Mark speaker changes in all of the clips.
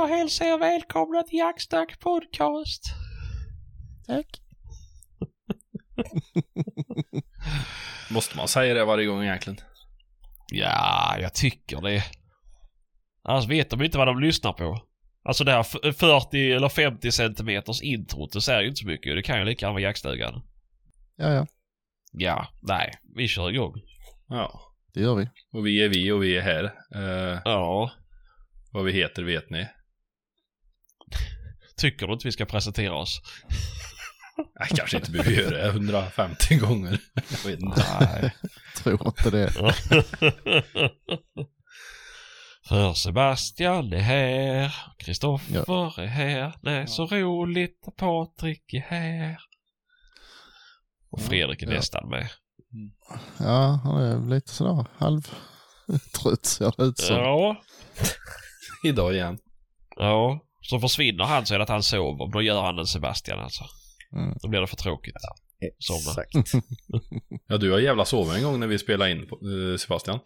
Speaker 1: jag hälsa er välkomna till Jacksnack podcast.
Speaker 2: Tack.
Speaker 3: Måste man säga det varje gång egentligen?
Speaker 1: Ja, jag tycker det. Annars vet de inte vad de lyssnar på. Alltså det här f- 40 eller 50 centimeters introt, det säger ju inte så mycket. Det kan ju lika gärna vara jaktstugan.
Speaker 2: Ja, ja.
Speaker 1: Ja, nej, vi kör igång.
Speaker 3: Ja.
Speaker 2: Det gör vi.
Speaker 3: Och vi är vi och vi är här. Eh,
Speaker 1: Ja,
Speaker 3: vad vi heter vet ni.
Speaker 1: Tycker du inte vi ska presentera oss?
Speaker 3: Jag kanske inte behöver göra det 150 gånger. Jag vet inte.
Speaker 1: Nej.
Speaker 2: Tror inte det.
Speaker 1: För Sebastian är här, Kristoffer är här, det är så roligt att Patrik är här. Och Fredrik är
Speaker 2: Ja.
Speaker 1: nästan med.
Speaker 2: Ja, han är lite sådär halv trött ser det ut som.
Speaker 1: Ja,
Speaker 3: Idag igen.
Speaker 1: ja. Så försvinner han så är det att han sover. Då gör han en Sebastian alltså.
Speaker 2: Mm.
Speaker 1: Då blir det för tråkigt. Somna.
Speaker 3: Ja, du har jävla sovit en gång när vi spelade in eh, Sebastian.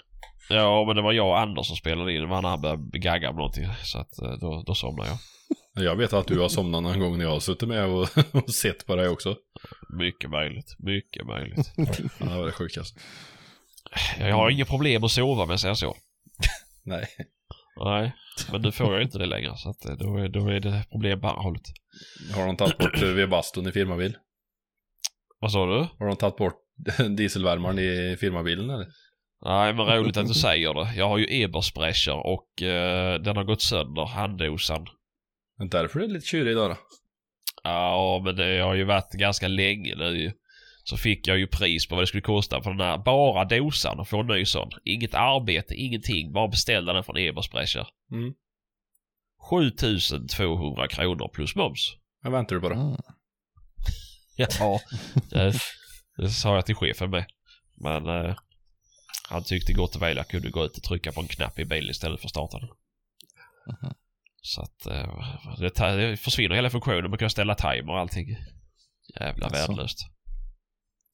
Speaker 1: Ja, men det var jag och Anders som spelade in. Det var när han började gagga om någonting. Så att eh, då, då somnade jag.
Speaker 3: Jag vet att du har somnat någon gång när jag har suttit med och, och sett på dig också.
Speaker 1: Mycket möjligt. Mycket möjligt.
Speaker 3: Ja, det var det sjukaste.
Speaker 1: Jag har inga problem att sova jag säger så.
Speaker 3: Nej.
Speaker 1: Nej, men nu får jag inte det längre. Så att eh, då, är, då är det problem på andra hållet.
Speaker 3: Har de tagit bort eh, vedbastun i firmabil?
Speaker 1: Vad sa du?
Speaker 3: Har de tagit bort dieselvärmaren i firmabilen eller?
Speaker 1: Nej, men roligt att du säger det. Jag har ju Ebersprecher och eh, den har gått sönder, handdosan.
Speaker 3: Men därför är det lite tjurig idag då.
Speaker 1: Ja, men det har ju varit ganska länge nu ju. Så fick jag ju pris på vad det skulle kosta för den här, bara dosan och få en ny sån. Inget arbete, ingenting. Bara beställa den från Ebersprecher.
Speaker 3: Mm.
Speaker 1: 7200 kronor plus moms.
Speaker 3: Vad väntar du på då?
Speaker 2: Mm.
Speaker 1: Ja, det, det sa jag till chefen med. Men eh, han tyckte gott och väl jag kunde gå ut och trycka på en knapp i bilen istället för att starta den.
Speaker 2: Mhm.
Speaker 1: Så att eh, det, det försvinner hela funktionen. Man kan ställa timer och allting. Jävla
Speaker 2: Jaså?
Speaker 1: värdelöst.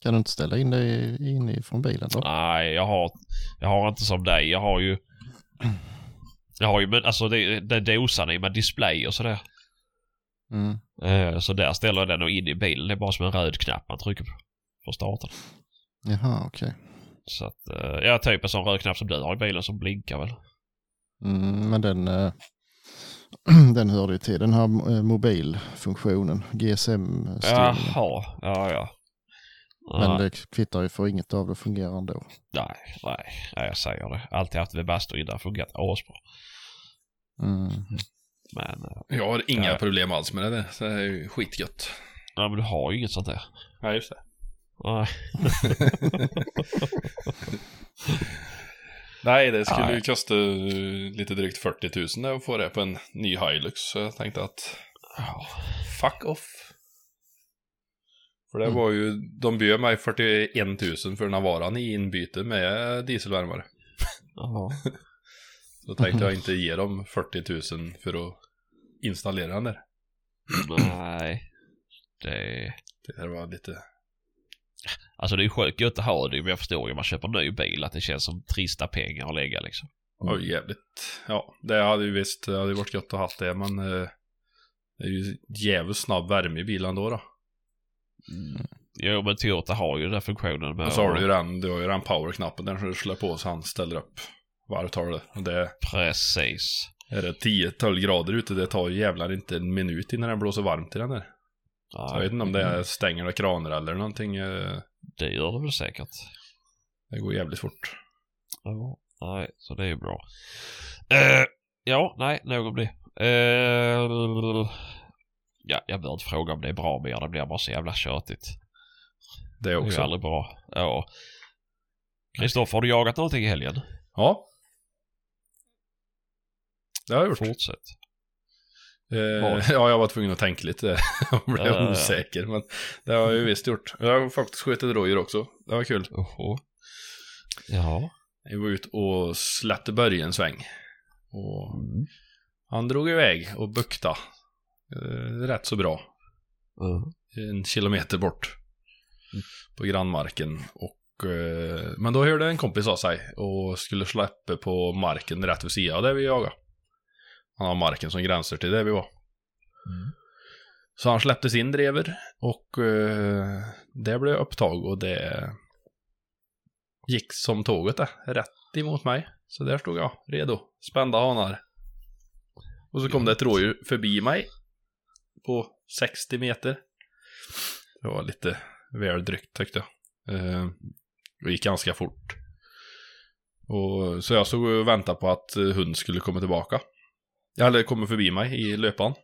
Speaker 2: Kan du inte ställa in det inifrån bilen då?
Speaker 1: Nej, jag har, jag har inte som dig. Jag har ju... Jag har ju, men alltså det, det dosan är med display och sådär.
Speaker 2: Mm.
Speaker 1: Eh, så där ställer jag den och in i bilen. Det är bara som en röd knapp man trycker på. För att starta den.
Speaker 2: Jaha, okej.
Speaker 1: Så att, eh, ja typ en sån röd knapp som du har i bilen som blinkar väl.
Speaker 2: Mm, men den, eh, den hörde ju till den här eh, mobilfunktionen, GSM-styrningen.
Speaker 1: Jaha, ja ja.
Speaker 2: Men
Speaker 1: Nej,
Speaker 2: det kvittar ju för inget av det fungerar ändå.
Speaker 1: nej, nej, nej, jag säger det. Alltid haft Webasto innan, fungerat asbra.
Speaker 2: Mm.
Speaker 1: Men, eh,
Speaker 3: Jag har inga
Speaker 1: Ja.
Speaker 3: problem alls med det det är ju skitgött.
Speaker 1: nej men du har ju inget sånt där.
Speaker 3: Ja, just det.
Speaker 1: Nej.
Speaker 3: Nej, det skulle
Speaker 1: Nej.
Speaker 3: ju kosta eh, lite drygt 40 000 att få det på en ny Hilux. Så jag tänkte att
Speaker 1: Ja.
Speaker 3: fuck off. För det
Speaker 2: Mm.
Speaker 3: var ju, de bjöd mig 41 000 för Navaran i inbyte med dieselvärmare.
Speaker 1: Jaha.
Speaker 3: Så tänkte jag inte ge dem 40 000 för att installera den där.
Speaker 1: Nej. Det...
Speaker 3: Det var lite,
Speaker 1: Alltså det är ju sjukt gött att ha det men jag förstår ju om man köper en ny bil att det känns som trista pengar att lägga liksom.
Speaker 3: oj jävligt. Ja, det hade ju visst, det hade varit gött att ha det men eh, det är ju jävligt snabb värme i bilen då då.
Speaker 1: Jo men Toyota har ju den här funktionen med
Speaker 3: Och så har du ju den, du har ju den powerknappen där du slår på så han ställer upp varvtalet. Det
Speaker 1: Precis.
Speaker 3: är det 10-12 grader ute, det tar ju jävlar inte en minut innan den blåser varmt i den där. Så jag vet inte om det är stänger och kranar eller någonting. eh,
Speaker 1: Det gör det väl säkert.
Speaker 3: Det går jävligt fort.
Speaker 1: Ja, nej, så det är ju bra. Eh, ja, nej, nog om det. Eh, ja, jag behöver inte fråga om det är bra mer. Det blir bara så jävla tjötigt.
Speaker 3: Det
Speaker 1: Det är
Speaker 3: också.
Speaker 1: aldrig bra. Ja. Kristoffer, har du jagat någonting i helgen?
Speaker 3: Ja. Det har jag gjort.
Speaker 1: Fortsätt.
Speaker 3: Eh, ja, jag var tvungen att tänka lite. Jag blev
Speaker 1: ja.
Speaker 3: osäker. Men det har jag ju visst gjort. Jag har faktiskt skjutit rådjur också. Det var kul.
Speaker 1: Oho. Ja.
Speaker 3: Jag var ute och släppte börje en sväng. Och
Speaker 1: Mm.
Speaker 3: han drog iväg och bukta. Eh, rätt så bra.
Speaker 1: Mm.
Speaker 3: En kilometer bort. På grannmarken. Och, eh, men då hörde en kompis av sig och skulle släppa på marken rätt vid sidan där vi jagade. Han har marken som gränser till där vi var. Så han släpptes in drever och eh, det blev upptag och det gick som tåget det, rätt emot mig. Så där stod jag, redo, spända hanar. Och så kom det ett rådjur förbi mig på 60 meter. Det var lite väl drygt tyckte jag. Eh, det gick ganska fort. Och, så jag stod och väntade på att eh, hund skulle komma tillbaka. Eller komma förbi mig i löpan.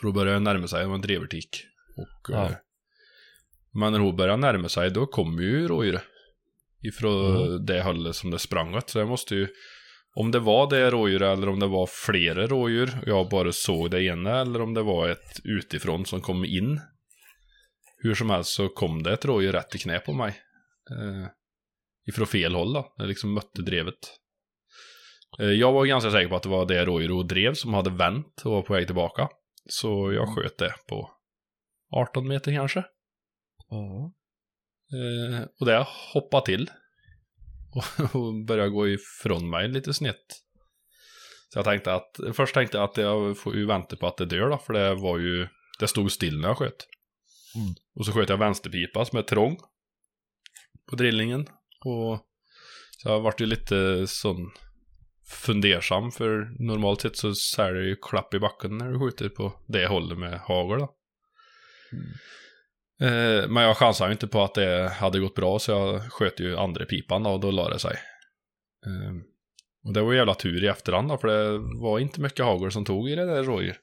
Speaker 3: För då började jag närma sig, det var en drevertik. Och,
Speaker 1: Ja.
Speaker 3: eh, men när hon började närma sig, då kom ju rådjuret. Ifrån det hållet som det sprang åt. Så jag måste ju, om det var det rådjuret eller om det var flera rådjur och jag bara såg det ena eller om det var ett utifrån som kom in. Hur som helst så kom det ett rådjur rätt i knä på mig. Eh, ifrån fel håll då, det liksom mötte drevet. Eh, jag var ganska säker på att det var det rådjur och drev som hade vänt och var på väg tillbaka. Så jag sköt det på 18 meter kanske.
Speaker 1: Ja.
Speaker 3: Eh, och det hoppade till. Och, och började gå ifrån mig lite snett. Så jag tänkte att, först tänkte jag att jag får ju vänta på att det dör då, för det var ju, det stod still när jag sköt.
Speaker 1: Mm.
Speaker 3: Och så sköt jag vänsterpipa som är trång. På drillningen. Och så jag vart ju lite sån fundersam, för normalt sett så det ju klapp i backen när du skjuter på det hållet med hagel då. Eh, men jag chansade ju inte på att det hade gått bra så jag sköt ju andra pipan då, och då la det sig. Eh, och det var ju jävla tur i efterhand då, för det var inte mycket hagel som tog i det där rådjur.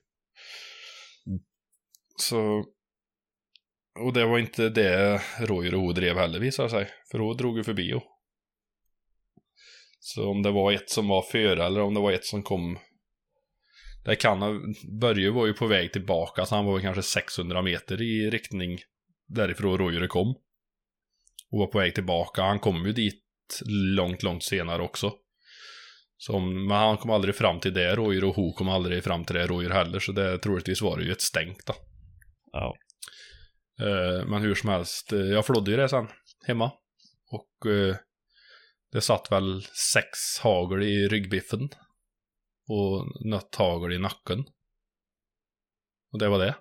Speaker 3: Så... Och det var inte det rådjur hon drev heller visade sig. För hon drog ju förbi och. Så om det var ett som var före eller om det var ett som kom det kan ha, Börje var ju på väg tillbaka så han var kanske 600 meter i riktning därifrån rådjuret kom. Och var på väg tillbaka. Han kom ju dit långt, långt senare också. Så, om- men han kom aldrig fram till det rådjur och Ho kom aldrig fram till det rådjur heller. Så det troligtvis var det ju ett stänk då.
Speaker 1: Ja.
Speaker 3: Eh, men hur som helst, eh, jag flådde ju det sen hemma. Och eh, det satt väl sex hagel i ryggbiffen. Och något hagel i nacken. Och det var det.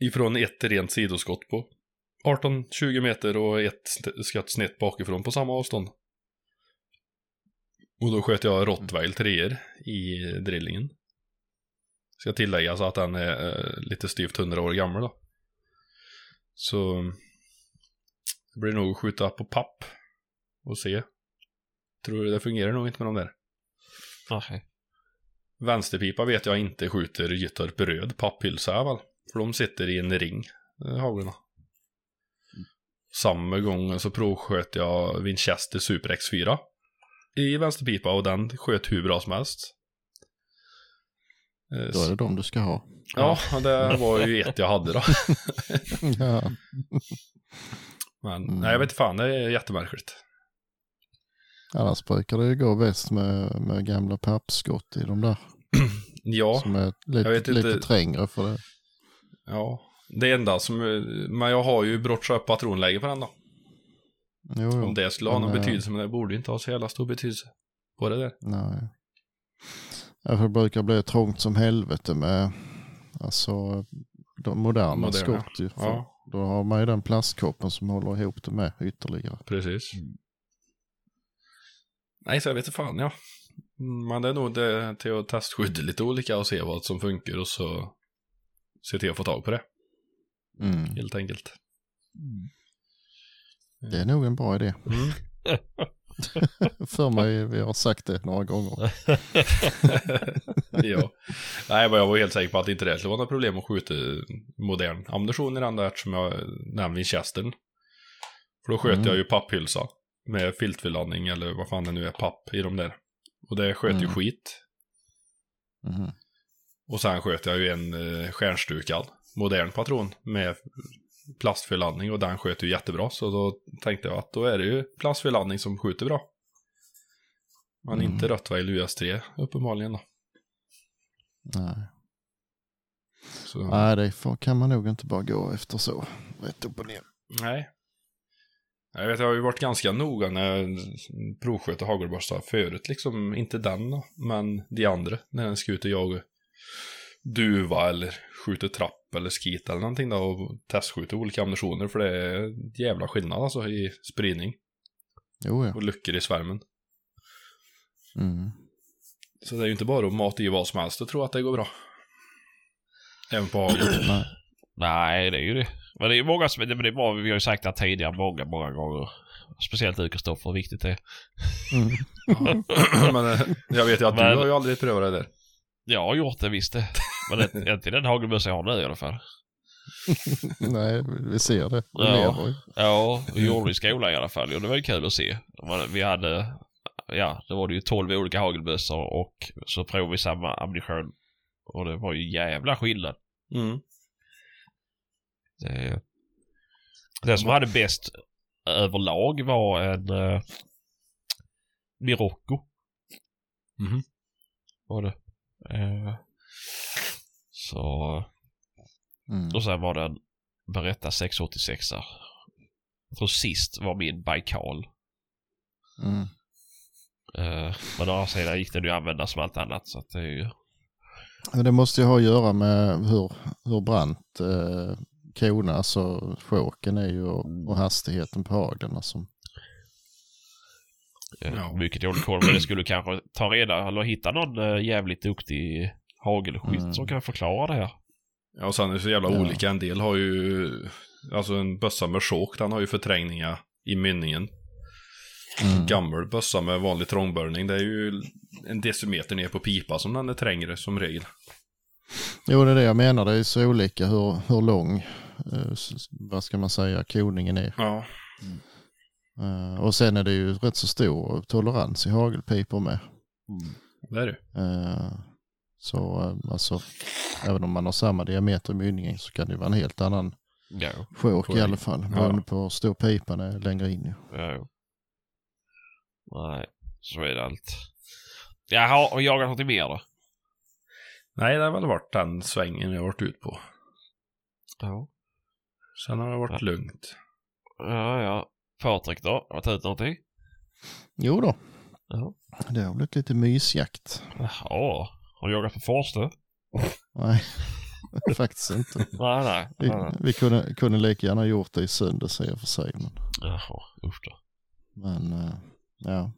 Speaker 3: Ifrån ett rent sidoskott på 18-20 meter och ett skott snett bakifrån på samma avstånd. Och då sköt jag Rottweil treor i drillingen. Ska tilläggas att den är eh, lite styvt 100 år gammal då. Så det blir nog att skjuta på papp och se. Tror du det fungerar nog inte med de där.
Speaker 1: Nej.
Speaker 3: Vänsterpipa vet jag inte skjuter Gyttorp röd papphylsa väl. För de sitter i en ring, haglarna. Samma gång så provsköt jag Winchester Super X4 i vänsterpipa och den sköt hur bra som helst. Eh,
Speaker 2: Då är det de du ska ha.
Speaker 3: Ja, det var ju ett jag hade då.
Speaker 2: Ja.
Speaker 3: Men
Speaker 2: Mm.
Speaker 3: nej, jag vet inte fan, det är jättemärkligt.
Speaker 2: Annars brukar det ju gå bäst med, med gamla pappskott i de där.
Speaker 3: Ja,
Speaker 2: Som är
Speaker 3: jag vet
Speaker 2: lite,
Speaker 3: inte.
Speaker 2: lite trängre för det.
Speaker 3: Ja. Det enda som, men jag har ju brottsat upp patronläge på den då.
Speaker 2: Jo, jo.
Speaker 3: Om det skulle ha
Speaker 2: Men,
Speaker 3: någon
Speaker 2: eh,
Speaker 3: betydelse, men det borde inte ha så jävla stor betydelse på det där.
Speaker 2: Nej. Det brukar bli trångt som helvete med alltså, de moderna,
Speaker 3: Moderna,
Speaker 2: skott. Ju,
Speaker 3: Ja,
Speaker 2: Då har man ju den plastkoppen som håller ihop det med ytterligare.
Speaker 3: precis. Nej, så jag vet inte fan, ja. Men det är nog det till att testskydda lite olika och se vad som funkar och så se till att få tag på det,
Speaker 2: Mm.
Speaker 3: helt enkelt.
Speaker 2: Det är nog en bra idé.
Speaker 3: Mm.
Speaker 2: för mig, vi har sagt det några gånger.
Speaker 3: ja. Nej, men jag var helt säker på att inte det skulle vara något problem att skjuta modern ammunition i den där eftersom jag nämnde Winchestern. För då sköt
Speaker 2: Mm.
Speaker 3: jag ju papphylsa med filtförladdning eller vad fan det nu är, papp i de där. Och det sköt ju
Speaker 2: Mm.
Speaker 3: skit.
Speaker 2: Mhm.
Speaker 3: Och sen sköt jag ju en eh, stjärnstukad modern patron med plastförladdning och den sköt ju jättebra. Så då tänkte jag att då är det ju plastförladdning som skjuter bra. Men
Speaker 2: Mm.
Speaker 3: inte Rottweil US3 uppenbarligen då.
Speaker 2: Nej.
Speaker 3: Så,
Speaker 2: Nej, det kan man nog inte bara gå efter så. Rätt upp och ner.
Speaker 3: nej. Jag vet, jag har ju varit ganska noga när jag provsköt hagelbössa förut, liksom inte den då, men de andra. När den ska ut och jaga duva eller skjuter trapp eller skit eller någonting då och testskjuter olika ammunitioner för det är jävla skillnad alltså i spridning
Speaker 2: Jo, ja.
Speaker 3: och luckor i svärmen.
Speaker 2: Mm.
Speaker 3: Så det är ju inte bara att mata i vad som helst och tro att det går bra. Även på hagel.
Speaker 2: Nej.
Speaker 1: Det är ju det. Men det är ju många som, det, men det är bra, vi har ju sagt det tidigare många, många gånger. Speciellt du Kristoffer, hur viktigt det är.
Speaker 2: Mm.
Speaker 3: men eh, jag vet ju att
Speaker 1: Men-
Speaker 3: du har ju aldrig prövat det där.
Speaker 1: Jag har gjort det visst det. Men det, inte den hagelbössa jag har nu i alla fall.
Speaker 2: Nej, vi ser det. Vi
Speaker 1: Ja.
Speaker 2: lever ju.
Speaker 1: Ja, vi gjorde det i skolan i alla fall. Och det var ju kul att se. Vi hade, ja, det var det ju 12 olika hagelbössor och så provade vi samma ammunition. Och det var ju jävla skillnad.
Speaker 3: Mm.
Speaker 1: Det, det som hade bäst överlag var en uh, Mirocco.
Speaker 3: Mhm.
Speaker 1: Var det. Eh, så,
Speaker 2: Mm.
Speaker 1: och sen var det en Beretta 686 Jag tror sist var min Baikal.
Speaker 2: Mm.
Speaker 1: Uh, men å andra sidan gick den ju att använda som allt annat så att det är ju...
Speaker 2: Men det måste ju ha att göra med hur, hur brant eh, korna, alltså choken är ju och, och hastigheten på haglen. Alltså.
Speaker 1: Eh,
Speaker 3: Ja.
Speaker 1: Mycket dålig koll men det skulle kanske ta reda eller hitta någon uh, jävligt duktig hagelskytt
Speaker 2: Mm.
Speaker 1: som kan förklara det här.
Speaker 3: Ja, och sen är det så jävla
Speaker 2: Ja.
Speaker 3: olika. En del har ju, alltså en bössa med chock, den har ju förträngningar i mynningen.
Speaker 2: Mm.
Speaker 3: Gammal bössa med vanlig trångbörjning, det är ju en decimeter ner på pipa som den är trängre som regel.
Speaker 2: Jo, det är det jag menar. Det är så olika hur, hur lång, eh, vad ska man säga, koningen är.
Speaker 3: Ja.
Speaker 2: Eh, och sen är det ju rätt så stor tolerans i hagelpipor med.
Speaker 3: Det är det.
Speaker 2: Eh, så eh, alltså, även om man har samma diameter i mynningen så kan det vara en helt annan
Speaker 1: Ja.
Speaker 2: chok i alla fall.
Speaker 3: Ja.
Speaker 2: Beroende på hur stor pipan är längre in.
Speaker 1: ja. Nej, så är det allt. Jaha, och jagat någonting mer då?
Speaker 3: Nej, det har väl varit den svängen jag har varit ut på.
Speaker 1: Ja.
Speaker 3: Sen har det varit
Speaker 1: Ja.
Speaker 3: lugnt.
Speaker 1: Ja, ja. Patrik då? Har du tagit någonting?
Speaker 2: Jo då,
Speaker 1: Ja.
Speaker 2: det har blivit lite mysjakt.
Speaker 1: Jaha. Har du jagat på Forste?
Speaker 2: Nej, faktiskt inte.
Speaker 1: Nej, nej.
Speaker 2: Vi,
Speaker 1: nej,
Speaker 2: vi kunde, kunde lika gärna gjort det i söndags i och för sig. Men,
Speaker 1: Jaha, usch då.
Speaker 2: men eh, ja.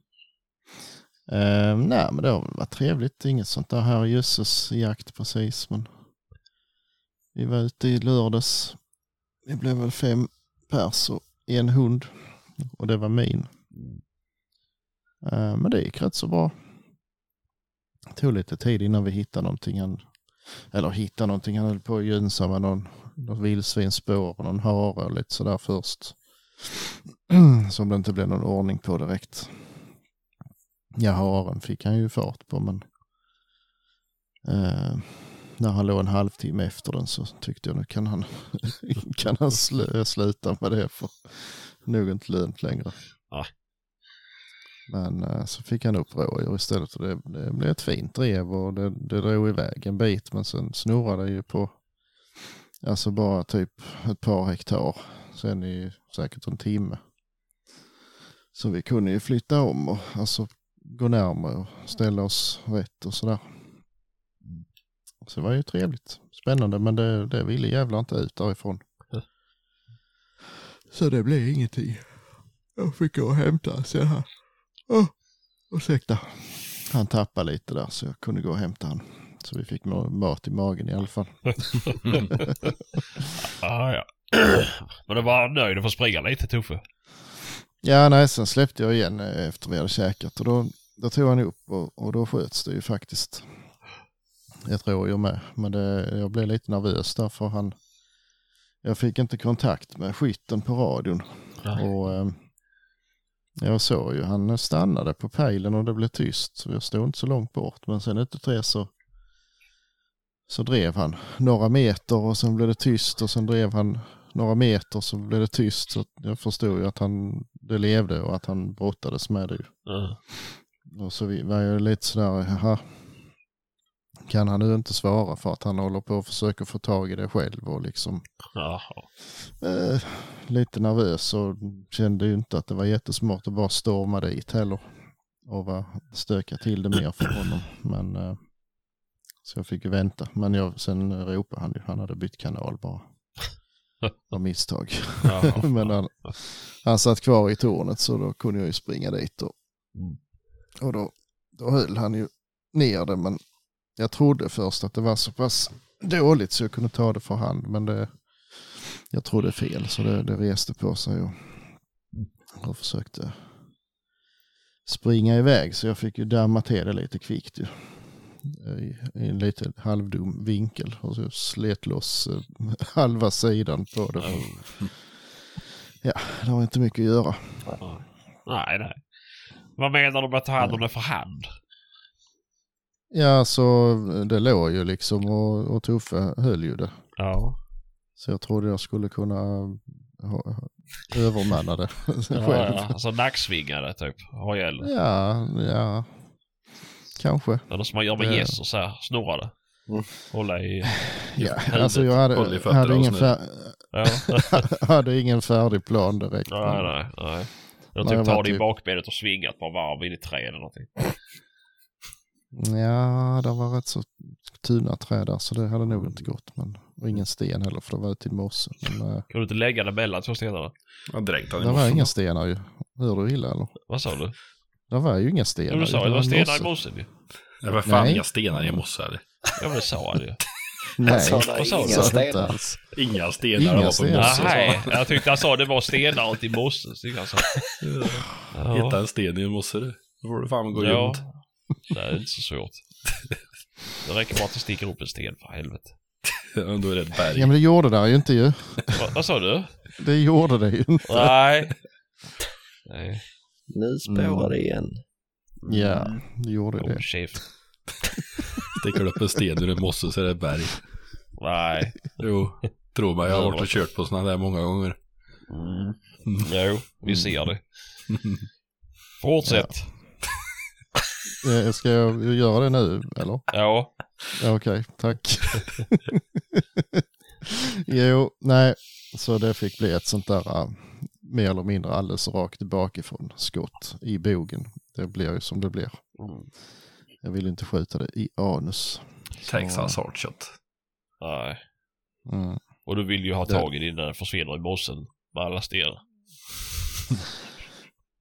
Speaker 2: Eh, nej, men det har väl varit trevligt. Inget sånt där här jösses jakt precis. Men vi var ute i lördags. Vi blev väl fem pers och en hund. Och det var min. Eh, men det gick rätt så bra. Det tog lite tid innan vi hittade någonting. Han, eller hittade någonting. Han höll på att gynsa med någon, någon vildsvinsspår och någon hare och lite sådär först. Som det inte blev någon ordning på direkt. Ja, haren fick han ju fart på men eh, när han låg en halvtimme efter den så tyckte jag nu kan han, kan han sl- sluta med det för nog inte lönt längre.
Speaker 1: Ja.
Speaker 2: Men eh, så fick han upp rådjur istället och det, det blev ett fint drev och det, det drog iväg en bit men sen snurrade det ju på alltså bara typ ett par hektar. Sen i säkert en timme. Så vi kunde ju flytta om och alltså gå närmare och ställa oss rätt och sådär. Så det var ju trevligt. Spännande men det, det ville jävlar inte ut därifrån. Så det blev ingenting. Jag fick gå och hämta sen här. Oh, ursäkta. Han tappade lite där så jag kunde gå och hämta han. Så vi fick ma- mat i magen i alla fall.
Speaker 1: Ah, ja. Men du var nöjd att få springa lite Tuffe?
Speaker 2: Ja, nej, sen släppte jag igen eh, efter vi hade käkat och då, då tog han upp och, och då sköts det ju faktiskt ett rådjur med. Men det, jag blev lite nervös där för han, jag fick inte kontakt med skytten på radion. Och eh, jag såg ju, han stannade på pejlen och det blev tyst. Så jag stod inte så långt bort. Men sen ute tre så, så drev han några meter och sen blev det tyst och sen drev han några meter så blev det tyst. Så jag förstod ju att han, det levde och att han brottades med det.
Speaker 1: Ja.
Speaker 2: Och så var jag lite sådär, jaha. Kan han nu inte svara för att han håller på att försöka få tag i det själv och liksom eh, lite nervös och kände ju inte att det var jättesmart att bara storma dit heller och stöka till det mer för honom. Men eh, så jag fick ju vänta. Men jag, sen ropade han ju, han hade bytt kanal bara. Av misstag. Men han, han satt kvar i tornet så då kunde jag ju springa dit och,
Speaker 1: Mm.
Speaker 2: och då, då höll han ju ner det men jag trodde först att det var så pass dåligt så jag kunde ta det för hand men det, jag trodde fel så det, det reste på sig och, och försökte springa iväg så jag fick ju damma till det lite kvickt ju. I, i en lite halvdum vinkel och så slet loss eh, halva sidan på det.
Speaker 1: Oh.
Speaker 2: Ja, det var inte mycket att göra.
Speaker 1: Nej, nej. Vad menar du med att ta hand om det för hand?
Speaker 2: Ja, så det låg ju liksom och, och Tuffe höll ju det.
Speaker 1: Ja.
Speaker 2: Så jag trodde jag skulle kunna ha, övermanna det
Speaker 1: Ja,
Speaker 2: själv.
Speaker 1: ja. Alltså nacksvingare typ. Har.
Speaker 2: Ja, ja, kanske.
Speaker 1: Eller som man gör med
Speaker 2: Ja.
Speaker 1: gäss och så här snurra det.
Speaker 4: Mm.
Speaker 1: Hålla i...
Speaker 2: Ja,
Speaker 1: Huvudet,
Speaker 2: alltså jag hade,
Speaker 3: håll i fötter
Speaker 2: hade, ingen fär,
Speaker 1: Ja.
Speaker 2: hade ingen färdig plan direkt.
Speaker 1: nej, nej, nej. Jag typ tar det i
Speaker 2: typ-
Speaker 1: bakbenet och svingar ett par varv in i träd eller någonting.
Speaker 2: Ja, det var rätt så tunna träd där så det hade nog inte gått. Men, och ingen sten heller för det var ute i morse. Men äh,
Speaker 1: Kan du inte lägga det mellan två stenarna?
Speaker 3: Jag dränkt han i
Speaker 2: det var inga stenar ju. Hör du illa eller?
Speaker 1: Vad sa du?
Speaker 2: Det var ju inga stenar.
Speaker 1: Jo, du sa ju det var
Speaker 2: en
Speaker 1: stenar i
Speaker 2: mosse.
Speaker 1: mossen ju.
Speaker 3: Det var fan
Speaker 2: Nej.
Speaker 3: inga stenar i mosse eller?
Speaker 1: Ja men det sa han ju.
Speaker 2: Nej,
Speaker 4: Alltså, det är
Speaker 1: vad sa
Speaker 4: inga
Speaker 2: sa det
Speaker 4: stenar.
Speaker 2: inte.
Speaker 3: Inga stenar
Speaker 2: Inga
Speaker 3: det var på
Speaker 2: stenar.
Speaker 3: mosse.
Speaker 1: Nej, jag tyckte han sa det var stenar ute i mossen. sa.
Speaker 3: Hitta
Speaker 1: Ja.
Speaker 3: en sten i en mosse du. Då får du fan gå
Speaker 1: ja. Det är inte så svårt. Det räcker bara att det sticker upp en sten för helvete.
Speaker 3: Ja, Då är det ett berg.
Speaker 2: Ja men det gjorde det ju inte ju.
Speaker 1: Va, vad sa du?
Speaker 2: Det gjorde det ju inte.
Speaker 1: Nej. Nej.
Speaker 4: Nu spårar det igen.
Speaker 2: Ja, det gjorde
Speaker 1: Oh,
Speaker 2: det.
Speaker 1: chef.
Speaker 3: Sticker upp en sten ur en mosse så är det ett berg.
Speaker 1: Nej.
Speaker 3: Jo, tro mig, jag har varit och kört på sådana där många gånger.
Speaker 1: Mm. Jo, vi ser det. Fortsätt.
Speaker 2: Eh, Ska jag göra det nu eller?
Speaker 1: Ja.
Speaker 2: Okej, tack. jo, nej, så det fick bli ett sånt där äh, mer eller mindre alldeles rakt bakifrån skott i bogen. Det blir ju som det blir.
Speaker 1: Mm.
Speaker 2: Jag vill inte skjuta det i anus.
Speaker 3: Texas hardshot.
Speaker 1: Nej.
Speaker 2: Mm.
Speaker 1: Och du vill ju ha
Speaker 2: Det-
Speaker 1: tag i din när den försvinner i mossen med alla stenar.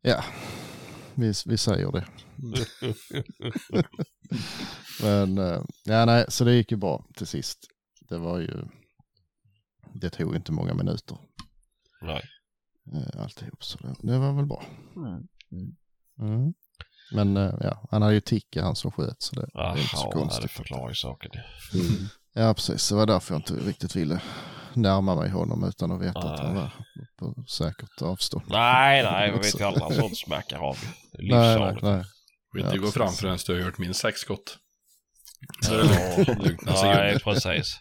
Speaker 2: Ja, vi, vi säger det. Men eh, ja, nej, så det gick ju bra till sist. Det var ju, det tog inte många minuter
Speaker 1: Nej.
Speaker 2: eh, alltihop. Så det, det var väl bra. Mm. Men eh, ja, han hade ju ticka han som sköt så det, det är inte så
Speaker 1: Jaha, det
Speaker 2: konstigt.
Speaker 1: förklarar ju saken.
Speaker 2: Ja, precis. Det var därför jag inte riktigt ville närma mig honom utan att veta att han
Speaker 1: Nej.
Speaker 2: var på säkert avstånd.
Speaker 1: Nej, nej, vi vet ju alla sånt smackar av. Det är
Speaker 2: Nej, nej,
Speaker 1: livsfarligt.
Speaker 2: nej.
Speaker 3: Vill inte
Speaker 2: Ja,
Speaker 3: gå fram förrän du har hört minst sex skott. Så det lugnt. lugnt några
Speaker 1: Nej, precis.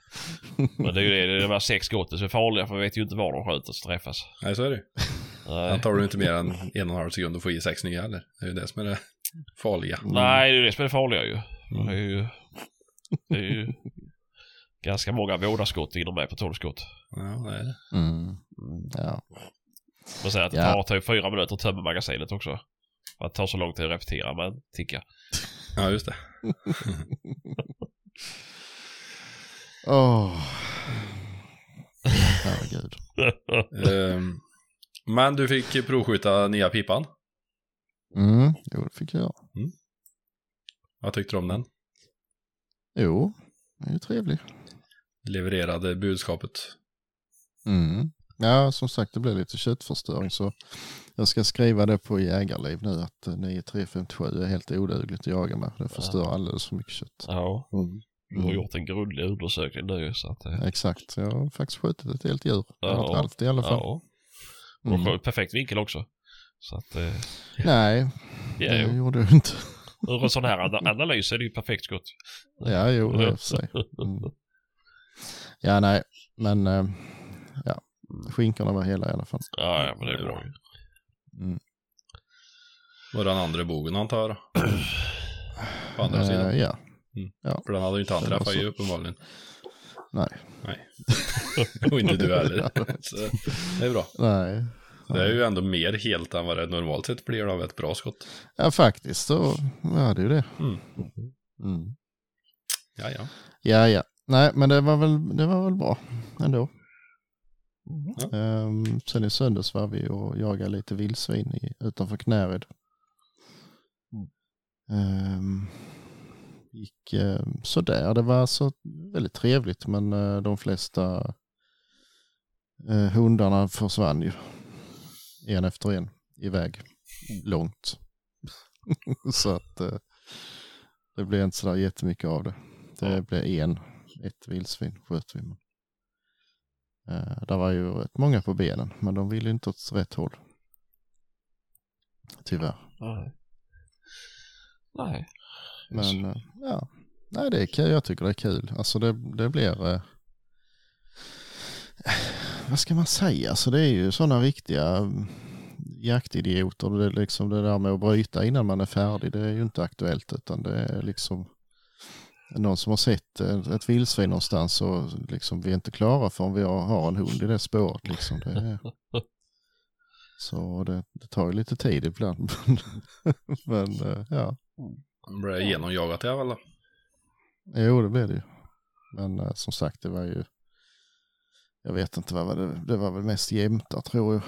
Speaker 1: Men det är ju det, det är de här sex skotten som är farliga för vi vet ju inte var de skjuter så träffas.
Speaker 3: Nej, så är det.
Speaker 1: Nej.
Speaker 3: Han tar du inte mer än en och en halv sekund att få i sex nya heller. Det är ju det som är det farliga.
Speaker 1: Nej, det är det som är det farliga ju.
Speaker 2: Mm.
Speaker 1: Det är ju, det är ju ganska många vådaskott inom mig på 12 skott.
Speaker 3: Ja, det är det.
Speaker 2: Mm. Ja.
Speaker 1: Man säger att det
Speaker 2: Ja.
Speaker 1: tar typ fyra minuter att tömma magasinet också. För att det tar så lång tid att repetera med en ticka.
Speaker 3: Ja, just det.
Speaker 2: Åh. Herregud.
Speaker 3: Ehm, men du fick provskjuta nya pipan.
Speaker 2: Mm. Jo, det fick jag göra.
Speaker 3: Vad tyckte du om den?
Speaker 2: Jo, det är ju trevligt.
Speaker 3: Levererade budskapet.
Speaker 2: Mm. Ja, som sagt, det blir lite köttförstöring så jag ska skriva det på jägarliv nu att eh, 9357 är helt odugligt att jaga med. Det förstör alldeles för mycket kött.
Speaker 1: ja,
Speaker 4: Mm.
Speaker 1: du har gjort en grundlig undersökning nu så att... eh,
Speaker 2: Exakt, jag har faktiskt skjutit ett helt djur.
Speaker 1: Ja.
Speaker 2: ett halvt i alla fall.
Speaker 1: Ja.
Speaker 2: Mm.
Speaker 1: mm. perfekt vinkel också. Så att, eh,
Speaker 2: Nej,
Speaker 1: ja,
Speaker 2: det
Speaker 1: jo.
Speaker 2: gjorde jag inte.
Speaker 1: Ur en sån här ana- analys är det ju perfekt skott.
Speaker 2: Ja, jo, i och för sig. Mm. Ja, nej, men eh, ja, skinkorna var hela i alla fall.
Speaker 1: Ja, ja men det är bra ju.
Speaker 2: Mm.
Speaker 3: Var den andra bogen antar jag? På andra sidan.
Speaker 2: ja.
Speaker 3: För den hade ju inte han träffat ju uppenbarligen.
Speaker 2: Nej.
Speaker 3: Nej. och inte du heller. Så det är bra.
Speaker 2: Nej.
Speaker 3: Det är ju ändå mer helt än vad det normalt sett blir av ett bra skott.
Speaker 2: Ja, faktiskt så är det ju det.
Speaker 3: Mm.
Speaker 2: Mm.
Speaker 3: Ja, ja.
Speaker 2: Ja, ja. Nej, men det var väl, det var väl bra ändå.
Speaker 3: Ja.
Speaker 2: Ehm, sen i söndags var vi och jagade lite vildsvin i, utanför Knäred. Ehm, gick uh, sådär. Det var så väldigt trevligt men eh, de flesta eh, hundarna försvann ju. En efter en iväg långt. så att eh, det blev inte sådär jättemycket av det. Det blev en, ett vildsvin sköt vi. Uh, det var ju rätt många på benen men de ville inte åt rätt håll. Tyvärr.
Speaker 1: Nej. Nej.
Speaker 2: Men eh, ja, nej det är kul. Jag tycker det är kul. Alltså det, det blir, eh, vad ska man säga? Alltså det är ju sådana riktiga mm, jaktidioter. Det, är liksom det där med att bryta innan man är färdig, det är ju inte aktuellt utan det är liksom någon som har sett ett, vildsvin någonstans och liksom vi är inte klara förrän vi har, en hund i det spåret. Liksom. Det är, så det, det tar ju lite tid ibland. Men eh, ja.
Speaker 3: Det blev genomjagat i alla fall.
Speaker 2: Jo, det blev det ju. Men eh, som sagt, det var ju, jag vet inte vad var det, det var väl mest jämta tror jag.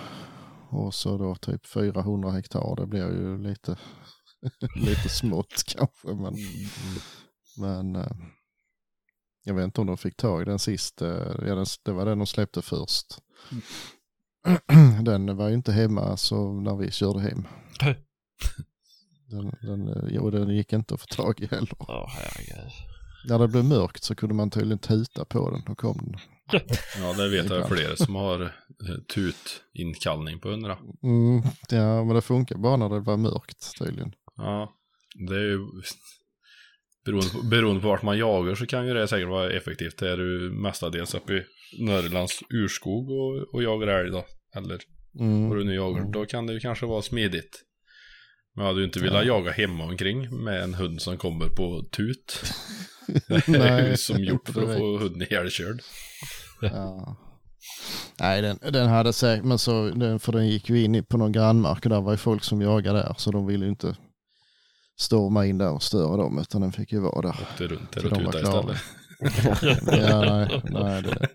Speaker 2: Och så då typ 400 hektar, det blir ju lite, lite smått kanske. Men, men eh, jag vet inte om de fick tag i den sist, eh, ja, den, det var den de släppte först. Den var ju inte hemma så när vi körde hem. Den, den, eh, jo, den gick inte att få tag i heller.
Speaker 1: Ja, herregud.
Speaker 2: När det blev mörkt så kunde man tydligen tuta på den och kom den.
Speaker 3: Ja, det vet jag flera som har eh, tutinkallning på hundra.
Speaker 2: Mm, ja, men det funkar bara när det var mörkt tydligen.
Speaker 3: Ja, det är ju beroende på, beroende på vart man jagar så kan ju det säkert vara effektivt. Är du mestadels uppe i Norrlands urskog och, och jagar älg då, eller
Speaker 2: Mm.
Speaker 3: vad du nu jagar,
Speaker 2: Mm.
Speaker 3: då kan det ju kanske vara smidigt. Men jag hade ju inte velat jaga hemma omkring med en hund som kommer på tut. Det är ju som gjort för att få hunden ihjälkörd.
Speaker 2: Ja. Nej, den, den hade säkert, men så, den, för den gick ju in i- på någon grannmark och där var ju folk som jagade där, så de ville ju inte storma in där och störa dem, utan den fick ju vara där.
Speaker 3: Åkte runt där och
Speaker 2: klara.
Speaker 3: istället.
Speaker 2: Ja, nej, nej, det,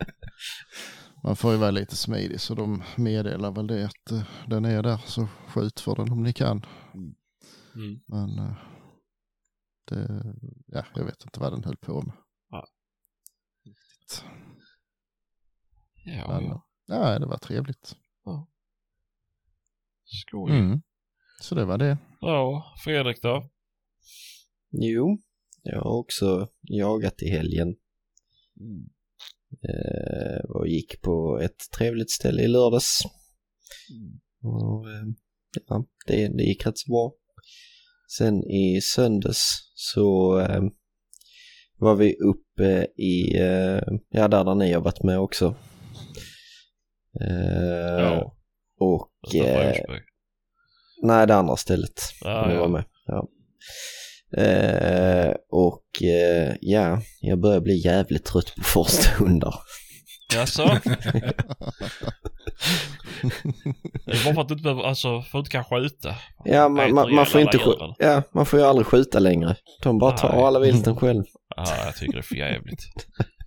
Speaker 2: man får ju vara lite smidig, så de meddelar väl det att eh, den är där, så skjut för den om ni kan.
Speaker 3: Mm.
Speaker 2: Men eh, det, ja, jag vet inte vad den höll på med.
Speaker 1: Ja,
Speaker 2: Men,
Speaker 1: ja.
Speaker 2: nej, det var trevligt.
Speaker 1: Skoj.
Speaker 2: Mm. Så det var det.
Speaker 1: Ja, Fredrik då?
Speaker 4: Jo, jag har också jagat i helgen. Eh, och gick på ett trevligt ställe i lördags. Och, eh, ja, det, det gick rätt så bra. Sen i söndags så eh, var vi uppe i, eh, ja där, där ni har varit med också. Eh,
Speaker 1: Ja.
Speaker 4: Och,
Speaker 1: Osby.
Speaker 4: Nej det andra stället.
Speaker 1: Ja,
Speaker 4: ni var med. Ja. Eh, och eh, ja, jag börjar bli jävligt trött på forsthundar.
Speaker 1: Jaså? Det är bara för att du inte behöver, alltså, för att du inte kan skjuta.
Speaker 4: Ja, man, man, man, får inte
Speaker 1: alla
Speaker 4: skj-
Speaker 1: djuren.
Speaker 4: ja, man får ju aldrig skjuta längre. De bara tar
Speaker 1: Nej.
Speaker 4: alla vilten själv.
Speaker 1: Ja, jag tycker det är för jävligt.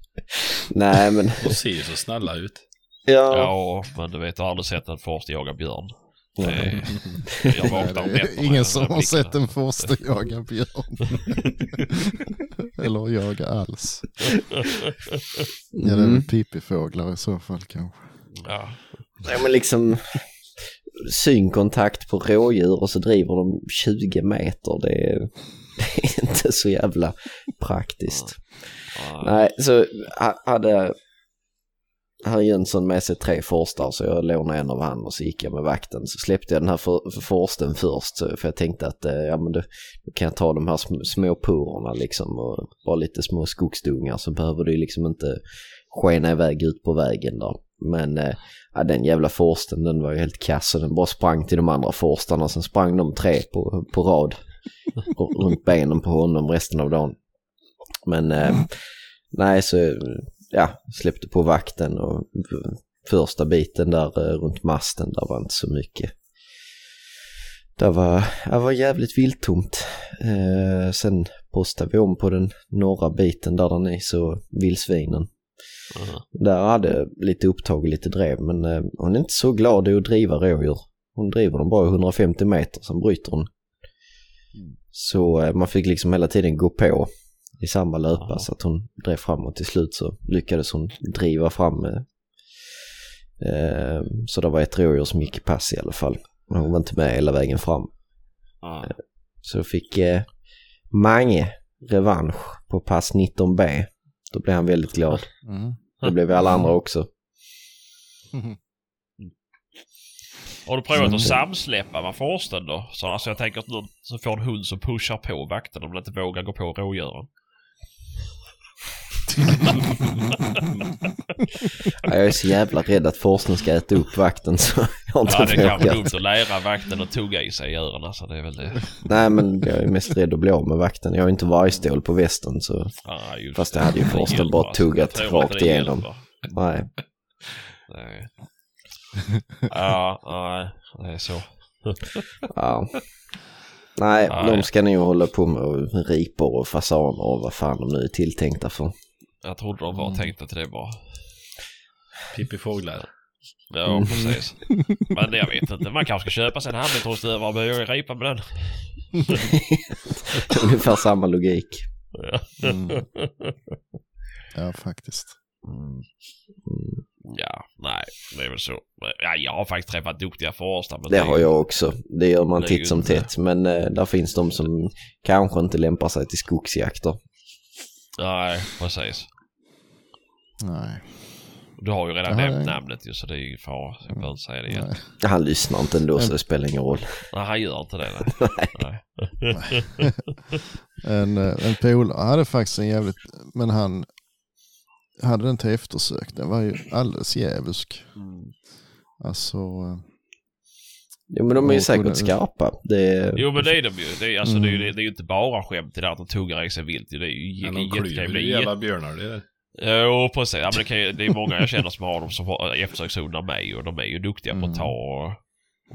Speaker 4: Nej, men
Speaker 3: Och ser ju så snälla ut.
Speaker 4: ja.
Speaker 1: Ja, men du vet, jag har aldrig sett en forst jaga björn.
Speaker 4: Nej.
Speaker 1: jag
Speaker 2: Nej,
Speaker 1: vaknar om nätterna
Speaker 2: ingen som har sett en forste jaga björn. Eller jaga alls. Ja, det är
Speaker 4: Mm.
Speaker 2: väl pippifåglar i så fall kanske.
Speaker 1: Ja,
Speaker 4: Ja, men liksom synkontakt på rådjur och så driver de 20 meter. Det är, det är inte så jävla praktiskt.
Speaker 1: ja.
Speaker 4: Nej, så ha- hade herr Jönsson med sig tre forstar så jag lånade en av han och så gick jag med vakten. Så släppte jag den här for, för forsten först för jag tänkte att eh, ja, men då, då kan jag ta de här sm, små purorna liksom och bara lite små skogsdungar så behöver det ju liksom inte skena iväg ut på vägen där. Men eh, ja, den jävla forsten den var ju helt kass och den bara sprang till de andra forstarna sen sprang de tre på, på rad runt benen på honom resten av dagen. Men eh, nej, så ja, släppte på vakten och första biten där eh, runt masten, där var inte så mycket. Det var, det var jävligt viltomt. Eh, sen postade vi om på den norra biten där den är så vildsvinen.
Speaker 1: Mhm.
Speaker 4: Där hade lite upptag och lite drev men eh, hon är inte så glad i att driva rådjur. Hon driver dem bara 150 meter, sen bryter hon. Så eh, man fick liksom hela tiden gå på i samma löpa
Speaker 1: Aha.
Speaker 4: så att hon drev framåt. Till slut så lyckades hon driva fram. Eh, eh, så det var ett rådjur som gick i pass i alla fall. Men hon var inte med hela vägen fram.
Speaker 1: Ja.
Speaker 4: Så då fick eh, Mange revansch på pass 19B. Då blev han väldigt glad.
Speaker 2: Mm.
Speaker 4: Det blev vi alla andra också.
Speaker 1: Har du provat
Speaker 2: Mm.
Speaker 1: att samsläppa med forsten då? Så alltså jag tänker att någon så får en hund som pushar på vakten om den inte vågar gå på rådjuren.
Speaker 4: Ja, Jag är så jävla rädd att forsten ska äta upp vakten så jag har inte
Speaker 1: Ja, det är kanske dumt att lära vakten att tugga i sig i öronen. Så det är väl det.
Speaker 4: Nej men jag är mest rädd att bli av med vakten. Jag har inte vargstål på västen så
Speaker 1: Ja, just
Speaker 4: Fast det hade ju Forsten
Speaker 1: hjälper,
Speaker 4: bara
Speaker 1: alltså.
Speaker 4: tuggat rakt igenom. nej.
Speaker 1: Nej. Ja, nej, det är så.
Speaker 4: Ja. Nej,
Speaker 1: Nej.
Speaker 4: de ska nog hålla på med ripor och fasaner och vad fan de nu är tilltänkta för.
Speaker 1: Jag trodde de var
Speaker 2: Mm.
Speaker 1: tänkta till det bara.
Speaker 3: Pippi Fåglar.
Speaker 1: Ja,
Speaker 4: Mm.
Speaker 1: precis. Men jag vet inte. Man kanske ska köpa sig en handledsrostövare och börja ripa med den.
Speaker 4: Ungefär samma logik.
Speaker 1: Ja.
Speaker 2: Mm. Ja, faktiskt.
Speaker 4: Mm.
Speaker 1: Ja, nej, det är väl så. Ja, jag har faktiskt träffat duktiga forstar. Men
Speaker 4: Det
Speaker 1: är
Speaker 4: har jag också. Det gör man
Speaker 1: Det
Speaker 4: titt som tätt. Men eh, där finns de som kanske inte lämpar sig till skogsjakter.
Speaker 1: Nej, precis.
Speaker 2: Nej.
Speaker 1: Du har ju redan
Speaker 2: Jaha,
Speaker 1: nämnt
Speaker 2: nej.
Speaker 1: namnet ju så det är ju fara. Jag behöver inte säga det igen.
Speaker 2: Nej.
Speaker 4: Han lyssnar inte ändå så det spelar ingen roll.
Speaker 1: Nej, han gör inte det. Nej. nej.
Speaker 2: En, eh, en polare hade faktiskt en jävligt, men han hade den till eftersök. Den var ju alldeles djävulsk. Alltså, eh,
Speaker 4: Jo men de är ju säkert skarpa. Det,
Speaker 1: Jo men det är de ju. Det är, alltså, det, är,
Speaker 2: Mm.
Speaker 1: ju- det är ju inte bara skämt det där att de tuggar i sig vilt. Det är ju
Speaker 3: Men de
Speaker 1: jättekul. Det är
Speaker 3: jävla björnar det där.
Speaker 1: Jo precis. Ja, men det, kan ju, det är många jag känner som har dem som har eftersökshundar med och de är ju duktiga på
Speaker 2: Mm.
Speaker 1: att ta och,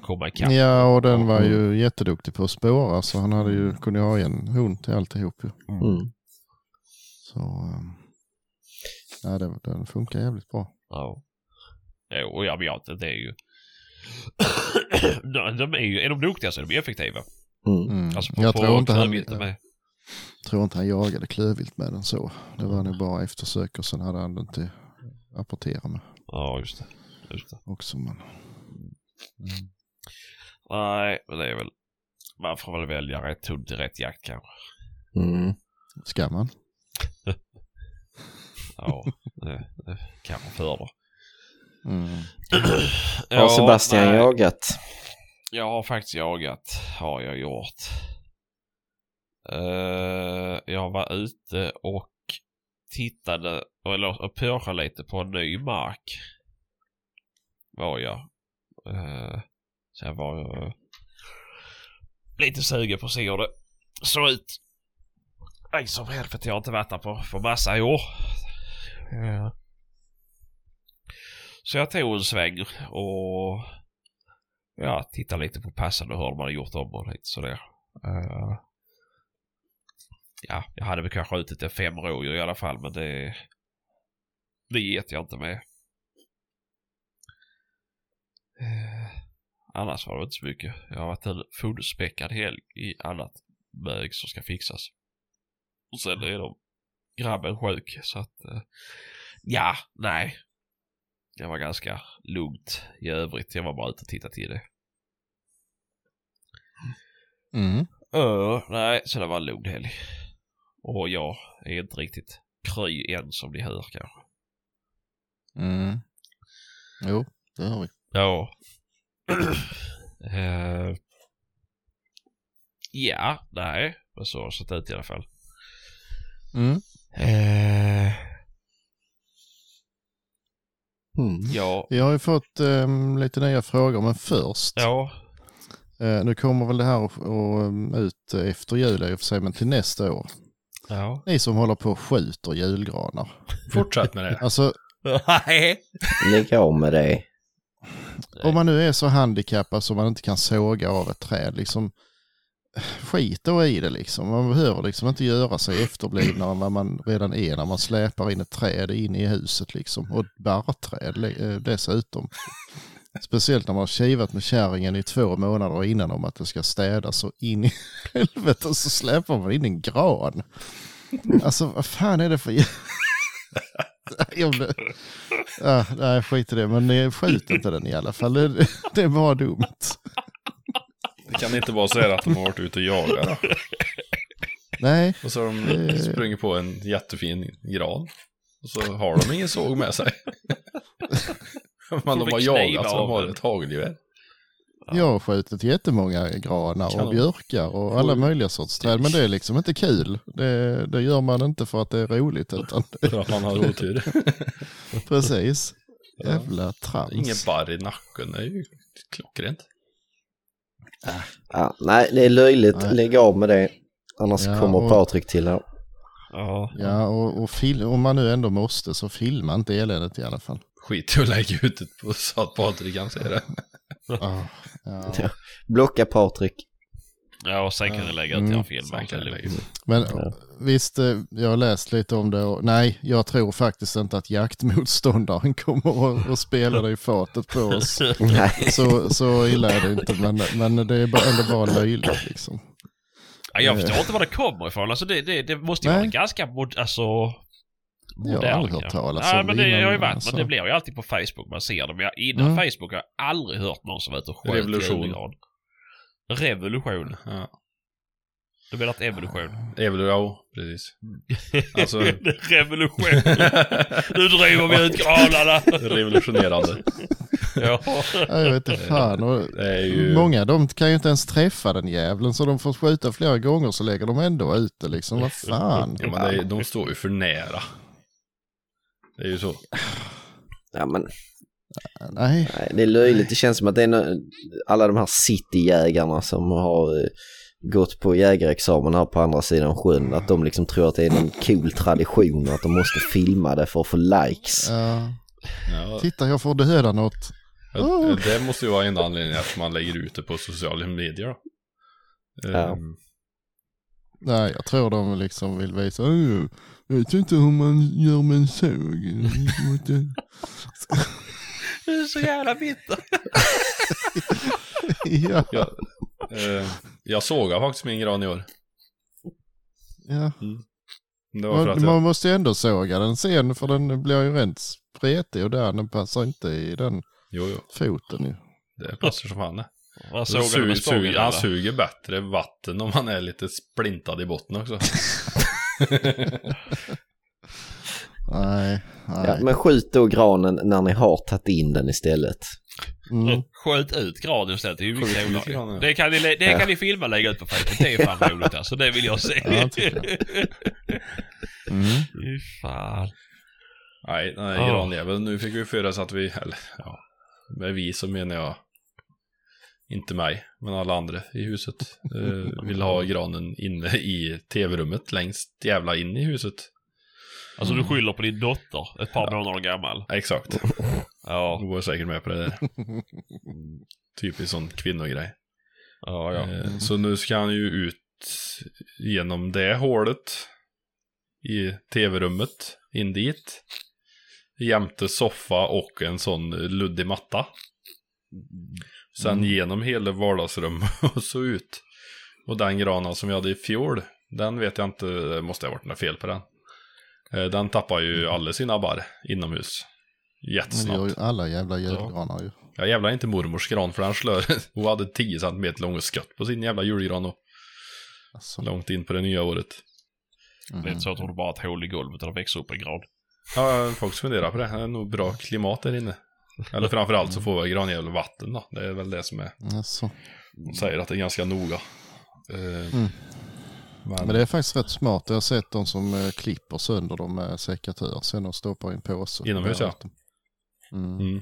Speaker 1: komma ikapp.
Speaker 2: ja och den var ju jätteduktig på att spåra så han hade ju, kunde ju ha en hund till alltihop ju.
Speaker 4: mm.
Speaker 2: Så, eh, ja den, den funkar jävligt bra.
Speaker 1: Ja. Jo, och jag vet det är ju... de de är ju, är de duktiga så är de effektiva.
Speaker 4: Mm.
Speaker 2: Mm.
Speaker 1: Alltså på,
Speaker 2: jag tror inte, han,
Speaker 1: med.
Speaker 2: tror inte han jagade klövvilt med den så. Det var nog bara eftersök och sen hade han den till apportera med
Speaker 1: Ja, just det. Just det.
Speaker 2: också. Men, mm.
Speaker 1: Nej, men det är väl... Man får väl välja rätt hund till rätt jakt kanske.
Speaker 4: Mm.
Speaker 2: Ska man?
Speaker 1: Ja, det, det kanske föredrar.
Speaker 2: Mm.
Speaker 4: Har Sebastian
Speaker 1: nej.
Speaker 4: jagat?
Speaker 1: Jag har faktiskt jagat, har jag gjort. Eh, jag var ute och tittade, eller och pörschade lite på en ny mark. Var jag. Eh, så jag var eh, lite sugen på att se hur det såg ut. Nej, som helvete, jag har inte varit där på, på massa år. Eh, så jag tog en sväng och ja, tittade lite på passen och hur de hade gjort om och lite sådär. Uh, ja, jag hade väl kanske skjutit en fem rådjur i alla fall men det, det get jag inte med. Uh, annars var det inte så mycket. Jag har varit en fullspäckad helg i annat mög som ska fixas. Och sen är de grabben sjuk så att uh, ja, nej. Det var ganska lugnt i övrigt. Jag var bara ute och tittade till det.
Speaker 2: Mm.
Speaker 1: Öh, nej, så det var en lugn helg. Och jag är inte riktigt kry än som ni hör kanske.
Speaker 2: Mm. Jo, det har vi.
Speaker 1: Ja. Eh, ja, nej. Men så har det sett ut i alla fall.
Speaker 2: Mm.
Speaker 1: Eh,
Speaker 4: Mm.
Speaker 1: ja.
Speaker 2: Vi har ju fått eh, lite nya frågor, men först.
Speaker 1: Ja.
Speaker 2: Eh, nu kommer väl det här att, att, um, ut efter jul i och för sig, men till nästa år.
Speaker 1: Ja.
Speaker 2: Ni som håller på och skjuter julgranar.
Speaker 3: Fortsätt med det.
Speaker 2: Alltså
Speaker 1: Nej.
Speaker 4: Lägg av med det.
Speaker 2: om man nu är så handikappad så man inte kan såga av ett träd, liksom skit då i det liksom. Man behöver liksom inte göra sig efterblivnare än vad man redan är när man släpar in ett träd in i huset liksom. Och ett barrträd eh, dessutom. Speciellt när man har kivat med kärringen i två månader innan om att det ska städas och in i helvete och så släpar man in en gran. Alltså vad fan är det för... Jag blev... ja, ah, nej, skit i det. Men skjut inte den i alla fall. Det, det är bara
Speaker 3: det kan inte vara så här att de har varit ute och jagat.
Speaker 2: Nej,
Speaker 3: Och så har de sprungit på en jättefin gran. Och så har de ingen såg med sig. Men de har jagat så de har ett hagelgevär.
Speaker 2: jag har skjutit jättemånga granar och björkar och alla möjliga sorts träd. Men det är liksom inte kul. Det, det gör man inte för att det är roligt utan
Speaker 3: För att man har otur.
Speaker 2: precis. Jävla trams.
Speaker 3: Inget barr i nacken, det är ju klockrent.
Speaker 4: Ja, nej, det är löjligt.
Speaker 2: Nej.
Speaker 4: Lägg av med det. Annars
Speaker 2: Ja,
Speaker 4: kommer
Speaker 2: och-
Speaker 4: Patrik till här.
Speaker 1: Ja.
Speaker 2: Ja, och, och fil- om man nu ändå måste så filma inte eländet i alla fall.
Speaker 3: Skit i att lägga ut det på så att Patrik kan se det.
Speaker 2: Ah, ja.
Speaker 4: Blocka Patrik.
Speaker 1: Ja, och sen kan du lägga
Speaker 2: Mm.
Speaker 3: kan jag lägga ut.
Speaker 2: Men visst, eh, jag har läst lite om det och nej, jag tror faktiskt inte att jaktmotståndaren kommer att, spela det i fatet på oss.
Speaker 4: Nej.
Speaker 2: Så, så illa är det inte, men, men det är bara, ändå bara löjligt liksom.
Speaker 1: Ja, jag förstår inte var det kommer ifrån. Alltså det, det, det måste ju
Speaker 2: Nej.
Speaker 1: vara ganska mod, alltså,
Speaker 2: Jag har aldrig hört talas
Speaker 1: ja,
Speaker 2: om
Speaker 1: men
Speaker 2: det
Speaker 1: det har ju varit,
Speaker 2: alltså.
Speaker 1: men det blir ju alltid på Facebook man ser det. Men jag, innan
Speaker 2: Mm.
Speaker 1: Facebook har jag aldrig hört någon som var ute och sköt
Speaker 3: Revolution.
Speaker 1: Revolution.
Speaker 3: Ja.
Speaker 1: Du menar att evolution?
Speaker 3: Evelyn, ja, precis. Alltså,
Speaker 1: Revolution. Nu driver vi ut granarna.
Speaker 3: revolutionerande.
Speaker 1: ja.
Speaker 2: Ja, jag vet inte fan.
Speaker 3: Ju...
Speaker 2: Många de kan ju inte ens träffa den jävlen så de får skjuta flera gånger så lägger de ändå ut det liksom. Vad fan.
Speaker 3: Ja, men det är, de står ju för nära. Det är ju så.
Speaker 4: Ja, men
Speaker 2: Nej.
Speaker 4: nej, det är löjligt. Det känns som att det är nå- alla de här cityjägarna som har eh, gått på jägarexamen här på andra sidan sjön. Att de liksom tror att det är någon cool tradition och att de måste filma det för att få likes.
Speaker 2: Ja.
Speaker 3: Ja,
Speaker 2: Titta, jag får döda något.
Speaker 3: Ja, Det måste ju vara en anledning att man lägger ut det på sociala medier.
Speaker 4: Ja.
Speaker 3: Ehm,
Speaker 2: Nej, jag tror de liksom vill visa. "Åh, Jag vet inte hur man gör med en såg.
Speaker 1: Du är så jävla bitter.
Speaker 2: ja,
Speaker 3: ja, eh, jag sågade faktiskt min gran i år.
Speaker 2: ja.
Speaker 3: Det var för att
Speaker 2: Man, man
Speaker 3: jag,
Speaker 2: måste ju ändå såga den sen för den blir ju rent spretig och där den passar inte i den
Speaker 3: jo, jo,
Speaker 2: foten ju.
Speaker 3: det passar som fan det.
Speaker 1: Vad
Speaker 3: Så
Speaker 1: såg du med
Speaker 3: sug,
Speaker 1: spången
Speaker 3: sug, han suger bättre vatten om man är lite splintad i botten också.
Speaker 2: Nej,
Speaker 4: Ja, men skjut då granen när ni har tagit in den istället.
Speaker 2: Mm.
Speaker 1: Sköt ut granen istället. Det är ju
Speaker 3: Skjut
Speaker 1: mycket
Speaker 3: ut
Speaker 1: roligare.
Speaker 3: granen, ja.
Speaker 1: Det kan ni, det kan ni filma och lägga ut på Facebook. Det är fan roligt alltså. Det vill jag se.
Speaker 2: Ja, tycker Mm.
Speaker 1: Fy fan.
Speaker 3: Nej, nej,
Speaker 1: Ja.
Speaker 3: granjäveln. Nu fick vi för oss att vi, eller ja, med vi så menar jag inte mig, men alla andra i huset eh, vill ha granen inne i tv-rummet längst jävla in i huset.
Speaker 1: Alltså du skyller på din dotter, ett par månader gammal.
Speaker 3: Exakt.
Speaker 1: Ja,
Speaker 3: Hon var säkert med på det där. Typiskt sån kvinnogrej.
Speaker 1: ja, ja.
Speaker 3: Eh, Så nu ska han ju ut genom det hålet i tv-rummet, in dit. Jämte soffa och en sån luddig matta. Sen genom hela vardagsrummet och så ut. Och den granen som vi hade i fjol, den vet jag inte, det måste ha varit något fel på den. Eh, Den tappar ju alla sina barr inomhus.
Speaker 2: Men det gör
Speaker 3: Jättesnabbt.
Speaker 2: ju alla jävla julgranar ju.
Speaker 3: Jag jävlar inte mormors gran för den slör. Hon hade 10 cm lång och skott på sin jävla julgran och
Speaker 2: Alltså.
Speaker 3: långt in på det nya året.
Speaker 1: Det är inte så att hon bara har ett hål i golvet och växer upp en gran.
Speaker 3: Ja, folk funderar på det. Det är nog bra klimat där inne. Eller framförallt så får vi granjävel vatten då. Det är väl det som är.
Speaker 2: Alltså.
Speaker 3: De säger att det är ganska noga. Eh,
Speaker 2: Mm.
Speaker 3: Men,
Speaker 2: det är faktiskt rätt smart. Jag har sett de som eh, klipper sönder dem med sekatörer. Sen de stoppar i en påse.
Speaker 3: Inomhus, ja.
Speaker 2: Mm.
Speaker 3: mm.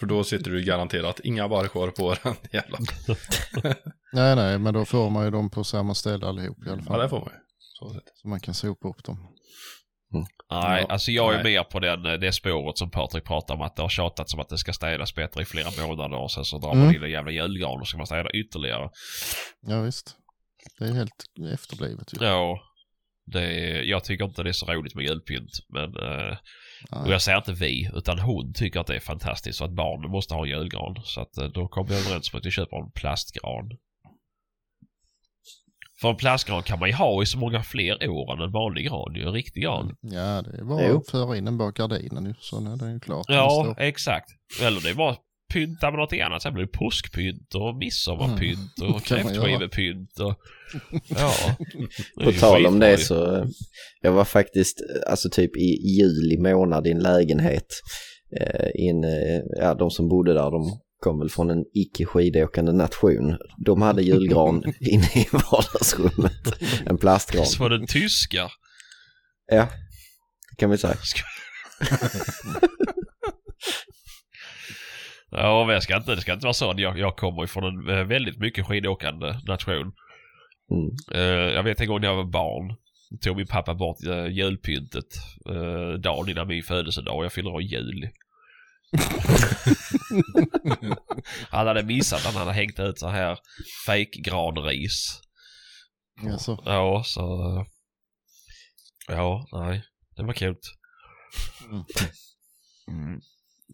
Speaker 3: För då sitter du garanterat inga barr kvar på den jävla.
Speaker 2: Nej, nej, men då får man ju dem på samma ställe allihop i alla
Speaker 3: Ja,
Speaker 2: fall.
Speaker 3: det får man ju. Så.
Speaker 2: Så man kan sopa upp dem.
Speaker 1: Nej,
Speaker 3: Ja,
Speaker 1: alltså jag är
Speaker 3: nej.
Speaker 1: mer på den, eh, det spåret som Patrik pratar om att det har tjatats om att det ska städas bättre i flera månader och sen så drar man
Speaker 2: Mm.
Speaker 1: in en jävla julgran och ska man städa ytterligare.
Speaker 2: Ja visst. Det är helt efterblivet ju.
Speaker 1: Ja, det är, jag tycker inte det är så roligt med julpynt men eh, och jag säger inte vi utan hon tycker att det är fantastiskt så att barnen måste ha en julgran så att eh, då kommer vi överens om att vi köper en plastgran. För en plastgran kan man ju ha i så många fler år än en vanlig gran, ju en riktig gran.
Speaker 2: Ja, det är bara att föra in den bak gardinen ju. Så är den ju klart.
Speaker 1: Ja, exakt. Eller det är bara pynta med något annat. Sen blir det påskpynt och midsommarpynt och
Speaker 2: Mm. göra.
Speaker 1: kräftskivepynt och... Ja. Det
Speaker 4: På tal om det så, eh, jag var faktiskt, eh, alltså typ i juli månad i en lägenhet. Eh, in, ja, de som bodde där, de kom väl från en icke skidåkande nation. De hade julgran inne i vardagsrummet. En plastgran.
Speaker 1: Så var det tyskar.
Speaker 4: Ja, det kan vi säga.
Speaker 1: Ja, men jag ska inte, det ska inte vara så. Jag, jag kommer ju från en eh, väldigt mycket skidåkande nation.
Speaker 4: Mm.
Speaker 1: Eh, jag vet en gång när jag var barn. Tog min pappa bort uh, julpyntet uh, dagen innan min födelsedag och jag fyller år i juli. han hade missat att han hade hängt ut så här fake granris.
Speaker 2: Jaså?
Speaker 1: Ja, så... Ja, nej. Det var kul.
Speaker 2: Mm.
Speaker 1: Mm.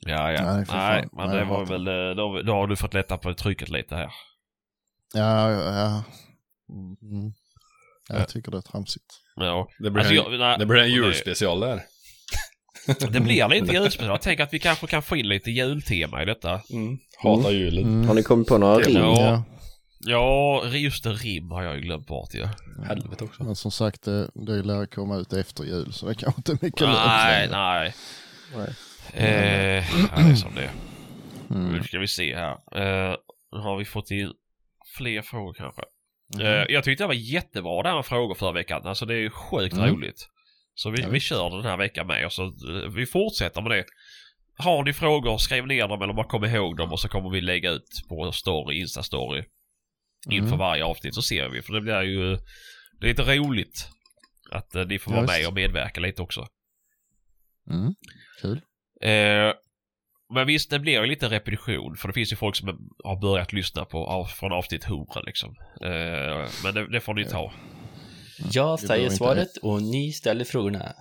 Speaker 1: Ja, ja.
Speaker 2: Nej,
Speaker 1: Nej, men
Speaker 2: Nej,
Speaker 1: det var
Speaker 2: hatar
Speaker 1: väl... eh, Då, då har du fått lätta på trycket lite här.
Speaker 2: Ja, ja, ja. Mm. Jag tycker det är tramsigt.
Speaker 1: Ja.
Speaker 3: Det blir,
Speaker 1: Alltså,
Speaker 3: en,
Speaker 1: jag-
Speaker 3: det blir en julspecial där.
Speaker 1: Det blir lite julspecial. Jag tänker att vi kanske kan få in lite jultema i detta.
Speaker 3: Mm. Hata julen.
Speaker 2: Mm.
Speaker 4: Har ni kommit på några rim?
Speaker 1: Ja.
Speaker 2: Ja.
Speaker 1: Ja, just det. Rim har jag ju glömt bort ju.
Speaker 3: Helvete också.
Speaker 2: Men som sagt, det, det lär komma ut efter jul så det kanske inte är mycket
Speaker 1: Nej, nej.
Speaker 2: Nej.
Speaker 1: Eh, ja, det är som det är.
Speaker 2: Mm.
Speaker 1: Nu ska vi se här. Eh, har vi fått in fler frågor kanske.
Speaker 2: Mm.
Speaker 1: Eh, jag tyckte det var jättebra det här med frågor förra veckan. Alltså det är ju sjukt
Speaker 2: Mm.
Speaker 1: roligt. Så vi, vi kör den här veckan med och så eh, vi fortsätter med det. Har ni frågor, skriv ner dem eller bara kom ihåg dem och så kommer vi lägga ut på story, Insta-story. Inför
Speaker 2: Mm.
Speaker 1: varje avsnitt så ser vi. För det blir ju det är lite roligt att eh, ni får
Speaker 2: Ja,
Speaker 1: vara
Speaker 2: visst.
Speaker 1: med och medverka lite också.
Speaker 2: Mm. Kul.
Speaker 1: Eh, men visst, det blir ju lite repetition för det finns ju folk som har börjat lyssna på av, från avsnitt 100 liksom. Eh, men det, det får ni ta.
Speaker 5: Jag säger svaret och ni ställer frågorna.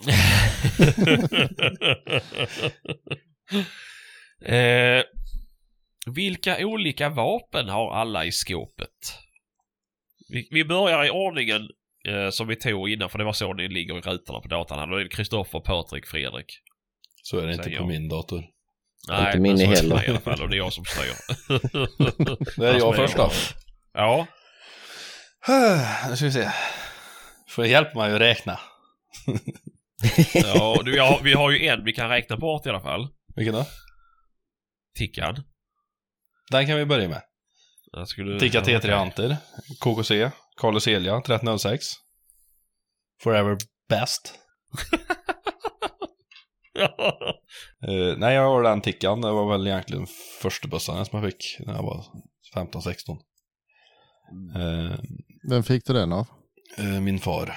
Speaker 1: eh, vilka olika vapen har alla i skåpet? Vi, vi börjar i ordningen eh, som vi tog innan för det var så ni ligger i rutorna på här. Då är det Kristoffer, Patrik, Fredrik.
Speaker 3: Så är det inte på
Speaker 1: jag.
Speaker 3: min dator.
Speaker 1: Nej,
Speaker 4: Inte min heller.
Speaker 1: i alla fall och det är jag som styr.
Speaker 3: Det är jag först då.
Speaker 1: Ja.
Speaker 3: Nu ska vi se. Får hjälpa mig att räkna.
Speaker 1: Ja, du, ja, vi har ju en vi kan räkna bort i alla fall.
Speaker 3: Vilken då?
Speaker 1: Tickan.
Speaker 3: Den kan vi börja med.
Speaker 1: Jag skulle...
Speaker 3: Ticka T3 Hunter. KKC. Carlos Celia 1306. Forever Best. Eh, nej, jag har den tickan. Det var väl egentligen första bussen som jag fick när jag var 15-16. Eh,
Speaker 2: Vem fick du den av?
Speaker 3: eh, min far.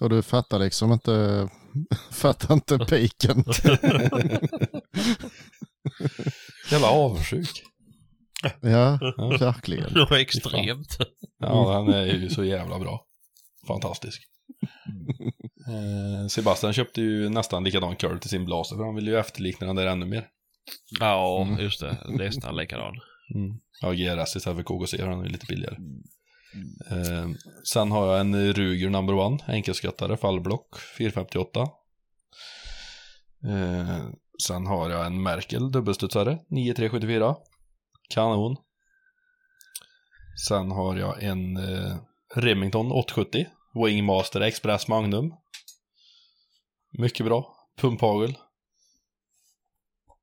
Speaker 2: Och du fattar liksom inte, fattar inte piken.
Speaker 3: Jävla avundsjuk.
Speaker 2: ja, verkligen.
Speaker 1: Det var extremt.
Speaker 3: Ja, den är ju så jävla bra. Fantastisk. Eh, Sebastian köpte ju nästan likadan curl till sin blaser för han ville ju efterlikna den där ännu mer.
Speaker 1: Ja,
Speaker 2: Mm.
Speaker 1: just det. Nästan likadan.
Speaker 3: Ja, GRS istället för KKC, den är ju lite billigare. Eh, sen har jag en Ruger number one, enkelskattare, fallblock, 458. Eh, sen har jag en Merkel dubbelstudsare, 9374. Kanon. Sen har jag en eh, Remington 870, Wingmaster Express Magnum. Mycket bra. Pumphagel.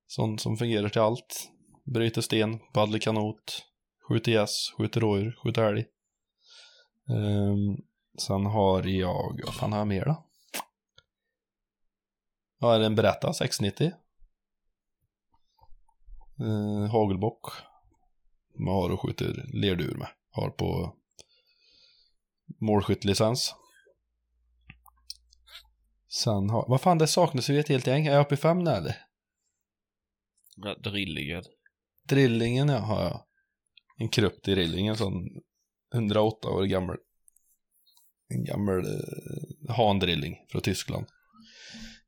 Speaker 3: Sånt som fungerar till allt. Bryter sten, paddlar kanot, skjuter gäss, skjuter rådjur, skjuter älg. Um, sen har jag, vad fan har jag mer då? Jag har en Beretta 690. Uh, ehm, hagelbock. Man har och skjuter lerdur med. Har på målskyttlicens. Sen har, vad fan det saknas ju ett helt gäng. Är jag uppe i fem nu eller?
Speaker 1: Ja, Drillingen.
Speaker 3: Drillingen ja, har jag. En krupp Drilling, en sån 108 år gammal. En gammal eh, handrilling från Tyskland.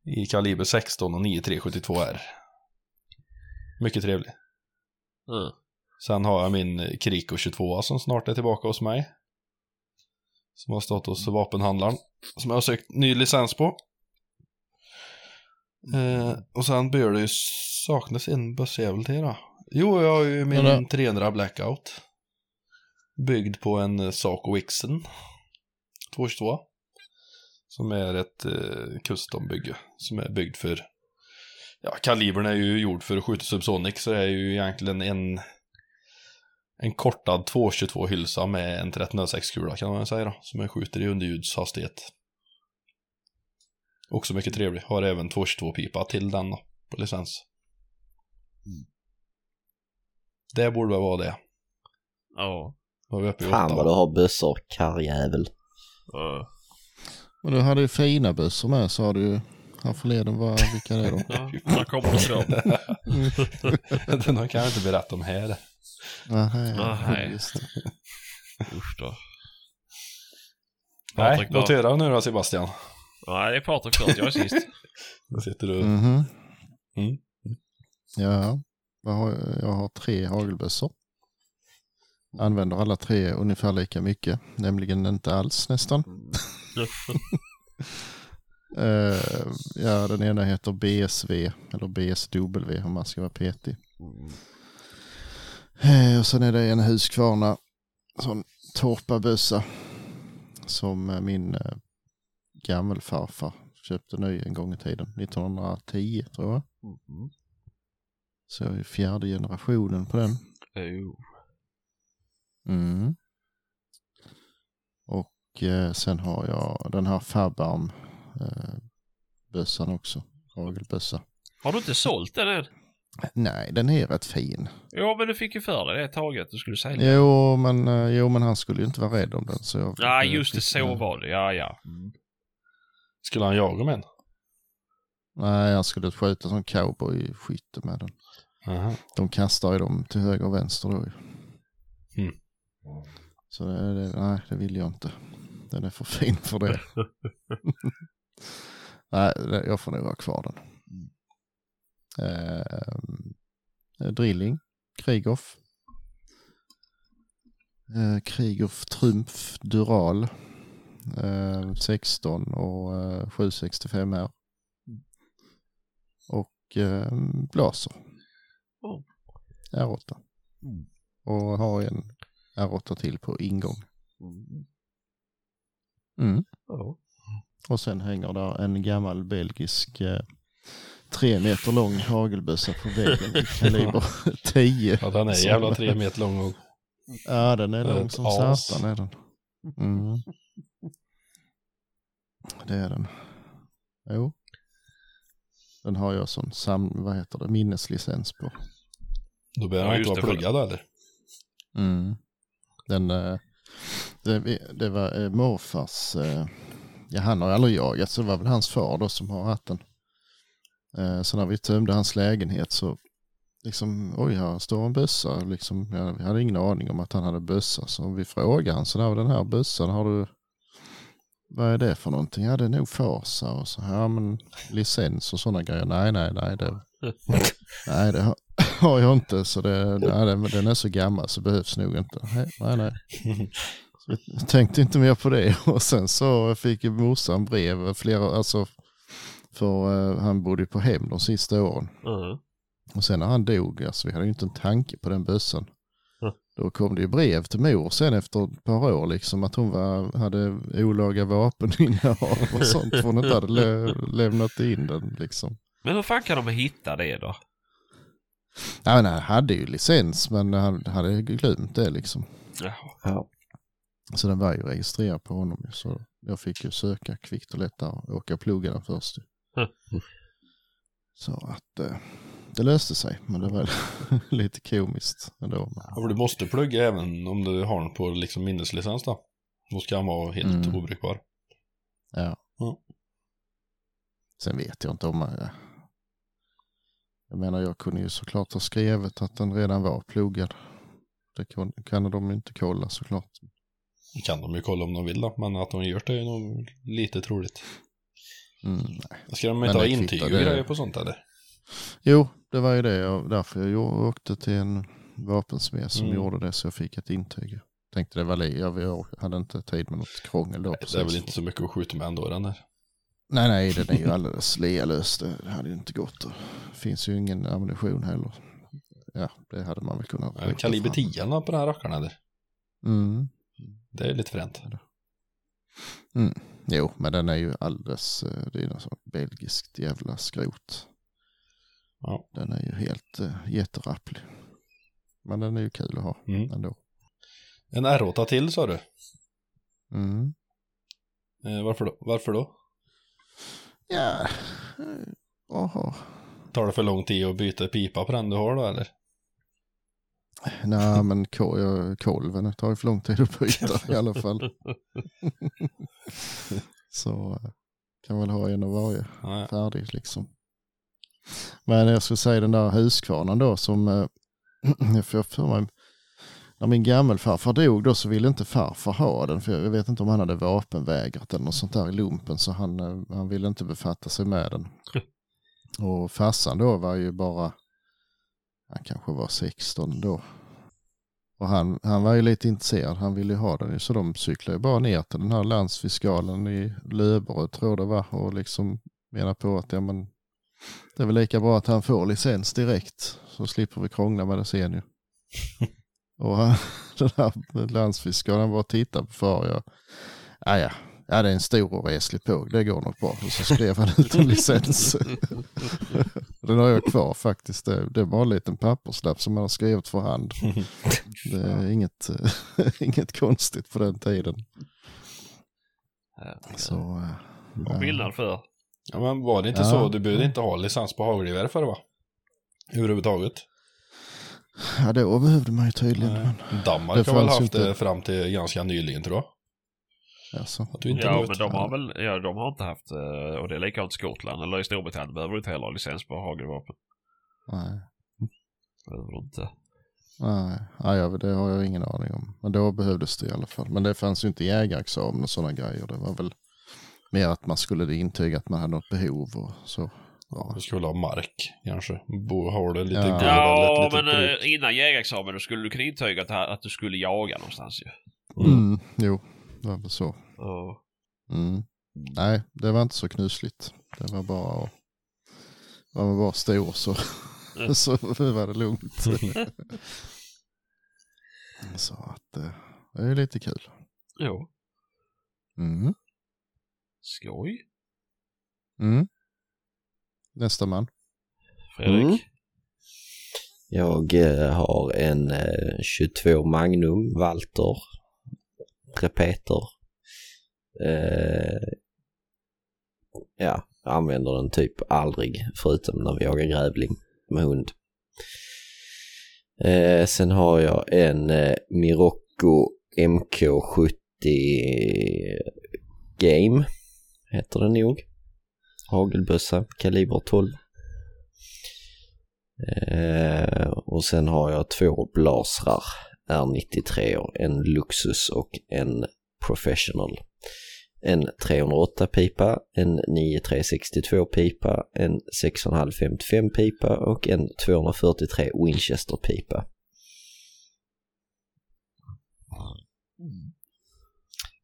Speaker 3: I kaliber 16 och 9372 R. Mycket trevlig.
Speaker 1: Mm.
Speaker 3: Sen har jag min eh, Kriko 22 som snart är tillbaka hos mig. Som har stått hos vapenhandlaren. Som jag har sökt ny licens på. Eh, och sen bör det ju saknas en bössjävel till då. Jo, jag har ju min
Speaker 2: Ja, då.
Speaker 3: 300 Blackout. Byggd på en eh, Saco Wixen. 222. Som är ett eh, custombygge. Som är byggd för... Ja, kalibern är ju gjord för att skjuta Subsonic så det är ju egentligen en... En kortad 222 hylsa med en 1306-kula kan man säga då. Som jag skjuter i underljudshastighet. Också mycket trevlig. Har även 222-pipa till den då, på licens. Det borde väl vara det.
Speaker 1: Ja.
Speaker 3: Då är vi uppe i
Speaker 4: Fan vad du har bössor, karljävel.
Speaker 1: Ja.
Speaker 2: Och du hade ju fina bössor med sa du ju. Här förleden var, vilka är det då?
Speaker 1: Ja, kommer dem?
Speaker 3: Den kan jag inte berätta om här.
Speaker 2: Nej,
Speaker 1: Nej.
Speaker 2: just det.
Speaker 1: Usch då.
Speaker 3: Nej, notera nu då Sebastian.
Speaker 1: Nej, det är Patrik först. Jag är sist.
Speaker 3: Då sitter du...
Speaker 2: Mhm.
Speaker 3: Mm.
Speaker 2: Ja, jag har, jag har tre hagelbössor. Använder alla tre ungefär lika mycket, nämligen inte alls nästan. Eh, ja, den ena heter BSV, eller BSW om man ska vara petig. Eh, och sen är det en Husqvarna, sån torpabössa som eh, min eh, gammelfarfar köpte ny en gång i tiden, 1910 tror jag. Så jag är fjärde generationen på den. Mm. Och eh, sen har jag den här Fabarm eh, bössan också. Hagelbössa.
Speaker 1: Har du inte sålt den än?
Speaker 2: Nej, den är rätt fin.
Speaker 1: Jo, men du fick ju för dig det taget. Du skulle sälja.
Speaker 2: Jo men, eh, jo, men han skulle ju inte vara rädd om den. Så jag,
Speaker 1: Ja,
Speaker 2: jag
Speaker 1: just det. Så var det. Ja, ja.
Speaker 3: Skulle han jaga med en?
Speaker 2: Nej, han skulle skjuta som cowboy-skytte med den.
Speaker 3: Aha.
Speaker 2: De kastar ju dem till höger och vänster då ju.
Speaker 3: Mm.
Speaker 2: Så det, det, nej, det vill jag inte. Den är för fin för det. nej, jag får nog ha kvar den. Eh, drilling, Krigoff. Eh, Krigoff Trumf Dural. Eh, 16 och eh, 765 R. Och eh, Blaser.
Speaker 1: Oh.
Speaker 2: R8. Och har en R8 till på ingång. Mm.
Speaker 1: Ja.
Speaker 2: Och sen hänger där en gammal belgisk eh, tre meter lång hagelbössa på väggen kaliber 10.
Speaker 3: Ja, den är
Speaker 2: Som-
Speaker 3: jävla tre meter lång och...
Speaker 2: Ja, den är lång som satan är den. Mm. Det är den. Jo. Den har jag som sam, vad heter det, minneslicens på.
Speaker 3: Då behöver
Speaker 1: Ja,
Speaker 3: han inte vara pluggad eller?
Speaker 2: Mm. Den, eh, det, det var eh, morfars, eh, ja han har aldrig jagat så det var väl hans far då som har haft den. Eh, Så när vi tömde hans lägenhet så liksom, oj här står en bössa. Liksom, jag hade ingen aning om att han hade bössa. Så vi frågade han, så där, den här bössan har du, vad är det för någonting? Ja det är nog Fasa och så, ja men licens och sådana grejer. Nej, nej, nej, det, nej det har, har jag inte. Så det, nej, den, den är så gammal så behövs nog inte. Nej, nej. nej. Så jag tänkte inte mer på det. Och sen så fick morsan brev, flera, alltså, för eh, han bodde på hem de sista åren.
Speaker 1: Mm.
Speaker 2: Och sen när han dog, alltså vi hade ju inte en tanke på den bössan.
Speaker 1: Mm.
Speaker 2: Då kom det ju brev till mor sen efter ett par år liksom att hon var, hade olaga vapeninnehav och sånt. För hon inte hade lä lämnat in den liksom.
Speaker 1: Men hur fan kan de hitta det då?
Speaker 2: Nej men han hade ju licens men han hade glömt det liksom.
Speaker 1: Jaha.
Speaker 4: Ja.
Speaker 2: Så den var ju registrerad på honom så jag fick ju söka kvickt och och åka och plugga den först. Så att eh, det löste sig, men det var lite komiskt ändå.
Speaker 3: Ja, du måste plugga även om du har den på liksom minneslicens då. Då ska han vara helt
Speaker 2: Mm.
Speaker 3: obrukbar.
Speaker 2: Ja.
Speaker 3: Ja.
Speaker 2: Sen vet jag inte om man... ja. Jag menar, jag kunde ju såklart ha skrivit att den redan var plogad. Det kan, kan de ju inte kolla såklart.
Speaker 3: Det kan de ju kolla om de vill då, men att de gör det är nog lite troligt.
Speaker 2: Mm, nej.
Speaker 3: Ska de inte ha intyg och grejer på sånt eller?
Speaker 2: Jo, det var ju det. Jag, därför jag åkte till en vapensmed som
Speaker 3: Mm.
Speaker 2: gjorde det så jag fick ett intyg. Tänkte det var li. Jag, hade inte tid med något krångel då.
Speaker 3: Nej, det är väl inte så mycket att skjuta med ändå den där.
Speaker 2: Nej, nej, den är ju alldeles lealös. Det hade ju inte gått. och Det finns ju ingen ammunition heller. Ja, det hade man väl kunnat.
Speaker 3: Ja, Kaliber
Speaker 2: fram.
Speaker 3: 10 på den här rackaren eller?
Speaker 2: Mm.
Speaker 3: Det är lite fränt.
Speaker 2: Jo, men den är ju alldeles, eh, det är något sånt belgiskt jävla skrot.
Speaker 3: Ja.
Speaker 2: Den är ju helt uh, jätterapplig. Men den är ju kul att ha
Speaker 3: Mm.
Speaker 2: ändå.
Speaker 3: En R8 till sa du?
Speaker 2: Mm.
Speaker 3: Eh, varför då? Varför då?
Speaker 2: Ja, eh, aha.
Speaker 3: Tar det för lång tid att byta pipa på den du har då eller?
Speaker 2: Nej, men kolven tar ju för lång tid att byta i alla fall. Så eh, kan väl ha en av varje
Speaker 3: Nej.
Speaker 2: färdig liksom. Men jag skulle säga den där Husqvarnan då som, eh, jag får för mig, när min gammelfarfar dog då så ville inte farfar ha den för jag vet inte om han hade vapenvägrat eller något sånt där i lumpen så han, eh, han ville inte befatta sig med den. Och farsan då var ju bara, han kanske var 16 då. Och han, han var ju lite intresserad, han ville ju ha den så de cyklade ju bara ner till den här landsfiskalen i Löberöd tror jag det var och liksom menar på att ja men det är väl lika bra att han får licens direkt så slipper vi krångla med det sen ju. och han, den här landsfiskalen bara tittade på far jag, ja ja, det är en stor och reslig påg, det går nog bra. Och så skrev han ut en licens. den har jag kvar faktiskt, det, det är bara en liten papperslapp som han har skrivit för hand. Det är inget, inget konstigt på den tiden. Så, eh,
Speaker 1: Vad skillnad för.
Speaker 3: Ja men var det inte
Speaker 2: Ja.
Speaker 3: så? Du behövde inte ha licens på hagelgevär för det va? Överhuvudtaget.
Speaker 2: ja då behövde man ju tydligen.
Speaker 3: Nej.
Speaker 2: Men,
Speaker 3: Danmark
Speaker 2: Det
Speaker 3: har väl haft
Speaker 2: inte-
Speaker 3: det fram till ganska nyligen tror jag.
Speaker 2: Alltså,
Speaker 3: Att du inte
Speaker 1: Ja, men de har väl, ja de har inte haft, eh, och det är likadant i Skottland eller i Storbritannien behöver du inte heller ha licens på hagelvapen.
Speaker 2: nej.
Speaker 1: Behöver du inte.
Speaker 2: Nej, ja, det har jag ingen aning om. Men då behövdes det i alla fall. Men det fanns ju inte jägarexamen och sådana grejer. Det var väl mer att man skulle intyga att man hade något behov och så. Ja,
Speaker 3: Du skulle ha mark kanske. Bo, har du lite
Speaker 2: Ja.
Speaker 1: Ja,
Speaker 3: litet
Speaker 1: men
Speaker 3: bruk.
Speaker 1: eh, innan jägarexamen då skulle du kunna intyga att, att du skulle jaga någonstans ju.
Speaker 2: mm, jo, det var väl så.
Speaker 1: Ja.
Speaker 2: Mm. Nej, det var inte så knusligt. Det var bara att var man bara stor så,
Speaker 1: Mm.
Speaker 2: så var det lugnt. så att eh, det är lite kul.
Speaker 1: Jo.
Speaker 2: Mm.
Speaker 1: Skoj.
Speaker 2: Mm. Nästa man.
Speaker 1: Fredrik.
Speaker 4: Mm. Jag eh, har en eh, 22 Magnum Walter Repeter. Eh, ja, jag använder den typ aldrig förutom när vi jagar grävling med hund. Eh, sen har jag en eh, Mirocco MK70 Game, heter den nog. Hagelbössa, kaliber 12. Eh, och sen har jag två blasrar R93, en Luxus och en Professional. En 308 pipa, en 9362 pipa, en 6,555 pipa och en 243 Winchester pipa.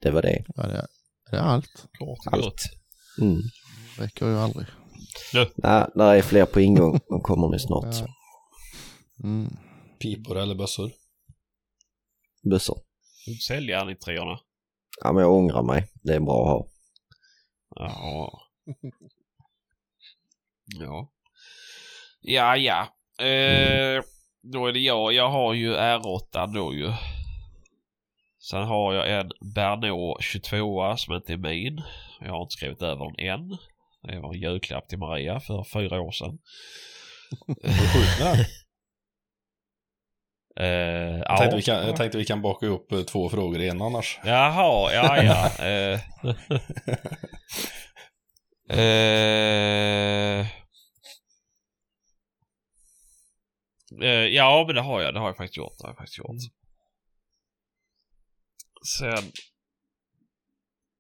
Speaker 4: Det var det.
Speaker 2: Ja, det, är, det är allt.
Speaker 3: Allt.
Speaker 4: Mm.
Speaker 2: Räcker ju aldrig.
Speaker 4: Nej, där är fler på ingång. De kommer nu snart.
Speaker 2: Ja. Mm.
Speaker 3: Pipor eller bössor.
Speaker 4: Bössor.
Speaker 1: Säljer han i treorna.
Speaker 4: Ja, men jag ångrar mig. Det är bra att ha.
Speaker 1: Ja. Ja. Ja, ja. Eh, då är det jag. Jag har ju R8 då ju. Sen har jag en Bernot 22 som inte är min. Jag har inte skrivit över den än. Det var en julklapp till Maria för fyra år sedan. Eh,
Speaker 3: Jag
Speaker 1: ja.
Speaker 3: tänkte, vi kan, jag tänkte vi kan baka ihop eh, två frågor i en annars.
Speaker 1: Jaha, ja ja. eh. Eh. Eh, ja, men det har jag. Det har jag faktiskt gjort. Det har jag faktiskt gjort. Sen...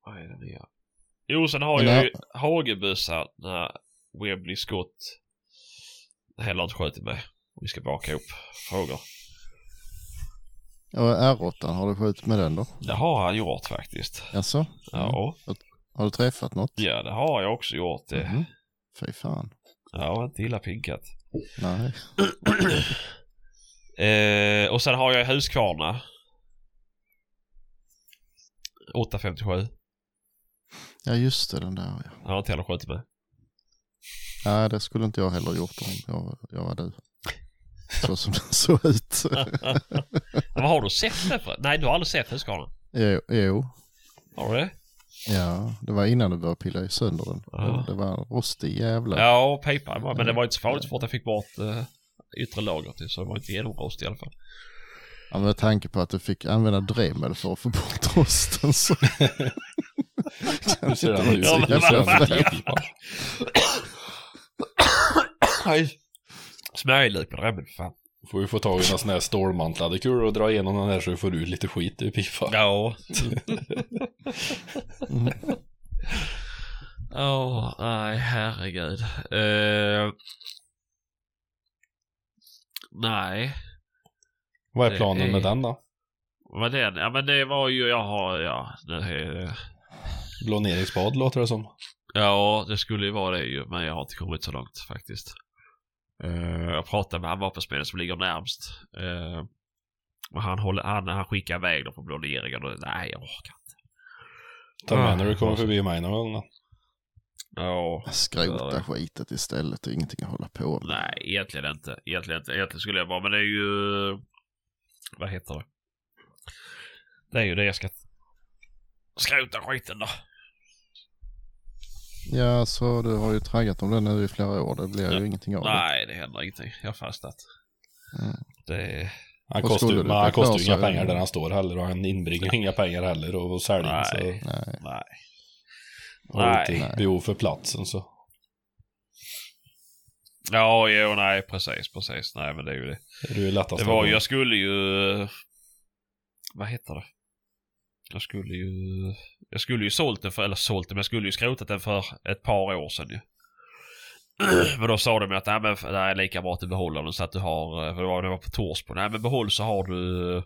Speaker 1: Vad är det nya? Jo, sen har jag ju hagelbössa när Webley Scott heller inte skjutit med. Vi ska baka ihop frågor.
Speaker 2: Och R8, har du skjutit med den då?
Speaker 1: Det har han gjort faktiskt.
Speaker 2: Jaså?
Speaker 1: Ja,
Speaker 2: Har du träffat något?
Speaker 1: ja det har jag också gjort. Det.
Speaker 2: Mhm. Fy fan.
Speaker 1: Ja, inte illa pinkat.
Speaker 2: Nej.
Speaker 1: Eh, och sen har jag Huskvarna. 857.
Speaker 2: Ja just det, den där ja.
Speaker 1: Jag har inte heller skjutit med.
Speaker 2: Nej, det skulle inte jag heller gjort om jag, jag var du. Så som den såg ut.
Speaker 1: Men vad har du sett det för? Nej, du har aldrig sett Huskvarna?
Speaker 2: jo, jo,
Speaker 1: Har du det?
Speaker 2: ja, det var innan du började pilla sönder den.
Speaker 1: Ja.
Speaker 2: Det var en rostig jävla.
Speaker 1: Ja, pipan var, men det var inte så farligt så fort jag fick bort eh, yttre lagret så det var inte genomrost i alla fall.
Speaker 2: Ja, med tanke på att du fick använda Dremel för att få bort rosten så. Jävla
Speaker 1: vad fan.
Speaker 2: fränt.
Speaker 1: Nej. Smörjlök på remmen för fan.
Speaker 3: Får vi få tag i några sådana här stålmantlade kulor och dra igenom den här så vi får ut lite skit ur pipan.
Speaker 1: Ja. Åh, nej herregud. Eh, nej.
Speaker 3: Vad är planen
Speaker 1: är-
Speaker 3: med den då?
Speaker 1: Vad den? Ja men det var ju, jag har, ja. Det, är-
Speaker 3: Blåneringsbad låter det som.
Speaker 1: ja, det skulle ju vara det ju. Men jag har inte kommit så långt faktiskt. Eh, jag pratade med han vapensmeden som ligger närmst. Uh, och han, håller, han, han skickar iväg dem på blåneringen och nej jag orkar inte.
Speaker 3: Ta med
Speaker 1: Ah,
Speaker 3: när du kommer förbi mig någon gång.
Speaker 1: Ja.
Speaker 2: Skrota skitet istället, det är ingenting att hålla på med.
Speaker 1: Nej, egentligen inte. Egentligen inte. Egentligen skulle jag bara, men det är ju... Vad heter det? Det är ju det jag ska skrota skiten då.
Speaker 2: Ja, så du har ju traggat om det nu i flera år, det blir ju
Speaker 1: Ja.
Speaker 2: ingenting av det.
Speaker 1: Nej, det händer ingenting. Jag har fastnat.
Speaker 2: Mm.
Speaker 1: Det...
Speaker 3: Han
Speaker 2: Vad
Speaker 3: kostar, ju- han
Speaker 2: ta
Speaker 3: kostar ju inga pengar där han står heller och han inbringar inga pengar heller och säljer
Speaker 1: Nej.
Speaker 3: så
Speaker 2: Nej.
Speaker 1: Nej. Nej.
Speaker 3: behov för platsen så.
Speaker 1: Ja, jo, nej, precis, precis. Nej, men det är ju det.
Speaker 3: Det är ju lättast
Speaker 1: Det var ju, jag skulle ju... Vad heter det? Jag skulle ju... Jag skulle ju sålt den för, eller sålt den, men jag skulle ju skrotat den för ett par år sedan ju. Men då sa de att nej, men det är lika bra att du behåller den så att du har, eh, för det var, det var på Torsby. Nej men behåll så har du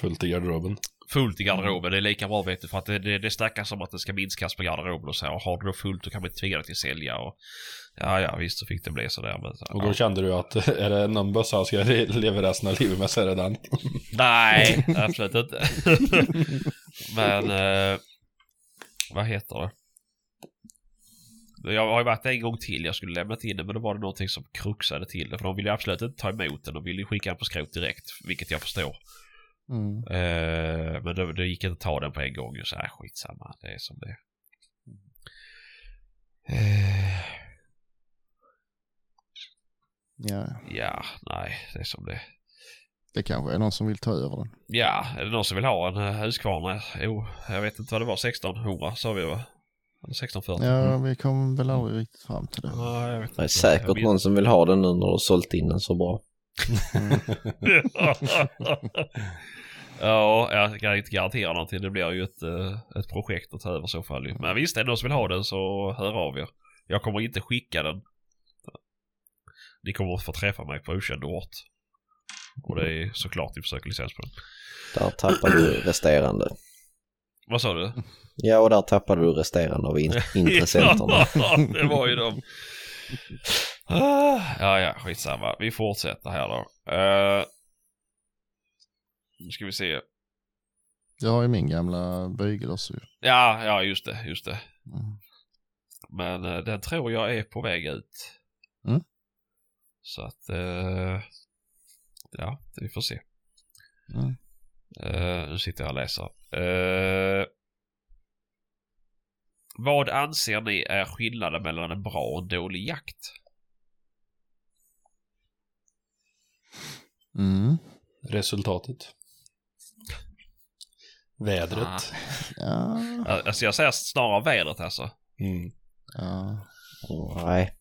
Speaker 3: fullt i garderoben.
Speaker 1: fullt i garderoben. Det är lika bra vet du för att det, det, det snackas om att det ska minskas på garderoben och så. Och har du då fullt då kan man inte tvinga dig till att sälja och ja ja visst så fick det bli sådär men så,
Speaker 3: Och då
Speaker 1: ja.
Speaker 3: kände du att är det någon bössa jag ska le- leva resten av livet med så är det den.
Speaker 1: Nej, absolut inte. Men eh, vad heter det? Jag har ju varit en gång till. Jag skulle lämnat in den men då var det någonting som kruxade till det. För de ville absolut inte ta emot den. De ville ju skicka den på skrot direkt. Vilket jag förstår.
Speaker 2: Mm.
Speaker 1: Eh, men då, det gick inte att ta den på en gång. Så här, skitsamma. Det är som det är. Eh,
Speaker 2: Ja,
Speaker 1: ja, nej. Det är som det är.
Speaker 2: Det kanske är någon som vill ta över den.
Speaker 1: Ja, är det någon som vill ha en uh, Husqvarna? Jo, jag vet inte vad det var. 1600 sa vi va? Eller 1640?
Speaker 2: Ja, vi kom väl aldrig riktigt fram till det.
Speaker 1: Ja, jag vet
Speaker 4: Det är säkert någon som vill ha den nu när du har sålt in den så bra.
Speaker 1: ja, jag kan inte garantera någonting. Det blir ju ett, eh, ett projekt att ta över så fall. Men visst, är det någon som vill ha den så hör av er. Jag kommer inte skicka den. Ni kommer att få träffa mig på okänd ort. Och det är såklart ni försöker licens på den.
Speaker 4: Där tappar du resterande.
Speaker 1: Vad sa du?
Speaker 4: Ja, och där tappade du resterande av in intressenterna.
Speaker 1: Ja, det var ju de. Ah, Ja, ja, skitsamma. Vi fortsätter här då. Uh, nu ska vi se.
Speaker 2: Jag har ju min gamla bygel också ju.
Speaker 1: Ja, ja, just det, just det.
Speaker 2: Mm.
Speaker 1: Men eh, den tror jag är på väg ut.
Speaker 2: Mm.
Speaker 1: Så att, eh, ja, vi får se.
Speaker 2: Mm.
Speaker 1: Eh, nu sitter jag och läser. Eh, vad anser ni är skillnaden mellan en bra och en dålig jakt?
Speaker 2: Mm.
Speaker 3: resultatet. Vädret.
Speaker 1: Ah.
Speaker 2: Ja,
Speaker 1: Alltså jag säger snarare vädret alltså.
Speaker 3: Mm.
Speaker 2: ja.
Speaker 4: Nej.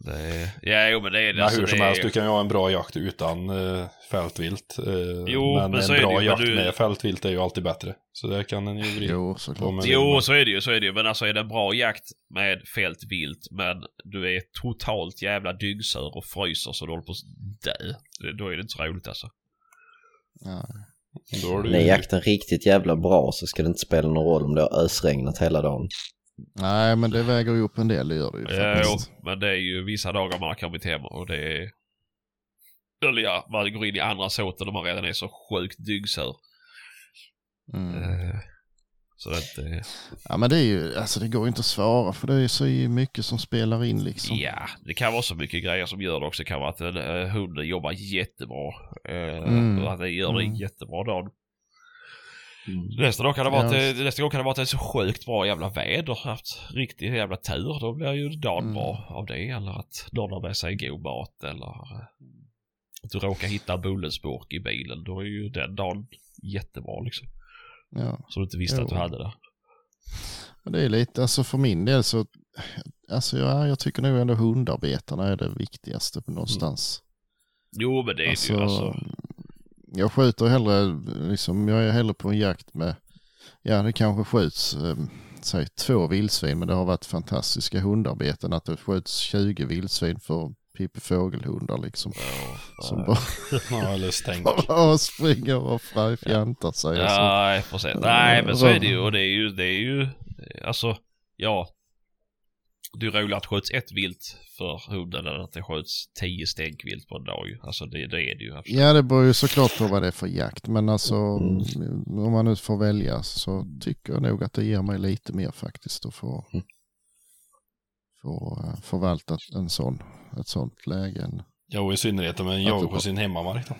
Speaker 1: Det är, ja, jo men det är det.
Speaker 3: Men
Speaker 1: Alltså,
Speaker 3: hur som
Speaker 1: det är,
Speaker 3: helst, du kan ju ha en bra jakt utan uh, fältvilt. eh,
Speaker 1: Jo,
Speaker 3: men,
Speaker 1: men så
Speaker 3: en
Speaker 1: är det
Speaker 3: bra
Speaker 1: men
Speaker 3: jakt
Speaker 1: du-
Speaker 3: med fältvilt är ju alltid bättre. Så det kan en ju vrida
Speaker 2: Jo, såklart.
Speaker 3: med
Speaker 1: Jo, så är det ju, så är det ju. Men alltså är det en bra jakt med fält vilt, men du är totalt jävla dyggsur och fryser så du håller på att dö. Det- Då är det inte så roligt alltså.
Speaker 2: Ja.
Speaker 3: Då har du
Speaker 4: Är jakten riktigt jävla bra så ska det inte spela någon roll om det har ösregnat hela dagen.
Speaker 2: Nej, men det väger ju upp en del, det gör det ju
Speaker 1: Ja,
Speaker 2: faktiskt.
Speaker 1: men det är ju vissa dagar man har kommit hem och det är... Eller ja, man går in i andra såten och man redan är så sjukt dyggsur.
Speaker 2: Mm.
Speaker 1: Eh, Så det är inte...
Speaker 2: Ja, men det är ju, alltså det går ju inte att svara för det är så mycket som spelar in liksom.
Speaker 1: Ja, det kan vara så mycket grejer som gör det också. Det kan vara att uh, hunden jobbar jättebra.
Speaker 2: Mm.
Speaker 1: att den gör det
Speaker 2: Mm.
Speaker 1: jättebra dag. Nästa dag kan det vara
Speaker 2: Ja.
Speaker 1: nästa gång kan det vara att det är så sjukt bra jävla väder. Haft riktigt jävla tur. Då blir ju dagen
Speaker 2: Mm.
Speaker 1: bra av det. Eller att någon har med sig god mat. Eller eh, att du råkar hitta en bullensburk i bilen. Då är ju den dagen jättebra liksom.
Speaker 2: Ja.
Speaker 1: Så du inte visste
Speaker 2: Jo.
Speaker 1: att du hade det.
Speaker 2: Och det är lite, alltså för min del så, alltså ja, jag tycker nog ändå hundarbetarna är det viktigaste på någonstans.
Speaker 1: Jo men det är det ju alltså.
Speaker 2: Jag skjuter hellre, liksom, jag är hellre på en jakt med, ja det kanske skjuts, eh, säg två vildsvin, men det har varit fantastiska hundarbeten att det skjuts 20 vildsvin för Pippi Fågelhundar liksom. Som bara,
Speaker 3: Ja, stänk.
Speaker 2: bara springer och fjantar sig.
Speaker 1: Nej, precis. Nej, men så är det ju. Och det är ju, det är ju, alltså, ja. Det är roligare att det skjuts ett vilt för hunden än att det skjuts tio stänkvilt på en dag. Alltså det, det är det ju. absolut.
Speaker 2: Ja, det beror ju såklart på vad det är för jakt. Men alltså,
Speaker 4: Mm.
Speaker 2: om man nu får välja så tycker jag nog att det ger mig lite mer faktiskt att få,
Speaker 4: Mm.
Speaker 2: få eh, förvalta en sån, ett sånt läge.
Speaker 3: Ja, och i synnerhet om en jagar på sin hemmamark då.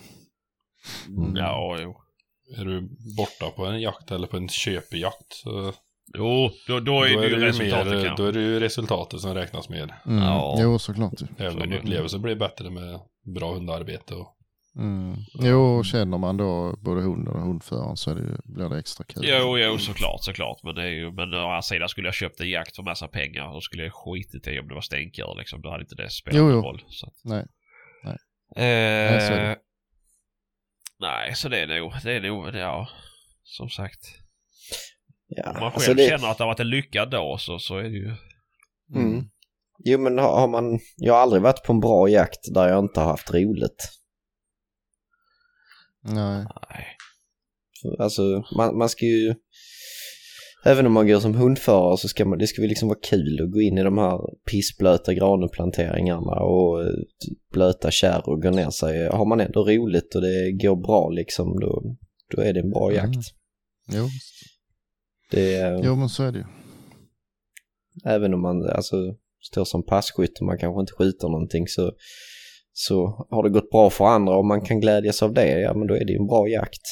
Speaker 2: Mm.
Speaker 1: Ja, jo.
Speaker 3: Är du borta på en jakt eller på en köpjakt så
Speaker 1: Jo, då, då är
Speaker 3: då
Speaker 1: det
Speaker 3: är
Speaker 1: ju
Speaker 3: det ju,
Speaker 1: resultatet
Speaker 3: mer,
Speaker 1: kanske.
Speaker 3: då är det ju resultatet som räknas mer.
Speaker 2: Mm.
Speaker 1: Ja.
Speaker 2: Jo, såklart.
Speaker 3: Även om upplevelsen blir bättre med bra hundarbete. Och,
Speaker 2: Mm. Jo, och känner man då både hunden och hundföraren så är det, blir det extra kul.
Speaker 1: Jo, jo, såklart, såklart. Men det är ju, men å andra sidan skulle jag köpt en jakt för massa pengar då skulle jag skitit i om det var stänkdjur liksom. Då hade inte det spelat någon roll. Så att,
Speaker 2: Nej.
Speaker 1: Eh,
Speaker 2: Nej, så
Speaker 1: nej, så det är nog, det är nog, ja, som sagt.
Speaker 4: Ja,
Speaker 1: Om man
Speaker 4: alltså
Speaker 1: själv
Speaker 4: det,
Speaker 1: känner att det har varit en lyckad dag så, så är det ju...
Speaker 4: mm. Jo men har, har man, jag har aldrig varit på en bra jakt där jag inte har haft roligt.
Speaker 2: Nej.
Speaker 1: Nej.
Speaker 4: Alltså man, man ska ju, även om man går som hundförare så ska man, det ska väl liksom vara kul att gå in i de här pissblöta graneplanteringarna och eh, blöta kärr och gå ner sig. Har man ändå roligt och det går bra liksom då, då är det en bra jakt.
Speaker 2: Mm. Jo.
Speaker 4: Det är,
Speaker 2: jo, men så är det ju.
Speaker 4: även om man alltså, står som passkytt och man kanske inte skjuter någonting så, så har det gått bra för andra och man kan glädjas av det, ja men då är det ju en bra jakt.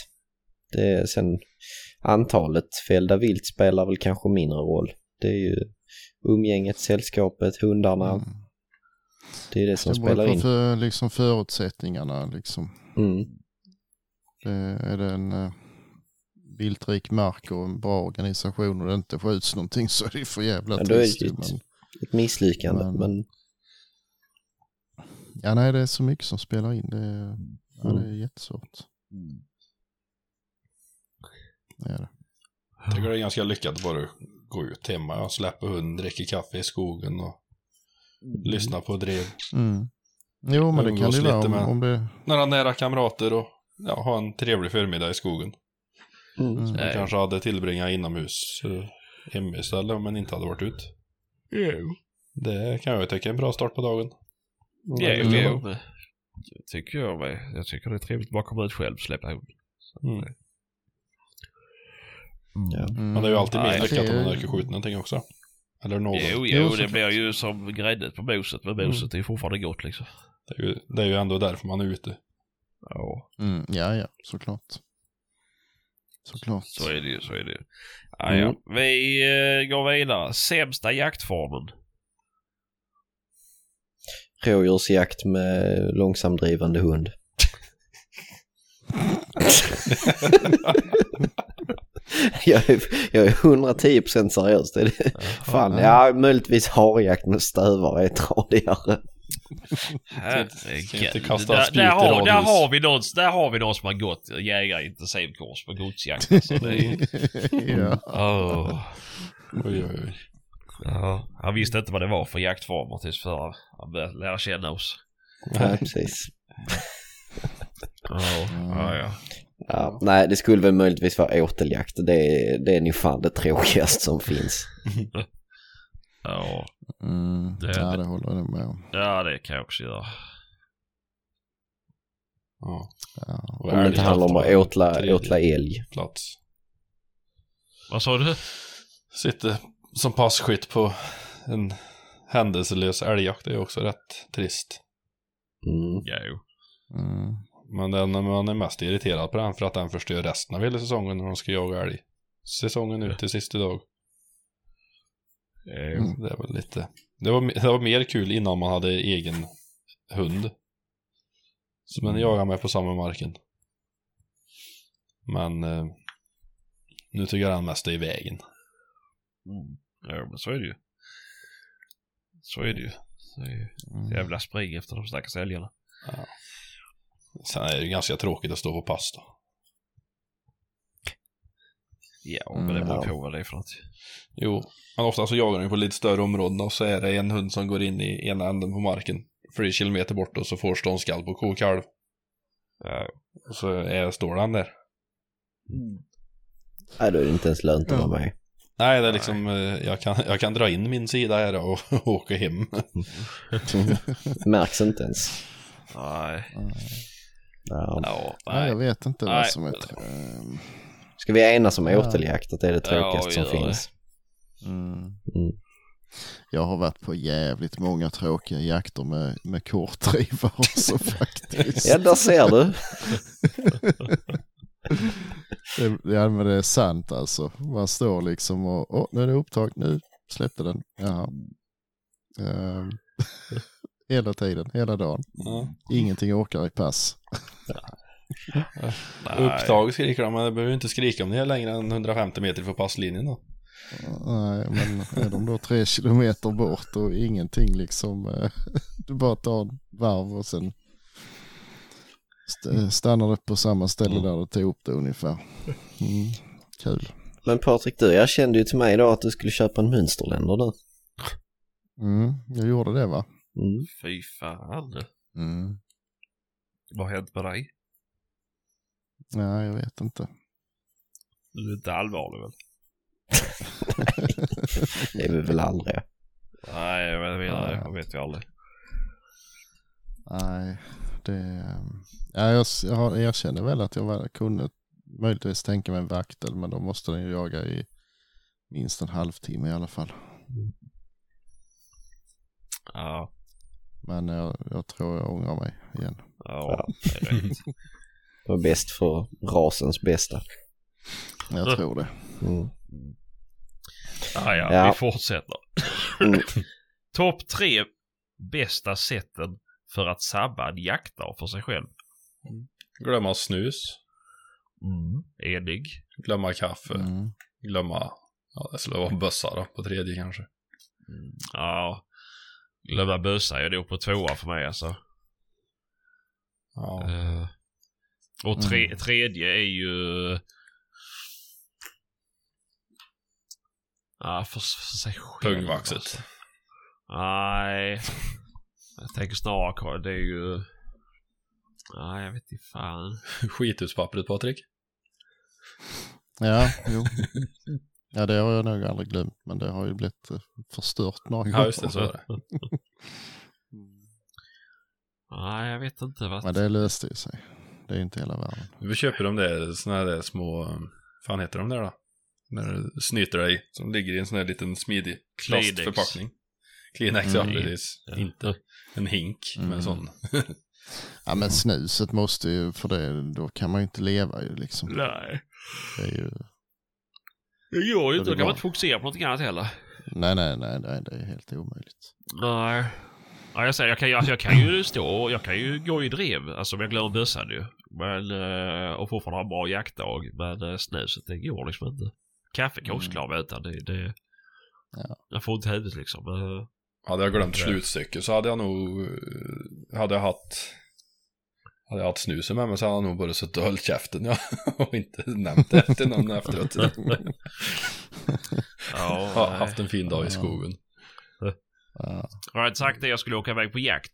Speaker 4: Det är sen antalet fällda vilt spelar väl kanske mindre roll. Det är ju umgänget, sällskapet, hundarna,
Speaker 2: Mm.
Speaker 4: det är det som
Speaker 2: Det
Speaker 4: spelar in.
Speaker 2: för, liksom förutsättningarna liksom.
Speaker 4: Mm.
Speaker 2: Det, är det en eh, viltrik mark och en bra organisation och det inte skjuts någonting så är det för jävla
Speaker 4: Ja, då är det
Speaker 2: trist.
Speaker 4: ett-
Speaker 2: men-
Speaker 4: Ett misslyckande,
Speaker 2: Men-
Speaker 4: men
Speaker 2: Ja, nej, det är så mycket som spelar in. Det är, ja, det är jättesvårt. Det är det.
Speaker 3: jag tycker det är ganska lyckat att bara gå ut hemma och släppa hund, dricka kaffe i skogen och lyssna på drev.
Speaker 2: Mm. Jo, men det kan det ju vara om,
Speaker 3: med-
Speaker 2: om det...
Speaker 3: Några nära kamrater och ja, ha en trevlig förmiddag i skogen.
Speaker 4: Mm.
Speaker 2: Mm.
Speaker 3: Man kanske hade tillbringat inomhus eh, hemma istället om man inte hade varit ut.
Speaker 1: Jo.
Speaker 3: Det kan jag tycka är en bra start på dagen.
Speaker 1: Ja,
Speaker 2: Mm.
Speaker 1: jo, det tycker jag med. Jag tycker det är trevligt att bara komma ut själv och släppa hund.
Speaker 3: Mm.
Speaker 4: Ja.
Speaker 2: Mm.
Speaker 3: Men det är ju alltid mer lyckat om man verkar skjuta någonting också. Eller någon.
Speaker 1: Jo,
Speaker 2: Jo,
Speaker 1: jo, det blir ju som gräddet på moset. Men moset är ju fortfarande gott liksom.
Speaker 3: Det, är ju, det är ju ändå därför man är ute.
Speaker 1: Ja,
Speaker 2: Mm. Ja, ja, såklart. Såklart.
Speaker 1: så är det ju, så är det ju. Ja, ja.
Speaker 4: Mm.
Speaker 1: Vi eh, går vidare. Sämsta jaktformen.
Speaker 4: Rådjursjakt med långsamdrivande hund. jag, är, jag är 110% seriös. Det är det. Fan, ja, möjligtvis harjakt med stövare är tradigare.
Speaker 1: Herregud.
Speaker 3: inte kasta
Speaker 1: Där, där, har, där, har vi någon, där har vi någon som har gått jägarintensivkurs på godsjakt. Alltså, det är ju...
Speaker 2: ja.
Speaker 1: Åh.
Speaker 3: Oj, oj, oj.
Speaker 1: Ja, han visste inte vad det var för jaktformer tills för han började lära känna oss.
Speaker 4: Ja, precis.
Speaker 1: Ja, ja, ja.
Speaker 4: Ja, nej, det skulle väl möjligtvis vara åteljakt. Det är, det är nog fan det tråkigaste som finns.
Speaker 1: Ja,
Speaker 2: Mm.
Speaker 1: Det-
Speaker 2: ja, det håller jag med om.
Speaker 1: ja, det kan jag också göra.
Speaker 3: Ja.
Speaker 2: Ja.
Speaker 4: Om det inte handlar om att åtla, åtla älg.
Speaker 3: Plats.
Speaker 1: Vad sa du?
Speaker 3: Sitter som passkytt på en händelselös älgjakt det är också rätt trist.
Speaker 4: Mm.
Speaker 1: Ja, jo.
Speaker 2: Mm.
Speaker 3: Men den, man är mest irriterad på den för att den förstör resten av hela säsongen när de ska jaga älg. Säsongen ut till sista dag.
Speaker 1: Ja, jo.
Speaker 2: Mm.
Speaker 3: Det är väl lite... Det var, det var mer kul innan man hade egen hund. Som man jagade med på samma marken. Men eh, nu tycker jag den mest är i vägen.
Speaker 1: Mm. Ja, men så är det ju. Så är det ju. Så är ju.
Speaker 2: Mm.
Speaker 1: Jävla spring efter de stackars älgarna.
Speaker 3: Sen är det ju ganska tråkigt att stå på pass då.
Speaker 1: Ja, men det
Speaker 2: Mm,
Speaker 1: beror
Speaker 4: ja.
Speaker 1: på vad det är för något.
Speaker 3: Jo, men ofta så jagar de på lite större områden och så är det en hund som går in i ena änden på marken flera kilometer bort och så får ståndskall på ko och kalv.
Speaker 1: Ja.
Speaker 3: Och så är, står den där.
Speaker 4: Nej, då är det inte ens lönt att vara med.
Speaker 3: Nej, det är liksom, eh, jag kan, jag kan dra in min sida här och, och åka hem.
Speaker 4: Märks inte ens.
Speaker 1: Nej.
Speaker 4: Ja.
Speaker 1: Ja,
Speaker 2: Nej, jag vet inte
Speaker 1: Nej.
Speaker 2: vad som är...
Speaker 4: Ska vi enas om
Speaker 2: Ja.
Speaker 4: åteljakt att det är det tråkigaste
Speaker 1: Ja,
Speaker 4: som finns?
Speaker 2: Mm.
Speaker 4: Mm.
Speaker 2: Jag har varit på jävligt många tråkiga jakter med, med kortdrivare också faktiskt.
Speaker 4: Ja, där ser du.
Speaker 2: Det, ja, men det är sant alltså. Man står liksom och, åh, nu är det upptag, nu släppte den. Jaha. Ehm, hela tiden, hela dagen.
Speaker 3: Ja.
Speaker 2: Ingenting orkar i pass.
Speaker 3: Upptag skriker de, men det behöver inte skrika om det är längre än 150 meter från passlinjen då.
Speaker 2: Nej, men är de då tre kilometer bort och ingenting liksom. eh, Du bara tar en varv och sen st- stannar det på samma ställe där du tog upp det ungefär. Mm, kul.
Speaker 4: Men Patrik, du erkände ju till mig idag att du skulle köpa en mönsterländer nu.
Speaker 2: Mm, jag gjorde det va?
Speaker 4: Mm.
Speaker 1: Fy fan.
Speaker 2: Mm.
Speaker 1: Vad har hänt med dig?
Speaker 2: Nej, jag vet inte.
Speaker 1: Du är inte allvarlig väl?
Speaker 4: Det är vi väl aldrig.
Speaker 1: Nej, jag vet, jag,
Speaker 2: Nej.
Speaker 1: jag vet ju aldrig.
Speaker 2: Nej, det... Ja, jag, jag, har- jag känner väl att jag kunde möjligtvis tänka mig en vaktel, men då måste den ju jaga i minst en halvtimme i alla fall.
Speaker 1: Ja,
Speaker 2: Men jag, jag tror jag ångrar mig igen.
Speaker 1: ja, det är rätt.
Speaker 4: Det var bäst för rasens bästa.
Speaker 2: Jag tror det.
Speaker 4: Mm.
Speaker 1: Ah, ja,
Speaker 4: Ja.
Speaker 1: vi fortsätter.
Speaker 4: Mm.
Speaker 1: Topp tre bästa sätten för att sabba en jaktdag för sig själv.
Speaker 3: Glömma snus,
Speaker 1: Mm. Enig.
Speaker 3: glömma kaffe,
Speaker 2: Mm.
Speaker 3: glömma, ja det skulle vara bössa då på tredje kanske.
Speaker 1: Ja. Glömma bössa är nog på tvåa för mig alltså.
Speaker 3: Ja.
Speaker 1: Eh, och tre,
Speaker 2: Mm.
Speaker 1: tredje är ju... Ja, för, för sig själv.
Speaker 3: Pungvaxet.
Speaker 1: alltså. Nej. Jag tänker snarare, det är ju... Nej, jag vet inte fan.
Speaker 3: Skithuspappret Patrik.
Speaker 2: Ja, jo. Ja, det har jag nog aldrig glömt, men det har ju blivit eh, förstört några gånger.
Speaker 3: Ja just det, så är det.
Speaker 1: Nej, jag vet inte vad...
Speaker 2: Men det löste ju sig. Det är inte hela världen.
Speaker 3: Vi köper de där såna där små, fan heter de där då? Du snyter dig, som ligger i en sån här liten smidig
Speaker 1: Kleenex.
Speaker 3: plastförpackning. Kleenex, ja
Speaker 2: Mm.
Speaker 3: precis.
Speaker 1: Ja.
Speaker 3: Inte en hink med
Speaker 2: Mm.
Speaker 3: en sån.
Speaker 2: Ja, men snuset måste ju, för det, då kan man ju inte leva ju liksom.
Speaker 1: Nej.
Speaker 2: Det är ju,
Speaker 1: Det gör ju inte. Då kan man inte fokusera på någonting annat heller.
Speaker 2: nej, nej, nej, nej, det är helt omöjligt.
Speaker 1: Nej. Ja, jag säger, jag kan, ju- alltså, jag kan ju stå och jag kan ju gå i drev. Alltså om jag glömmer bössan ju. Men, eh, och fortfarande ha en bra jaktdag. Men eh, snuset det går liksom inte. Kaffe kan jag också klara mig utan. Det, det,
Speaker 2: Ja.
Speaker 1: Jag får inte huvudet liksom. Eh,
Speaker 3: Hade jag glömt
Speaker 1: Ja.
Speaker 3: slutstycke så hade jag nog, eh, hade jag haft, hade jag haft snusen med mig så hade jag nog bara suttit och hållit käften ja. och inte nämnt det till någon efteråt.
Speaker 1: Ja,
Speaker 3: Ha, haft en fin dag i skogen.
Speaker 2: Ja.
Speaker 1: Jag hade sagt det jag skulle åka iväg på jakt.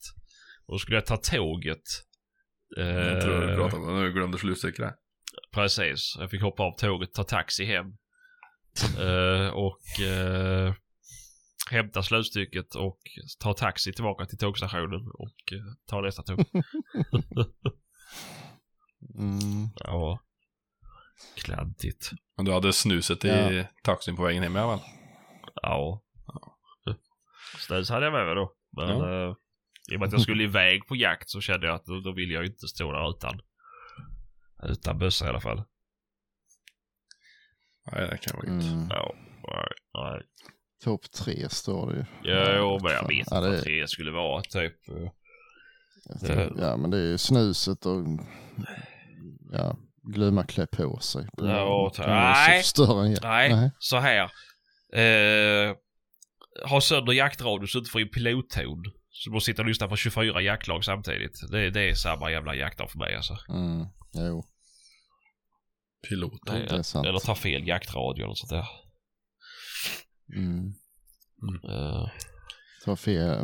Speaker 1: Och då skulle jag ta tåget.
Speaker 3: Jag tror du
Speaker 1: Eh,
Speaker 3: pratade om det, jag glömde slutstycke där.
Speaker 1: Precis. Jag fick hoppa av tåget, ta taxi hem. Eh, och eh, hämta slutstycket och ta taxi tillbaka till tågstationen och eh, ta nästa tåg.
Speaker 2: Mm.
Speaker 1: ja. Kladdigt.
Speaker 3: Men du hade snuset i
Speaker 2: Ja.
Speaker 3: taxin på vägen hem i alla fall.
Speaker 1: Ja. Snus hade jag med mig då. Men
Speaker 3: Ja.
Speaker 1: eh, i och med att jag skulle iväg på jakt så kände jag att då, då vill jag inte stå där utan utan bössa i alla fall.
Speaker 3: Nej, det kan vara gött.
Speaker 2: Mm.
Speaker 1: Ja. Nej. nej.
Speaker 2: Topp tre står det ju.
Speaker 1: Ja, jo, men jag vet inte
Speaker 2: Ja, det
Speaker 1: vad tre skulle vara. Typ.
Speaker 2: tror- Ja, men det är ju snuset och ja, glömma klä på sig.
Speaker 1: Ja, nej. Nej,
Speaker 2: Nej.
Speaker 1: så här. Eh, ha sönder jaktradio så du inte får in pilotton. Så du måste sitta och lyssna på 24 jaktlag samtidigt. Det, det är samma jävla jaktdag för mig alltså.
Speaker 2: Mm. Jo,
Speaker 3: Piloten.
Speaker 2: det är sant.
Speaker 1: Eller ta fel jaktradio eller sånt där.
Speaker 2: Mm.
Speaker 1: Eh,
Speaker 2: Ta fel,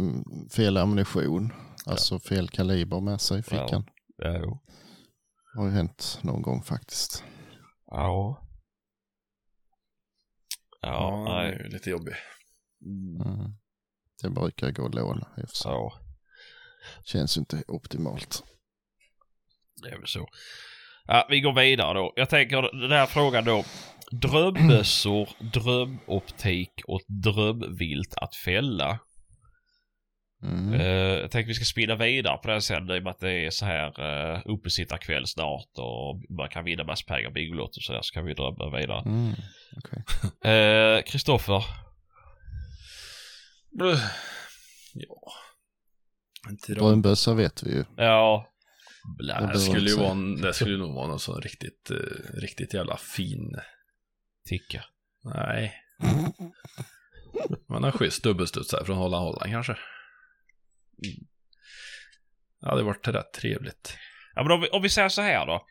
Speaker 2: fel ammunition. Alltså fel kaliber med sig i fickan.
Speaker 1: ja, jo.
Speaker 2: Har ju hänt någon gång faktiskt.
Speaker 1: Ja. Ja,
Speaker 3: Ja, det
Speaker 1: nej.
Speaker 3: är ju lite jobbigt.
Speaker 2: Mm. Det brukar gå att låna i och för sig.
Speaker 1: Så.
Speaker 2: Känns ju inte optimalt.
Speaker 1: Det är väl så. Ja, vi går vidare då. Jag tänker den här frågan då. Drömbössor, drömoptik och drömvilt att fälla.
Speaker 2: Mm.
Speaker 1: Eh, jag tänker vi ska spinna vidare på det sen i och med att det är så här uh, uppesittarkväll snart och man kan vinna massa pengar Bingolotto och sådär så kan vi drömma vidare.
Speaker 2: Mm.
Speaker 1: Eh, Kristoffer,
Speaker 3: Ja. En dröm.
Speaker 2: Drömbössa vet vi ju.
Speaker 1: ja.
Speaker 2: Det
Speaker 1: Blä,
Speaker 3: Det skulle ju vara, en, det skulle nog vara någon sån riktigt, eh, riktigt jävla fin.
Speaker 1: ticka.
Speaker 3: Nej. Man har schysst dubbelstudsare från Holland Holland kanske. Ja, det varit rätt trevligt.
Speaker 1: Ja men om vi, om vi säger så här då.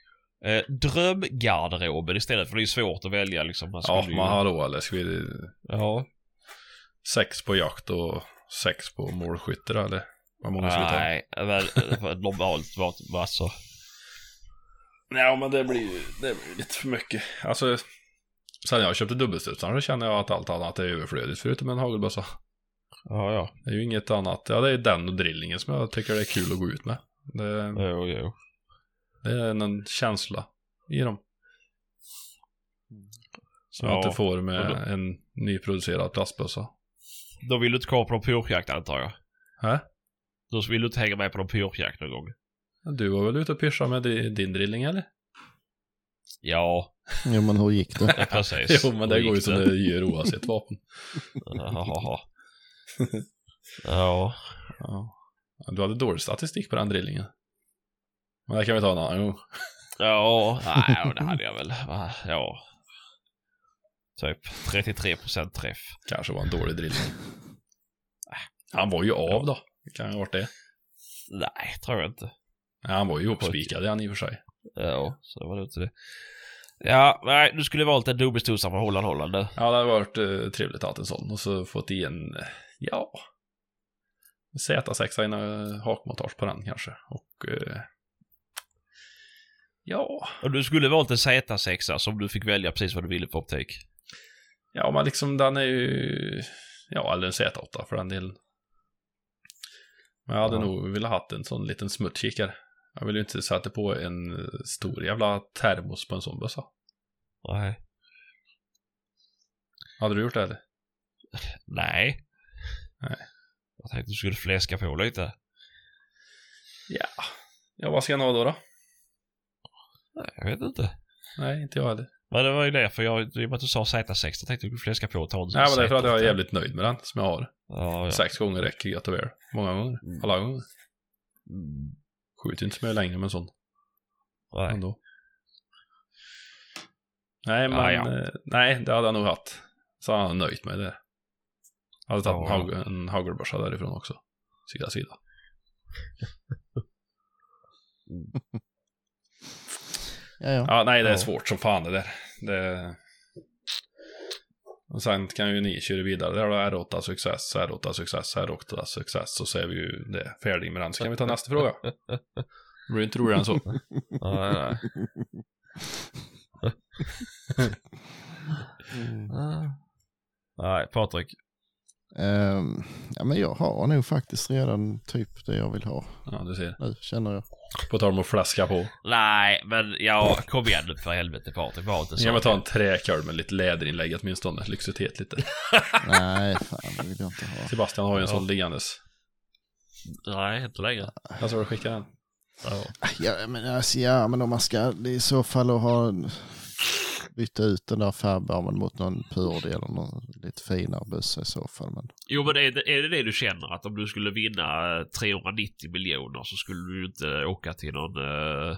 Speaker 1: Eh, drömgarderoben istället för det är svårt att välja liksom. Man
Speaker 3: Ja,
Speaker 1: ju-
Speaker 3: man har då eller ska vi
Speaker 1: Ja.
Speaker 3: sex på jakt och sex på målskytte då, eller? Vad många vi ta?
Speaker 1: Nej, men normalt var alltså.
Speaker 3: Ja, men det blir ju det blir lite för mycket. Alltså, sen jag köpte dubbelstudsaren så känner jag att allt annat är överflödigt förutom en hagelbössa.
Speaker 1: Ja, ja.
Speaker 3: Det är ju inget annat. Ja, det är den och drillingen som jag tycker det är kul att gå ut med. Det,
Speaker 1: Jo, jo.
Speaker 3: det är en känsla i dem. Som
Speaker 1: Ja,
Speaker 3: jag inte får med
Speaker 1: då-
Speaker 3: en nyproducerad plastbössa.
Speaker 1: Då vill du inte komma på någon pyrschjakt antar jag?
Speaker 3: Hä?
Speaker 1: Då vill du inte hänga med på någon pyrschjakt någon gång?
Speaker 3: Du var väl ute och pyschade med di- din drilling eller?
Speaker 1: Ja,
Speaker 2: Jo, men hur gick det?
Speaker 1: ja, precis.
Speaker 3: jo, men det går ju som det gör oavsett vapen.
Speaker 1: Ja.
Speaker 3: Ja. Du hade dålig statistik på den drillingen. Men det kan vi ta en annan gång.
Speaker 1: Ja, nej, det hade jag väl. Ja. Typ 33% träff.
Speaker 3: Kanske var en dålig drilling. Han var ju av då. Det kan ju ha varit det.
Speaker 1: Nej, tror jag inte.
Speaker 3: Nej, han var ju ihopspikad han i och för sig.
Speaker 1: Ja, så var det inte det. Ja, nej, du skulle valt en dubbelstudsare från Holland Holland. du.
Speaker 3: Ja, det hade varit eh, trevligt att ha en sån. Och så fått i en, eh, ja, Z6 innan hakmontage på den kanske. Och eh, ja,
Speaker 1: Och du skulle valt en Z6 som du fick välja precis vad du ville på optik.
Speaker 3: ja men liksom den är ju, ja eller en Z8 för den delen. Men jag hade
Speaker 1: Ja.
Speaker 3: nog velat haft en sån liten smutskikare. Jag vill ju inte sätta på en stor jävla termos på en sån bössa.
Speaker 1: Nej.
Speaker 3: Hade du gjort det eller?
Speaker 1: Nej.
Speaker 3: Nej.
Speaker 1: Jag tänkte du skulle fläska på lite.
Speaker 3: Ja. Ja, vad ska jag ha då då?
Speaker 1: Nej, jag vet inte.
Speaker 3: Nej, inte jag heller.
Speaker 1: Men det var ju därför jag, i och med att du sa Z6, jag tänkte du skulle fläska på och ta en
Speaker 3: Nej, men det är för att jag är
Speaker 1: Z8.
Speaker 3: jävligt nöjd med den som jag har.
Speaker 1: Ja, ja.
Speaker 3: Sex gånger räcker gott och väl. Många gånger.
Speaker 1: Mm.
Speaker 3: Alla gånger.
Speaker 1: Mm.
Speaker 3: Skjuter inte så mycket längre med en sån.
Speaker 1: Nej.
Speaker 3: ändå. Nej, men
Speaker 1: Ja, ja.
Speaker 3: eh, nej, det hade jag nog haft. Så hade han nöjt mig det. Jag hade tagit
Speaker 1: Ja,
Speaker 3: en, hag- en hagelbörsa därifrån också. Sida sida.
Speaker 2: Ja, ja.
Speaker 3: Ja, nej, det är
Speaker 2: Ja.
Speaker 3: svårt som fan det där. Det... Och sen kan ju ni köra vidare. Där du R8 success, R8 success, R8 success. Så ser vi ju det färdig med den. Så kan vi ta nästa fråga. Det blir inte roligare än så.
Speaker 1: Nej, nej. Nej, Patrik.
Speaker 2: Ehm, ja, men jag har nog faktiskt redan typ det jag vill ha
Speaker 3: Ja, du ser.
Speaker 2: nu, känner jag.
Speaker 3: På tal om att flaska på.
Speaker 1: Nej, men ja, kom igen nu för helvete Patrik. Var inte så.
Speaker 3: Ska man ta en träkurv med lite läderinlägg åtminstone. Lyxitet lite.
Speaker 2: Nej, fan det vill jag inte ha.
Speaker 3: Sebastian har ju en
Speaker 1: Ja.
Speaker 3: sån liggandes.
Speaker 1: Nej, inte längre.
Speaker 3: Jag tror du skickar den.
Speaker 1: Ja.
Speaker 2: Ja, men, alltså, ja, men om man ska det är i så fall att ha byta ut den där färbarmen mot någon Purdy eller någon lite finare bössa i så fall. Men
Speaker 1: Jo, men är det, är det det du känner? Att om du skulle vinna eh, 390 miljoner så skulle du inte åka till någon uh,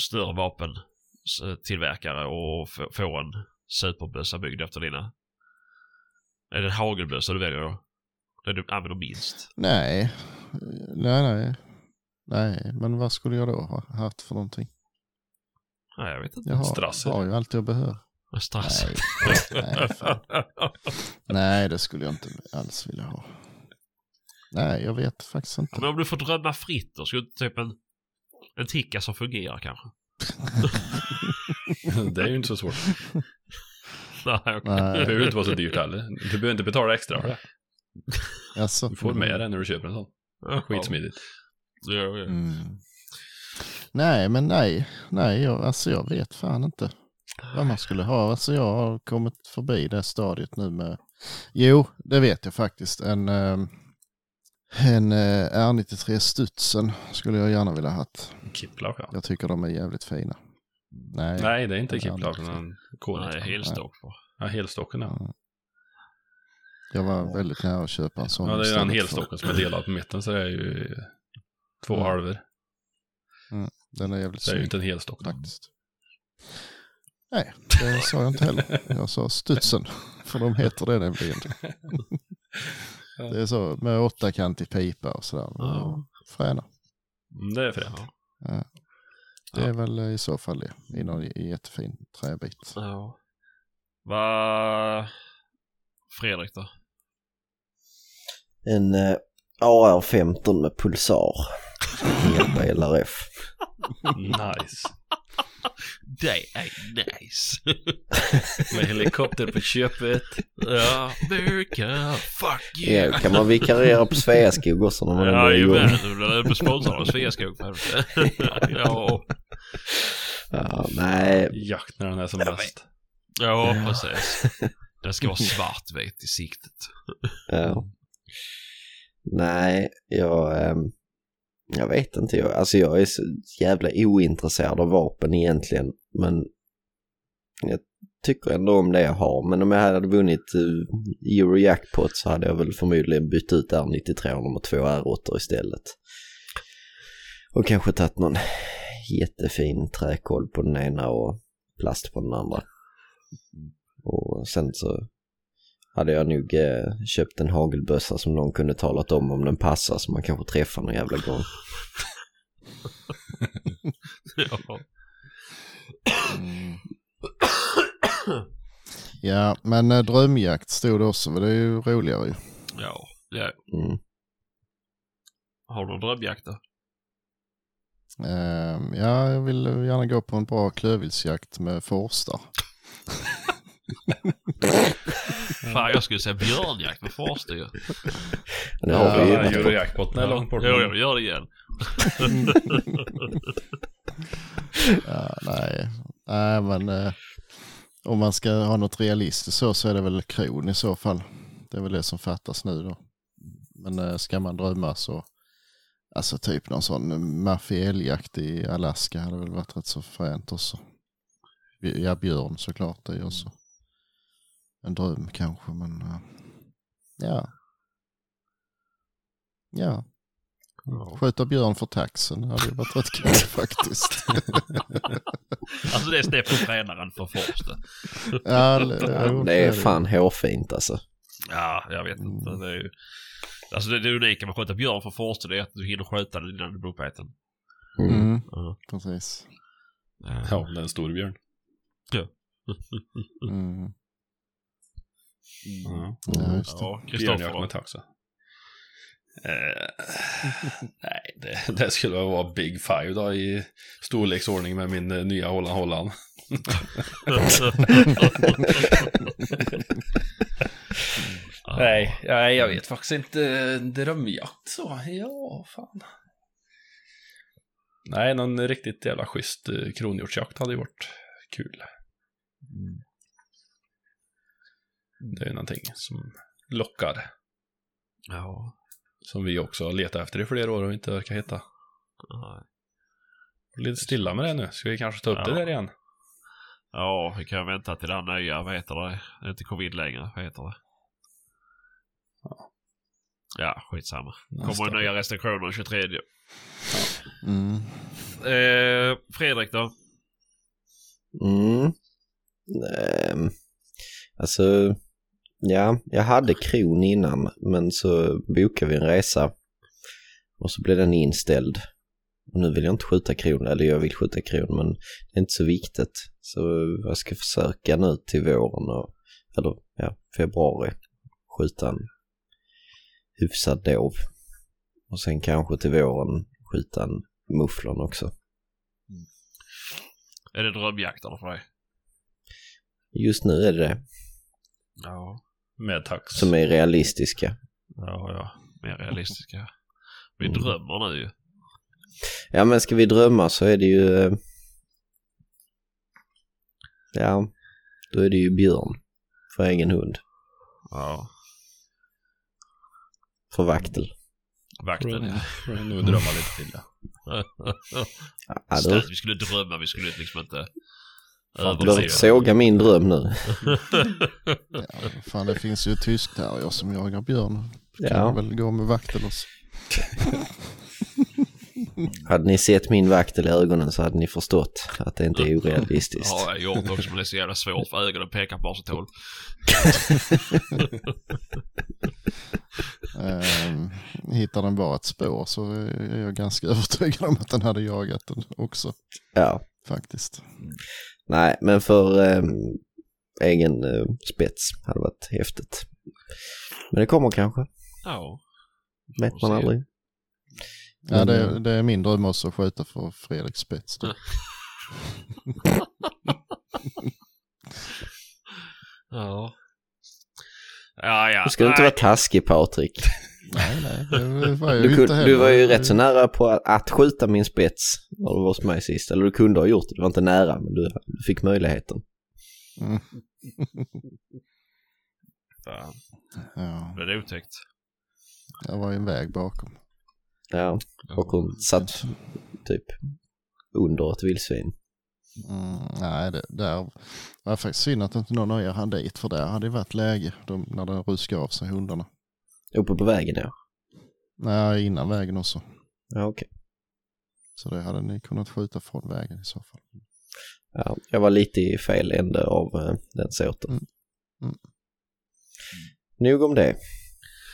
Speaker 1: större vapentillverkare och få, en superbössa byggd efter dina... Är det en hagelbössa du väljer då? Det du använder minst?
Speaker 2: nej, nej, nej. Nej, men vad skulle jag då ha haft för någonting?
Speaker 1: Nej, jag vet inte.
Speaker 2: Jag har,
Speaker 3: Strasser.
Speaker 2: har ju allt jag behöver.
Speaker 1: Strass.
Speaker 2: Nej, nej, nej, det skulle jag inte alls vilja ha. Nej, jag vet faktiskt inte.
Speaker 1: Men om du får drömma fritt då? Skulle typ en, en ticka som fungerar kanske?
Speaker 3: det är ju inte så svårt.
Speaker 1: Nej, okej.
Speaker 3: Det behöver ju inte vara så dyrt heller. Du behöver inte betala extra för det.
Speaker 2: alltså.
Speaker 3: Du får med det när du köper en sån. Skitsmidigt.
Speaker 1: Ja, ja.
Speaker 2: Mm. Nej, men nej, nej, jag, alltså jag vet fan inte vad man skulle ha. Alltså jag har kommit förbi det stadiet nu med, jo, det vet jag faktiskt, en, eh, en eh, R93 Studsen skulle jag gärna vilja ha haft.
Speaker 3: Kiplauf ja.
Speaker 2: Jag tycker de är jävligt fina. Nej,
Speaker 3: Nej, det är inte
Speaker 2: Ja,
Speaker 3: K19.
Speaker 1: Nej, helstock.
Speaker 3: Ja, helstocken ja.
Speaker 2: jag var väldigt nära att köpa en sån.
Speaker 3: Ja, det är
Speaker 2: för-
Speaker 3: helstocken som är delad på mitten så det är ju två
Speaker 2: Mm.
Speaker 3: halvor.
Speaker 2: Den är jävligt
Speaker 3: Det är ju
Speaker 2: snygg
Speaker 3: inte en helstock.
Speaker 2: faktiskt. Nej, det sa jag inte heller. Jag sa studsen, för de heter det nämligen. Det är så med åttakantig pipa och sådär.
Speaker 1: Ja.
Speaker 2: Fräna.
Speaker 3: Mm, Det är fränt.
Speaker 2: Ja. Det är väl i så fall det, i någon jättefin träbit.
Speaker 1: Ja. Va... Fredrik då?
Speaker 4: En eh, AR-15 med pulsar. Hjälpa LRF.
Speaker 3: Nice.
Speaker 1: Det är nice.
Speaker 3: Med helikopter på köpet.
Speaker 1: ja, America, fuck
Speaker 4: Ja,
Speaker 1: yeah.
Speaker 4: kan man vikariera på Sveaskog också när man ändå är igång?
Speaker 1: Jajamän, sponsrad av Sveaskog ja,
Speaker 4: Ja, nej,
Speaker 3: Jakt när den är som bäst.
Speaker 1: ja, precis. Den ska vara svartvit i siktet.
Speaker 4: ja. nej, jag, ehm, jag vet inte. Jag, alltså jag är så jävla ointresserad av vapen egentligen. Men jag tycker ändå om det jag har. Men om jag hade vunnit uh, Eurojackpot så hade jag väl förmodligen bytt ut R93 mot två R8 istället. Och kanske tagit någon jättefin träkoll på den ena och plast på den andra. Och sen så hade jag nog eh, köpt en hagelbössa som någon kunde talat om om den passar så man kanske träffar någon jävla gång.
Speaker 1: ja.
Speaker 2: Mm. Ja, men eh, drömjakt stod det också, men det är ju roligare ju.
Speaker 1: ja, ja.
Speaker 4: Mm.
Speaker 1: Har du drömjakt då?
Speaker 2: Ehm, ja, jag vill gärna gå på en bra klövviltsjakt med forstar.
Speaker 1: Fan, jag skulle säga björnjakt med farstyr.
Speaker 4: Det har vi ju
Speaker 3: Ja. Eurojackpoten är långt bort.
Speaker 1: Jo, jo, gör det igen.
Speaker 2: Ja, nej, nej men eh, om man ska ha något realistiskt så, så är det väl kron i så fall. Det är väl det som fattas nu då. Men eh, ska man drömma så, alltså typ någon sån maffielljakt i Alaska hade väl varit rätt så fränt också. Ja, björn såklart, det är ju också en dröm kanske, men eh, ja. Ja, Skjuta björn för taxen hade ju varit rätt kul faktiskt.
Speaker 1: Alltså det är snett på tränaren för Forster.
Speaker 2: ja, det,
Speaker 4: Det är fan hårfint alltså.
Speaker 1: Ja, jag vet inte. Det är ju... Alltså det, det unika med att skjuta björn för Forster det är att du hinner skjuta den innan du blir uppäten.
Speaker 4: Mm.
Speaker 2: Mm,
Speaker 1: Ja.
Speaker 2: precis.
Speaker 3: Ja, det är en stor björn.
Speaker 2: Mm.
Speaker 3: Ja.
Speaker 2: Ja, just det.
Speaker 1: Ja, Kristoffer
Speaker 3: med tax. Eh, nej, det, det skulle väl vara Big Five då i storleksordning med min eh, nya Holland Holland. Nej, nej, jag vet faktiskt inte. Drömjakt så, ja, fan. Nej, någon riktigt jävla schysst eh, kronhjortsjakt hade ju varit kul. Det är någonting som lockar.
Speaker 1: Ja.
Speaker 3: Som vi också har letat efter i flera år och inte verkar hitta. Lite stilla med det nu. Ska vi kanske ta upp
Speaker 1: Ja.
Speaker 3: det där igen?
Speaker 1: Ja, vi kan vänta till det nya, vad heter det? Det är inte covid längre, vad heter det? Ja, skitsamma.
Speaker 3: Nästa.
Speaker 1: Kommer nya restriktioner den 23.
Speaker 2: Mm.
Speaker 1: Eh, Fredrik då?
Speaker 4: Mm. Ehm, alltså, ja, jag hade kron innan men så bokade vi en resa och så blev den inställd. Och nu vill jag inte skjuta kron, eller jag vill skjuta kron men det är inte så viktigt. Så jag ska försöka nu till våren och, eller ja, februari skjuta en hyfsad dov. Och sen kanske till våren skjuta en mufflon också.
Speaker 1: Är det drömjakterna för dig?
Speaker 4: Just nu är det det
Speaker 1: Ja.
Speaker 3: Med tax.
Speaker 4: som är realistiska.
Speaker 1: Ja, ja. Mer realistiska. Vi
Speaker 4: Mm.
Speaker 1: drömmer nu ju.
Speaker 4: Ja men ska vi drömma så är det ju... eh, Ja, då är det ju björn för egen hund.
Speaker 1: Ja.
Speaker 4: För vaktel.
Speaker 1: Vakten.
Speaker 3: Jag nog drömma lite till ja.
Speaker 4: Ja,
Speaker 1: vi skulle drömma, vi skulle liksom inte... överdriva.
Speaker 4: såga min dröm nu.
Speaker 2: Ja, fan, det finns ju tyskterrier som jagar björn. Kan
Speaker 4: Ja.
Speaker 2: väl gå med vaktel också.
Speaker 4: Hade ni sett min vaktel i ögonen så hade ni förstått att det inte är orealistiskt.
Speaker 1: Ja, jag har gjort också men det är så jävla svårt för ögonen pekar på varsitt håll.
Speaker 2: Ehm, hittar den bara ett spår så är jag ganska övertygad om att den hade jagat den också
Speaker 4: Ja,
Speaker 2: faktiskt.
Speaker 4: Nej men för eh, egen eh, spets hade varit häftigt. Men det kommer kanske,
Speaker 1: Ja.
Speaker 4: vet man aldrig.
Speaker 2: Ja, det,
Speaker 4: Mm.
Speaker 2: det är min dröm också att skjuta för Fredrik Spets. då.
Speaker 1: Ja. Ja, ja.
Speaker 4: Du ska inte vara taskig Patrik.
Speaker 2: Nej, nej, var
Speaker 4: Du,
Speaker 2: ju
Speaker 4: kun,
Speaker 2: inte heller.
Speaker 4: du var ju rätt så nära på att, att skjuta min spets när du var hos mig sist. Eller du kunde ha gjort det, du var inte nära men du, du fick möjligheten.
Speaker 2: Mm,
Speaker 1: Fan,
Speaker 2: ja,
Speaker 1: det är otäckt.
Speaker 2: jag var ju en väg bakom.
Speaker 4: Ja, och hon satt typ under ett vildsvin.
Speaker 2: Mm, nej, det där var faktiskt synd att inte någon av er hann dit för där hade det varit läge de, när den ruskade av sig hundarna.
Speaker 4: Uppe på vägen ja.
Speaker 2: Nej, innan vägen också.
Speaker 4: Ja, okej.
Speaker 2: Så det hade ni kunnat skjuta från vägen i så fall.
Speaker 4: Ja, jag var lite i fel ände av eh, den såten.
Speaker 2: Mm. Mm.
Speaker 4: Nog om det.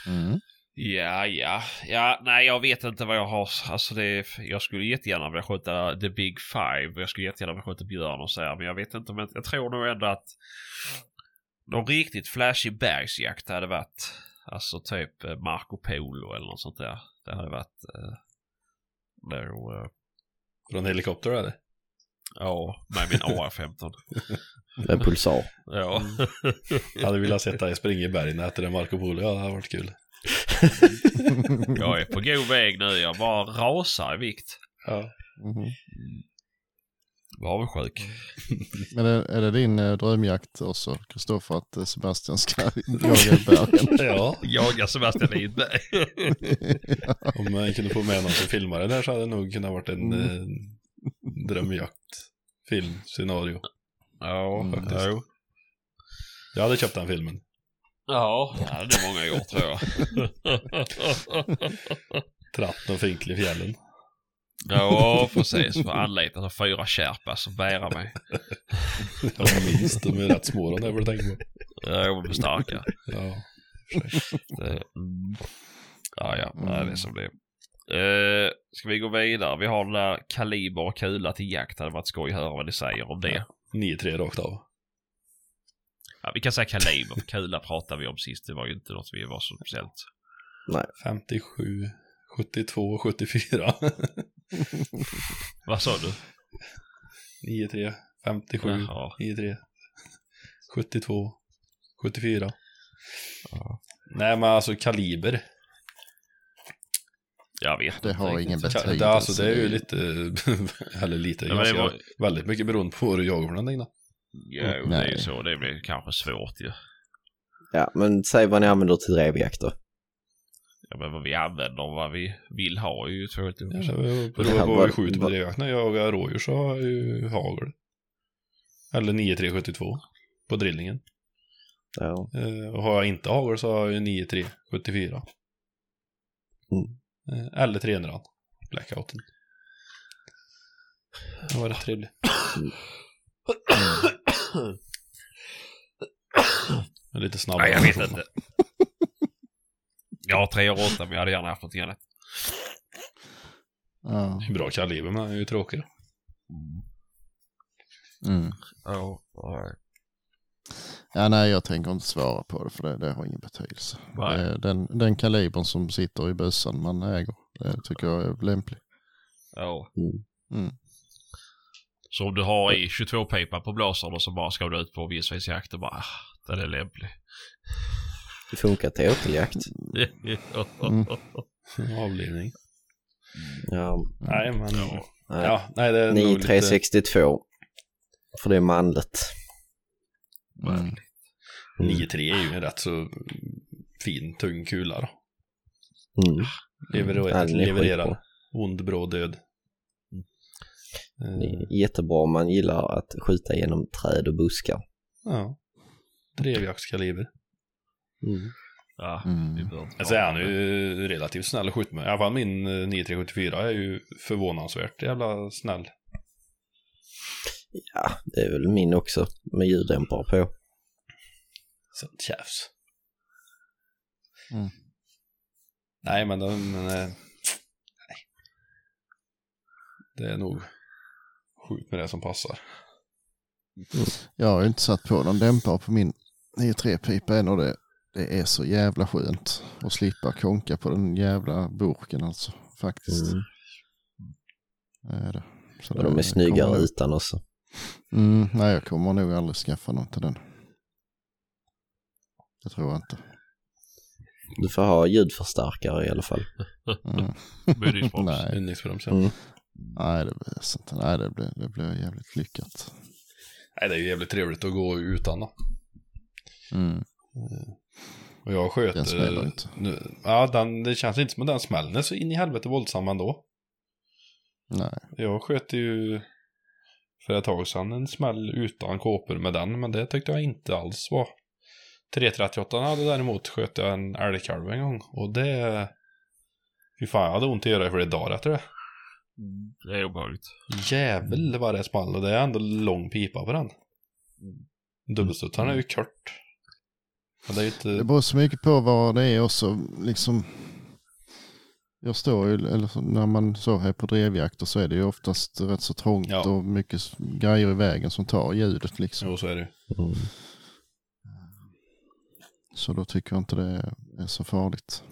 Speaker 2: Mm.
Speaker 1: Ja, ja. Ja, nej jag vet inte vad jag har. Alltså det, jag skulle jättegärna vilja skjuta the big five. Jag skulle jättegärna vilja skjuta björn och så här. Men jag vet inte jag, jag tror nog ändå att någon riktigt flashig bergsjakt hade varit. Alltså typ eh, Marco Polo eller något sånt där. Det hade varit eh, nog, eh,
Speaker 3: Från helikopter eller?
Speaker 1: ja, med min AR-15.
Speaker 4: En pulsar.
Speaker 1: ja.
Speaker 3: Hade velat sett dig springa i bergen efter en Marco Polo. Ja, det hade varit kul.
Speaker 1: jag är på god väg nu. Jag bara rasar i vikt.
Speaker 3: Ja.
Speaker 2: Mhm.
Speaker 1: Var avundsjuk.
Speaker 2: Men är, är det din eh, drömjakt också, Kristoffer, att eh, Sebastian ska jaga bergen?
Speaker 3: ja.
Speaker 1: Jaga Sebastian Lidberg.
Speaker 3: Om man kunde få med någon som filmar det där så hade det nog kunnat varit en
Speaker 2: Mm.
Speaker 3: eh, drömjakt-film, scenario.
Speaker 1: ja,
Speaker 2: Mm,
Speaker 3: faktiskt.
Speaker 1: jo.
Speaker 3: Jag hade köpt den filmen.
Speaker 1: Ja, det hade många gjort tror jag.
Speaker 3: Tratten och Finkle i fjällen.
Speaker 1: Ja, precis. Får anlita så fyra kärpas och bära mig.
Speaker 3: Ja, minst. De är rätt små de där får du tänka på.
Speaker 1: Ja, de blir starka.
Speaker 3: Ja.
Speaker 1: Det, mm. Ja, ja, det är det som blir. Uh, ska vi gå vidare? Vi har den där kaliber och kula till jakt. Det hade varit skoj att höra vad ni säger om det.
Speaker 3: 9-3 rakt av.
Speaker 1: Ja, vi kan säga kaliber. för Kula pratade vi om sist. Det var ju inte något vi var så speciellt.
Speaker 3: 57, 72, 74.
Speaker 1: Vad sa du?
Speaker 3: 9-3, 57,
Speaker 1: Jaha.
Speaker 3: 9-3, 72, 74.
Speaker 1: Ja.
Speaker 3: Nej men alltså kaliber.
Speaker 1: Jag vet
Speaker 2: Det har ingen betydelse.
Speaker 3: det, alltså, det är ju lite, eller lite,
Speaker 1: Ja,
Speaker 3: ganska,
Speaker 1: var-
Speaker 3: väldigt mycket beroende på vad du jagar för någonting då.
Speaker 1: Jo, det är ju
Speaker 2: Nej.
Speaker 1: så. Det blir kanske svårt ju.
Speaker 4: Ja, men säg vad ni använder till drevjakt då.
Speaker 1: Ja, men vad vi använder och vad vi vill ha är ju två helt olika
Speaker 3: det
Speaker 1: saker.
Speaker 3: beror på vad vi skjuter på drevjakt. När jag jagar rådjur så har jag ju hagel. Eller 9-3-72 på drillningen.
Speaker 4: Ja.
Speaker 3: Eh, och har jag inte hagel så har jag ju 9-3-74.
Speaker 4: Mm.
Speaker 3: Eh, eller 300 blackouten. Det var rätt trevligt. Men lite snabbare.
Speaker 1: Nej, jag vet inte. Jag har tre och åtta men jag hade gärna haft något annat.
Speaker 2: Ja.
Speaker 3: Bra kaliber men det är ju tråkigt.
Speaker 2: Mm.
Speaker 1: Ja, nej.
Speaker 2: ja, nej jag tänker inte svara på det för det, det har ingen betydelse.
Speaker 1: Nej.
Speaker 2: Den, den kalibern som sitter i bössan man äger, det tycker jag är lämplig.
Speaker 1: Ja.
Speaker 4: Mm.
Speaker 2: Mm.
Speaker 1: Så om du har i 22 pipa på blåsaren och så bara ska du ut på vildsvinsjakt och bara, ah, den är lämplig.
Speaker 4: Det funkar till åteljakt.
Speaker 2: Mm.
Speaker 3: Avlivning.
Speaker 4: Ja.
Speaker 3: Nej men.
Speaker 1: Ja.
Speaker 3: Ja,
Speaker 4: Nej.
Speaker 3: nej det är nog
Speaker 4: 9
Speaker 3: lite.
Speaker 4: 3 62. För det är manligt.
Speaker 2: Mm.
Speaker 3: 9-3 är ju en rätt så fin tung kula då.
Speaker 4: Mm. Är
Speaker 3: levererar.
Speaker 4: skitbra.
Speaker 3: ond, bra död.
Speaker 4: Det är jättebra om man gillar att skjuta genom träd och buskar.
Speaker 3: Ja. Drevjaktskaliber.
Speaker 4: Mm.
Speaker 1: Ja,
Speaker 2: Mm.
Speaker 3: Alltså är han ju relativt snäll att skjuta med. I alla fall min eh, 9374 är ju förvånansvärt jävla snäll.
Speaker 4: Ja, det är väl min också med ljuddämpare på.
Speaker 3: Sånt tjafs.
Speaker 2: Mm.
Speaker 3: Nej men, de, men eh, nej. Det är nog skjut med det som passar.
Speaker 2: Jag har ju inte satt på någon dämpare på min 9-3-pipa än och det, det är så jävla skönt att slippa konka på den jävla burken alltså. Faktiskt.
Speaker 4: Mm.
Speaker 2: Det är det. Så
Speaker 4: Och de
Speaker 2: det
Speaker 4: är snyggare
Speaker 2: kommer-
Speaker 4: utan också.
Speaker 2: Mm, nej, jag kommer nog aldrig skaffa någon till den. Det tror jag inte.
Speaker 4: Du får ha ljudförstärkare i alla fall.
Speaker 2: Mm.
Speaker 3: Ynningsbromsen.
Speaker 4: Mm.
Speaker 2: nej, det blir inte. Nej, det blir, det blir jävligt lyckat.
Speaker 3: Nej det är ju jävligt trevligt att gå utan då.
Speaker 2: Mm.
Speaker 3: Och jag sköt...
Speaker 2: Den smäller
Speaker 3: eh,
Speaker 2: inte.
Speaker 3: Nu, ja, den, det känns inte som att den smäller så in i helvete våldsam ändå.
Speaker 2: Nej,
Speaker 3: Jag sköt ju för ett tag sedan en smäll utan kåpor med den, men det tyckte jag inte alls var. 338 hade däremot sköt jag en älgkalv en gång och det... Fy fan, jag hade ont i örat i flera dagar efter det.
Speaker 1: Det är obehagligt.
Speaker 3: Jävel vad det small och det är ändå lång pipa på den. Dubbelstudsaren är ju kort. Det är ju
Speaker 2: det
Speaker 3: inte...
Speaker 2: beror så mycket på vad det är också. Liksom, jag står ju, eller när man så är på drevjakter så är det ju oftast rätt så trångt
Speaker 3: Ja.
Speaker 2: och mycket grejer i vägen som tar ljudet liksom.
Speaker 3: Jo, så är det.
Speaker 4: Mm.
Speaker 2: Så då tycker jag inte det är så farligt.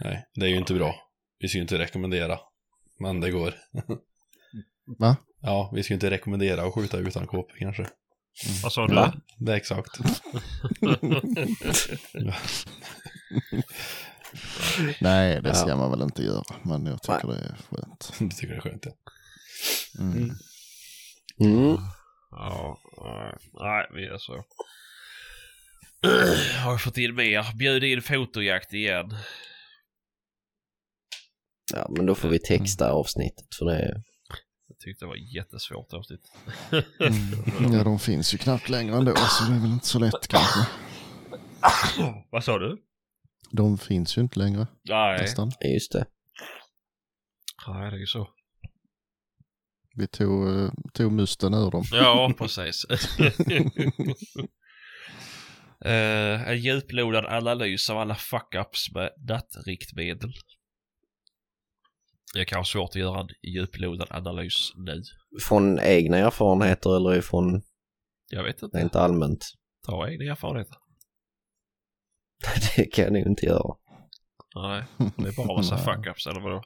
Speaker 3: Nej, det är ju inte bra. Vi ska ju inte rekommendera. Men det går.
Speaker 2: Va?
Speaker 3: Ja, vi ska ju inte rekommendera att skjuta utan kåpor kanske.
Speaker 1: Vad sa du?
Speaker 4: Va?
Speaker 3: Det är exakt.
Speaker 2: Nej, det ska
Speaker 4: Ja.
Speaker 2: man väl inte göra. Men jag tycker det är skönt.
Speaker 3: Du tycker det är skönt ja.
Speaker 2: Mm.
Speaker 4: Mm.
Speaker 1: Ja, nej, nej, vi är så. Har jag fått in mer? Bjud in fotojakt igen.
Speaker 4: Ja, men då får vi texta avsnittet för det.
Speaker 1: Tyckte det var jättesvårt avsnitt.
Speaker 2: Mm. Ja, de finns ju knappt längre ändå, så det är väl inte så lätt kanske.
Speaker 1: Vad sa du?
Speaker 2: De finns ju inte längre
Speaker 1: Nej.
Speaker 2: nästan.
Speaker 4: Ja, just det.
Speaker 1: Nej, det är ju så.
Speaker 2: Vi tog, eh, tog musten ur dem.
Speaker 1: Ja, precis. uh, en djuplodad analys av alla fuck-ups med nattriktmedel. Det kan vara svårt att göra en djuplodad analys nu.
Speaker 4: Från egna erfarenheter eller ifrån
Speaker 1: Jag vet inte.
Speaker 4: rent allmänt?
Speaker 1: Ta egna erfarenheter.
Speaker 4: Det kan jag nog inte göra.
Speaker 1: Nej, det är bara massa
Speaker 2: Nej.
Speaker 1: fuck-ups eller vadå?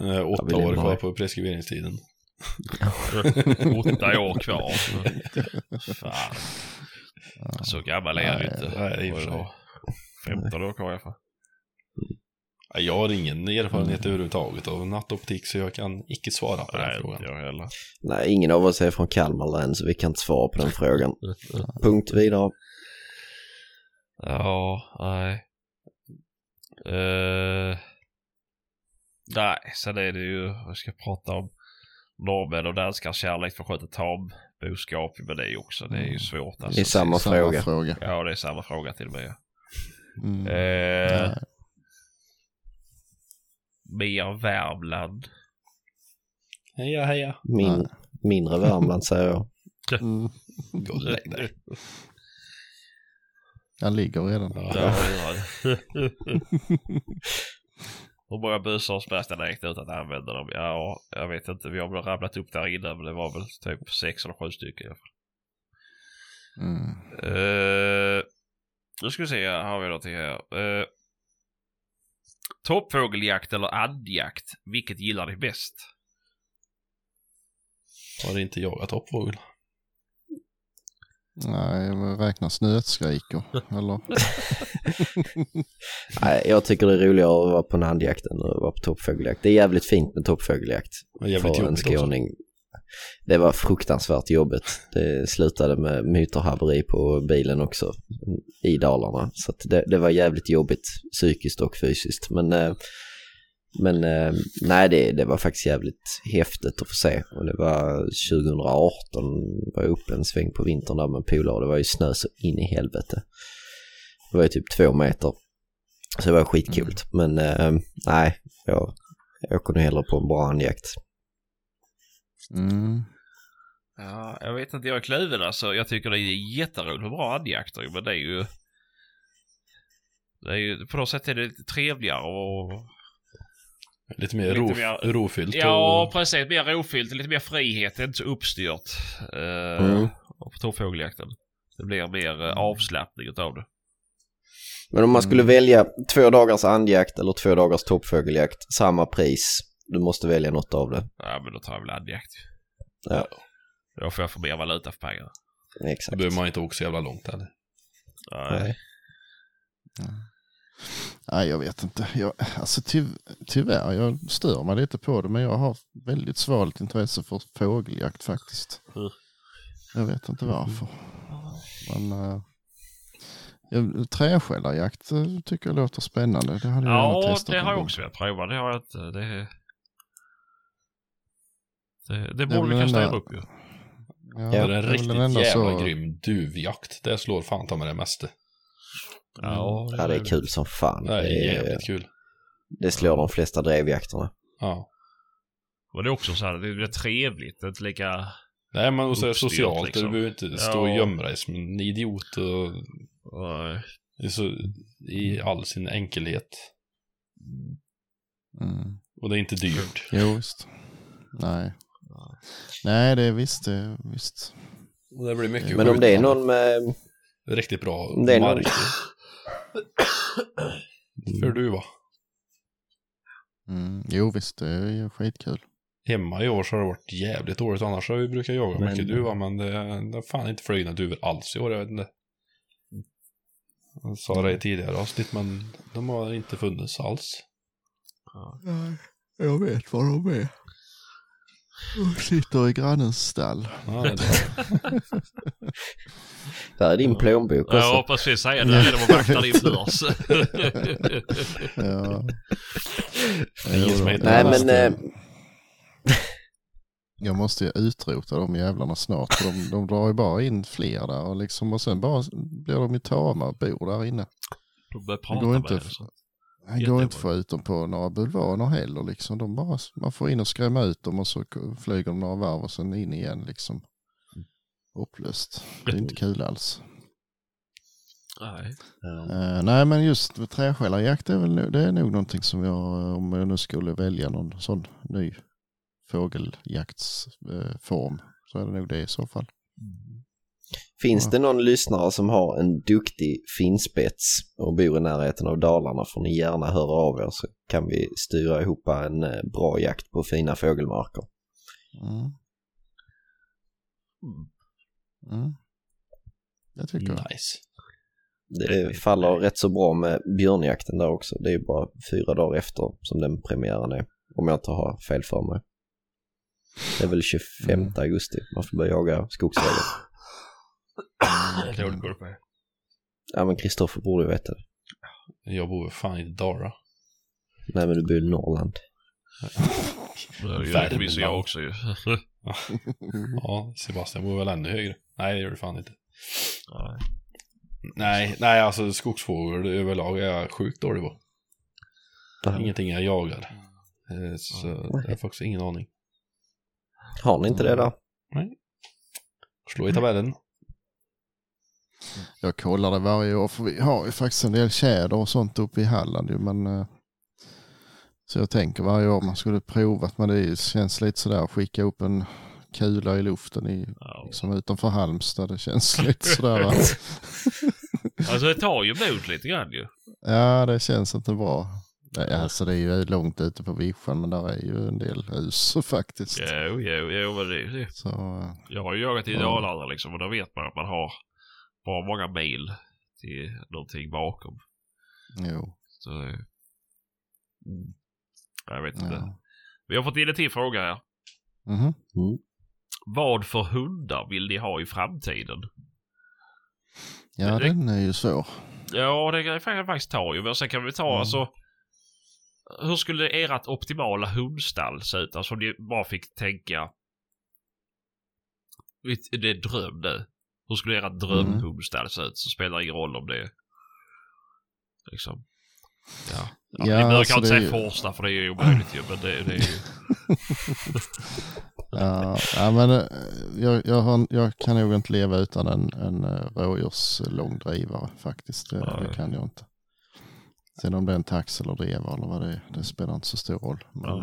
Speaker 3: Eh,
Speaker 4: Jag
Speaker 3: åtta år
Speaker 4: inte ha
Speaker 3: kvar på preskriberingstiden.
Speaker 1: Åtta år kvar. Fan. Så gammal är jag inte.
Speaker 3: nej, i och för sig.
Speaker 1: Vad är det? 15 år kvar i alla fall.
Speaker 3: Jag har ingen erfarenhet överhuvudtaget av nattoptik så jag kan icke svara på den
Speaker 1: Nej,
Speaker 3: frågan.
Speaker 1: jag heller.
Speaker 4: Nej, ingen av oss är från Kalmar län så vi kan inte svara på den frågan. Punkt vidare.
Speaker 1: Ja, nej. Uh, nej, sen är det ju, vi ska prata om norrmän och danskars kärlek för att sköta tamboskap, men det är ju också, det är ju svårt alltså.
Speaker 4: Det är samma
Speaker 2: Samma
Speaker 4: fråga.
Speaker 2: fråga.
Speaker 1: Ja, det är samma fråga till och med.
Speaker 2: Mm. Nej.
Speaker 1: Mer Värmland.
Speaker 3: Heja, heja.
Speaker 4: Min, mindre Värmland säger jag.
Speaker 2: Mm.
Speaker 3: Gå och lägg dig.
Speaker 2: Han ligger redan.
Speaker 1: Ja, det gör det. Hur många bössor har Sebastian räknat ut att han använder dem? Ja, jag vet inte. Vi har väl rabblat upp där innan, men det var väl typ sex eller sju stycken i alla fall.
Speaker 2: Mm.
Speaker 1: Uh, nu ska vi se, här har vi någonting här. Uh, toppfågeljakt eller andjakt? Vilket gillar ni bäst?
Speaker 3: Har inte jagat toppfågel?
Speaker 2: Nej, jag räknar snöskrikor. Eller?
Speaker 4: Nej, jag tycker det är roligare att vara på nandjakt än att vara på toppfågeljakt. Det är jävligt fint med toppfågeljakt.
Speaker 3: Det var jävligt
Speaker 4: för en
Speaker 3: jobbigt också.
Speaker 4: Det var fruktansvärt jobbigt. Det slutade med motorhaveri på bilen också i Dalarna. Så att det, det var jävligt jobbigt psykiskt och fysiskt. Men, eh, men eh, nej, det, det var faktiskt jävligt häftigt att få se. Och det var 2018 var jag uppe en sväng på vintern där med polare. Det var ju snö så in i helvete. Det var ju typ två meter. Så det var skitcoolt. Men eh, nej, jag, jag åker nog hellre på en bra andjakt.
Speaker 2: Mm.
Speaker 1: Ja, jag vet inte, jag är kluven alltså. Jag tycker det är jätteroligt med bra andjakter, men det är ju... Det är ju, på något sätt är det lite trevligare och...
Speaker 3: Lite mer
Speaker 1: Lite
Speaker 3: ro,
Speaker 1: mer-
Speaker 3: rofyllt.
Speaker 1: Ja,
Speaker 3: och,
Speaker 1: precis. Mer rofyllt, lite mer frihet, det är inte så uppstyrt. Uh,
Speaker 4: Mm.
Speaker 1: På toppfågeljakten. Det blir mer uh, avslappning utav det.
Speaker 4: Men om man skulle välja två dagars andjakt eller två dagars toppfågeljakt, samma pris. Du måste välja något av det.
Speaker 1: Ja, men då tar jag väl andjakt.
Speaker 4: Ja.
Speaker 1: Då får jag få mer valuta för pengarna.
Speaker 3: Då
Speaker 4: Exakt.
Speaker 3: behöver man inte åka så jävla långt heller.
Speaker 1: Nej.
Speaker 4: Nej.
Speaker 2: Nej, jag vet inte. Jag, alltså ty, tyvärr, jag stör mig lite på det, men jag har väldigt svalt intresse för fågeljakt faktiskt.
Speaker 1: Mm.
Speaker 2: Jag vet inte varför. Men äh, jag- träskällarjakt eh, tycker jag låter spännande. Det hade jag gärna
Speaker 1: Ja,
Speaker 2: testat
Speaker 1: det har jag också velat prova. Det har jag inte. Det, det, det borde vi styra
Speaker 2: där-
Speaker 1: upp ju.
Speaker 2: Ja,
Speaker 3: det är
Speaker 2: det
Speaker 3: en riktigt jävla
Speaker 2: så-
Speaker 3: grym duvjakt. Det slår fan ta med det mesta.
Speaker 1: Ja,
Speaker 4: Ja, det är kul som fan.
Speaker 3: Det är
Speaker 4: Det,
Speaker 3: jävligt kul.
Speaker 4: det slår de flesta drevjakterna.
Speaker 3: Ja.
Speaker 1: Men det är också så här, det är trevligt. Det är inte lika...
Speaker 3: Nej men och så är det socialt.
Speaker 1: liksom.
Speaker 3: Du behöver inte stå och
Speaker 1: Ja.
Speaker 3: gömma dig som en idiot. Och
Speaker 1: Nej.
Speaker 3: det är så i all sin enkelhet.
Speaker 2: Mm.
Speaker 3: Och det är inte dyrt.
Speaker 2: Jo, visst. Nej. Nej, det är visst. Det är visst.
Speaker 3: Det blir mycket
Speaker 4: Men om det är någon med...
Speaker 3: Riktigt bra
Speaker 4: Om det är någon-
Speaker 3: mark. För du va?
Speaker 2: Mm. Jo, visst. Det är ju skitkul.
Speaker 3: Hemma i år så har det varit jävligt dåligt. Annars har vi brukat jaga
Speaker 4: Men-
Speaker 3: mycket duva. Men det, det har fan inte flugit några duvor alls i år. Jag vet inte. Jag sa det i tidigare avsnitt men de har inte funnits alls.
Speaker 2: Jag vet vad de är. Sitter i grannens stall.
Speaker 3: Ja, det är det.
Speaker 4: Där är din plånbok också.
Speaker 1: Ja, precis säga det. Det är de och vaktar din börs.
Speaker 2: Ja.
Speaker 4: Nej
Speaker 2: jag,
Speaker 4: men...
Speaker 2: måste,
Speaker 4: Eh,
Speaker 2: jag måste ju utrota de jävlarna snart. För de, de drar ju bara in fler där och, liksom, och sen bara blir de ju tama och bor där inne.
Speaker 1: De börjar
Speaker 2: Det
Speaker 1: prata
Speaker 2: går
Speaker 1: med
Speaker 2: inte.
Speaker 1: dig.
Speaker 2: Han går inte att få ut dem på några bulvaner heller liksom. De bara, man får in och skrämma ut dem och så flyger de några varv och sen in igen liksom. Upplöst. Det är inte kul alls.
Speaker 1: Nej.
Speaker 2: Eh, nej men just träskälarjakt är väl no- det är nog någonting som jag, eh, om jag nu skulle välja någon sån ny fågeljaktsform, så är det nog det i så fall.
Speaker 4: Finns
Speaker 2: Ja.
Speaker 4: det någon lyssnare som har en duktig finspets och bor i närheten av Dalarna får ni gärna höra av er så kan vi styra ihop en eh, bra jakt på fina fågelmarker.
Speaker 2: Mm. Mm. Tycker jag.
Speaker 5: Nice.
Speaker 4: Det faller rätt så bra med björnjakten där också. Det är ju bara fyra dagar efter som den premiären är. Om jag inte har fel för mig. Det är väl 25
Speaker 2: Mm.
Speaker 4: augusti man får börja jaga skogsfågel.
Speaker 1: Dålig koll på det.
Speaker 4: Ja men Kristoffer borde ju veta det.
Speaker 3: Jag bor fan i Dara.
Speaker 4: Nej men du bor i Norrland.
Speaker 1: Det förvisso jag också ju.
Speaker 3: Ja, Sebastian bor väl ännu högre. Nej, det gör du fan inte.
Speaker 1: Nej.
Speaker 3: Nej, nej alltså skogsfågel överlag är jag sjukt dålig på. Ingenting jag jagar. Eh, Så jag har faktiskt ingen aning.
Speaker 4: Har ni inte det där?
Speaker 3: Slå i tabellen.
Speaker 2: Jag kollar det varje år för vi har ju faktiskt en del tjäder och sånt uppe i Halland ju, men eh, så jag tänker varje år man skulle provat men det känns lite sådär att skicka upp en kula i luften i,
Speaker 1: Ja.
Speaker 2: liksom utanför Halmstad. Det känns lite sådär.
Speaker 1: Alltså det tar ju emot lite grann ju.
Speaker 2: Ja, det känns inte bra. Nej, Alltså det är ju långt ute på vischan men där är ju en del hus faktiskt.
Speaker 1: Jo, jo, jo, men det, det.
Speaker 2: Så, eh,
Speaker 1: Jag har ju jagat i. Dalarna liksom och då vet man att man har bra många mil till någonting bakom.
Speaker 2: jo.
Speaker 1: Så. Mm. Jag vet inte.
Speaker 2: Ja.
Speaker 1: Vi har fått in en till fråga här.
Speaker 2: Mhm.
Speaker 1: Vad för hundar vill ni ha i framtiden?
Speaker 2: ja,
Speaker 1: Det-
Speaker 2: den är ju svår.
Speaker 1: Ja, det kan jag faktiskt ta ju. Men sen kan vi ta
Speaker 2: Mm.
Speaker 1: alltså. Hur skulle ert optimala hundstall se ut? Alltså om ni bara fick tänka. Det är dröm nu. Hur skulle ert drömhundstall se ut? Så spelar det ingen roll om det är... Liksom. Ja. ja,
Speaker 2: Ja,
Speaker 1: ni behöver
Speaker 2: alltså
Speaker 1: kanske inte säga
Speaker 2: ju-
Speaker 1: Forsta för det är ju omöjligt ju. Men det, det är ju...
Speaker 2: Ja, ja men eh, jag, jag, har, jag kan nog inte leva utan en, en eh, rådjurslångdrivare faktiskt. Det, det kan jag inte. Sen om det är en tax eller driva eller vad det är, det spelar inte så stor roll. Men,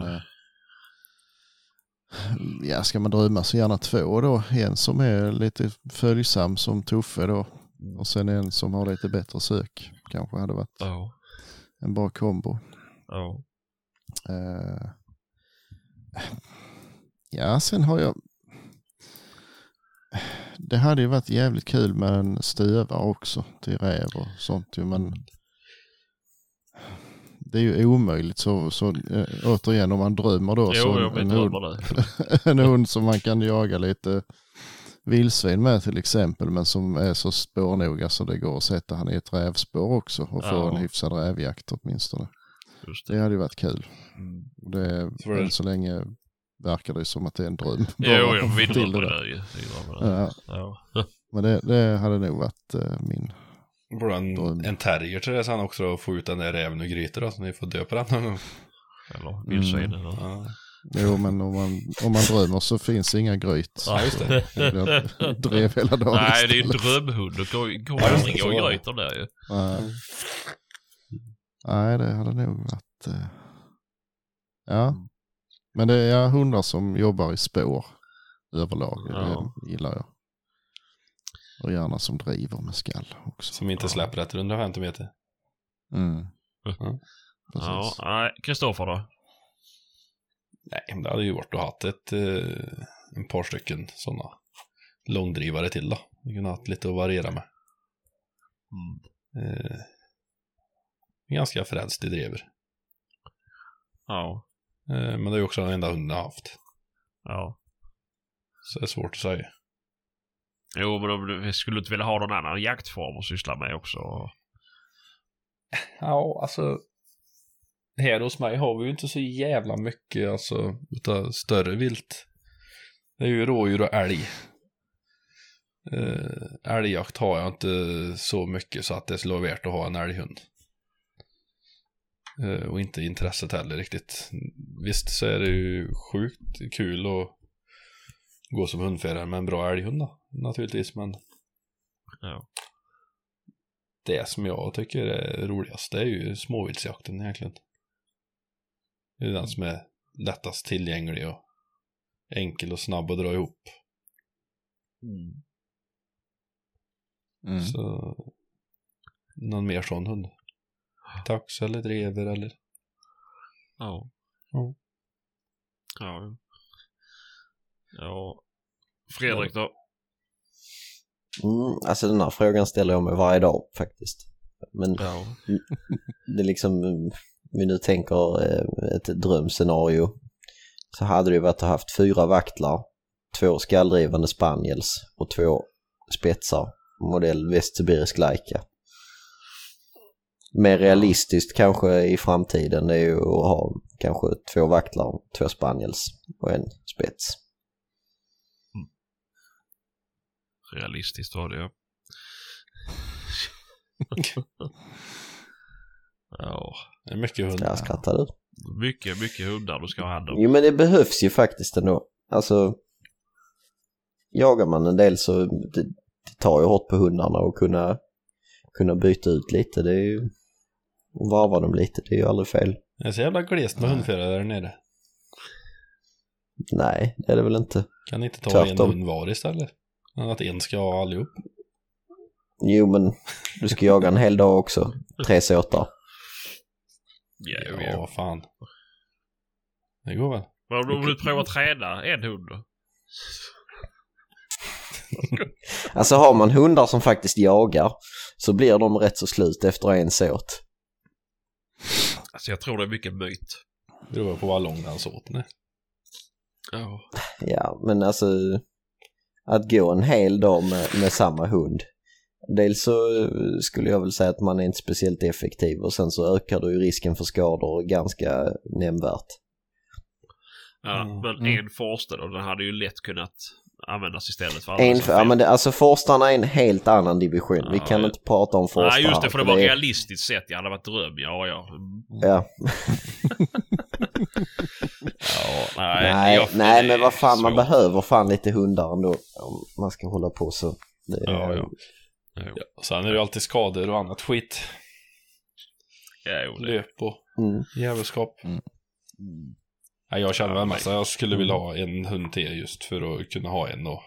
Speaker 2: ja, ska man drömma så gärna två då. En som är lite följsam som Tuffe då. Och sen en som har lite bättre sök. Kanske hade varit
Speaker 1: Ja.
Speaker 2: en bra kombo.
Speaker 1: Ja.
Speaker 2: Eh, ja, sen har jag... Det hade ju varit jävligt kul med en stövare också till räv och sånt ju, men det är ju omöjligt så, så äh, återigen om man drömmer då
Speaker 1: Jo,
Speaker 2: så
Speaker 1: jag
Speaker 2: en, hund, en hund som man kan jaga lite vildsvin med till exempel men som är så spårnoga så det går att sätta han i ett rävspår också och få
Speaker 1: Ja.
Speaker 2: en hyfsad rävjakt åtminstone.
Speaker 1: Just det.
Speaker 2: Det hade ju varit kul.
Speaker 1: Mm.
Speaker 2: Det,
Speaker 3: Så det-
Speaker 2: så länge verkar det som att det är en dröm.
Speaker 1: Jo,
Speaker 2: att
Speaker 1: vi
Speaker 2: få
Speaker 1: drömmer
Speaker 2: det där. Ja. men det, det hade nog varit eh, min.
Speaker 3: Borde en, en terrier till det sen också och få ut den där räven ur grytor då, så ni får döpa den någon gång.
Speaker 1: Eller vildsvin.
Speaker 2: Mm.
Speaker 3: Ja.
Speaker 2: Jo, men om man, om man drömmer så finns inga gryt.
Speaker 1: Ja, just
Speaker 3: det.
Speaker 2: Blir drev hela dagen
Speaker 1: Nej, det är ju drömhund. Går går
Speaker 3: det,
Speaker 1: och
Speaker 3: var det.
Speaker 1: grytor där ju.
Speaker 2: Nej. Nej, det hade nog varit... eh, Ja, men det är hundar som jobbar i spår överlag.
Speaker 1: Ja.
Speaker 2: Det gillar jag. Och gärna som driver med skall också.
Speaker 3: Som inte släpper efter 150 meter.
Speaker 2: Mm.
Speaker 3: Ja.
Speaker 1: Ja,
Speaker 2: Precis.
Speaker 1: nej. Kristoffer då?
Speaker 3: Nej, men det hade ju varit att ha ett, eh, en par stycken sådana långdrivare till då. Vi kunde ha haft lite att variera med. Eh, ganska frälst i drever.
Speaker 1: Ja.
Speaker 3: Eh, men det är ju också den enda hunden jag har haft.
Speaker 1: Ja.
Speaker 3: Så det är svårt att säga.
Speaker 1: Jo, men om du skulle inte vilja ha någon annan jaktform att syssla med också?
Speaker 3: Ja, alltså. Här hos mig har vi ju inte så jävla mycket alltså utav större vilt. Det är ju rådjur och älg. Eh, älgjakt har jag inte så mycket så att det skulle vara värt att ha en älghund. Eh, Och inte intresset heller riktigt. Visst så är det ju sjukt kul att gå som hundförare med en bra älghund då, naturligtvis. Men
Speaker 1: Ja.
Speaker 3: det som jag tycker är roligast, det är ju småviltsjakten egentligen. Det är den som är lättast tillgänglig och enkel och snabb att dra ihop.
Speaker 2: Mm.
Speaker 3: Så någon mer sån hund. Tax eller drever eller
Speaker 1: Ja.
Speaker 3: Ja.
Speaker 1: Ja. Ja. Fredrik då?
Speaker 4: Mm, alltså den här frågan ställer jag mig varje dag faktiskt. Men
Speaker 1: Ja.
Speaker 4: det är liksom, vi nu tänker eh, ett drömscenario. Så hade det ju varit att ha haft fyra vaktlar, två skalldrivande spaniels och två spetsar, modell västsibirisk laika. Mer realistiskt kanske i framtiden är ju att ha kanske två vaktlar, två spaniels och en spets.
Speaker 1: Realistiskt var det ja. ja.
Speaker 3: Det är mycket hund.
Speaker 4: Jag skrattar du?
Speaker 1: Mycket, mycket hundar du ska ha hand om.
Speaker 4: Jo men det behövs ju faktiskt ändå. Alltså, jagar man en del så det, det tar ju hårt på hundarna och kunna, kunna byta ut lite. Det är ju, och varva dem lite, det är ju aldrig fel.
Speaker 3: Det är så jävla glest med hundförare där nere.
Speaker 4: Nej, det är det väl inte.
Speaker 3: Kan ni inte ta
Speaker 4: Tvärtom.
Speaker 3: en hund var istället? Att en ska ha allihop.
Speaker 4: Jo men du ska jaga en hel dag också. Tre såtar.
Speaker 1: Ja,
Speaker 3: Ja,
Speaker 1: ja.
Speaker 3: vad fan. Det går väl.
Speaker 1: Men om du- provar träna en hund då?
Speaker 4: Alltså har man hundar som faktiskt jagar så blir de rätt så slut efter en såt.
Speaker 1: Alltså jag tror det är mycket myt.
Speaker 3: Det beror på vad lång den såten är.
Speaker 1: Ja.
Speaker 4: Ja, men alltså att gå en hel dag med, med samma hund. Dels så skulle jag väl säga att man är inte speciellt effektiv och sen så ökar du ju risken för skador ganska nämnvärt.
Speaker 1: ja
Speaker 3: Mm.
Speaker 1: men
Speaker 2: Mm.
Speaker 1: en Forster då, den hade ju lätt kunnat användas istället för alla
Speaker 4: En, ja, men det, alltså forstarna är en helt annan division. Vi
Speaker 1: Ja,
Speaker 4: kan
Speaker 1: ja.
Speaker 4: inte prata om forstar
Speaker 1: Nej just det, för det var
Speaker 4: är-
Speaker 1: realistiskt sett. Det hade varit dröm. Ja, ja. Mm.
Speaker 4: Ja,
Speaker 1: Ja, nej.
Speaker 4: nej,
Speaker 1: jag-
Speaker 4: nej men vad fan, man
Speaker 1: svårt.
Speaker 4: behöver fan lite hundar ändå om man ska hålla på så. Det,
Speaker 1: Ja, ja.
Speaker 3: Ja. Sen är det alltid skador och annat skit.
Speaker 1: ja, jo, det.
Speaker 3: Löp och
Speaker 4: Mm.
Speaker 3: jävelskap.
Speaker 2: Mm.
Speaker 3: Nej, jag känner väl mest att jag skulle vilja ha en hund till just för att kunna ha en och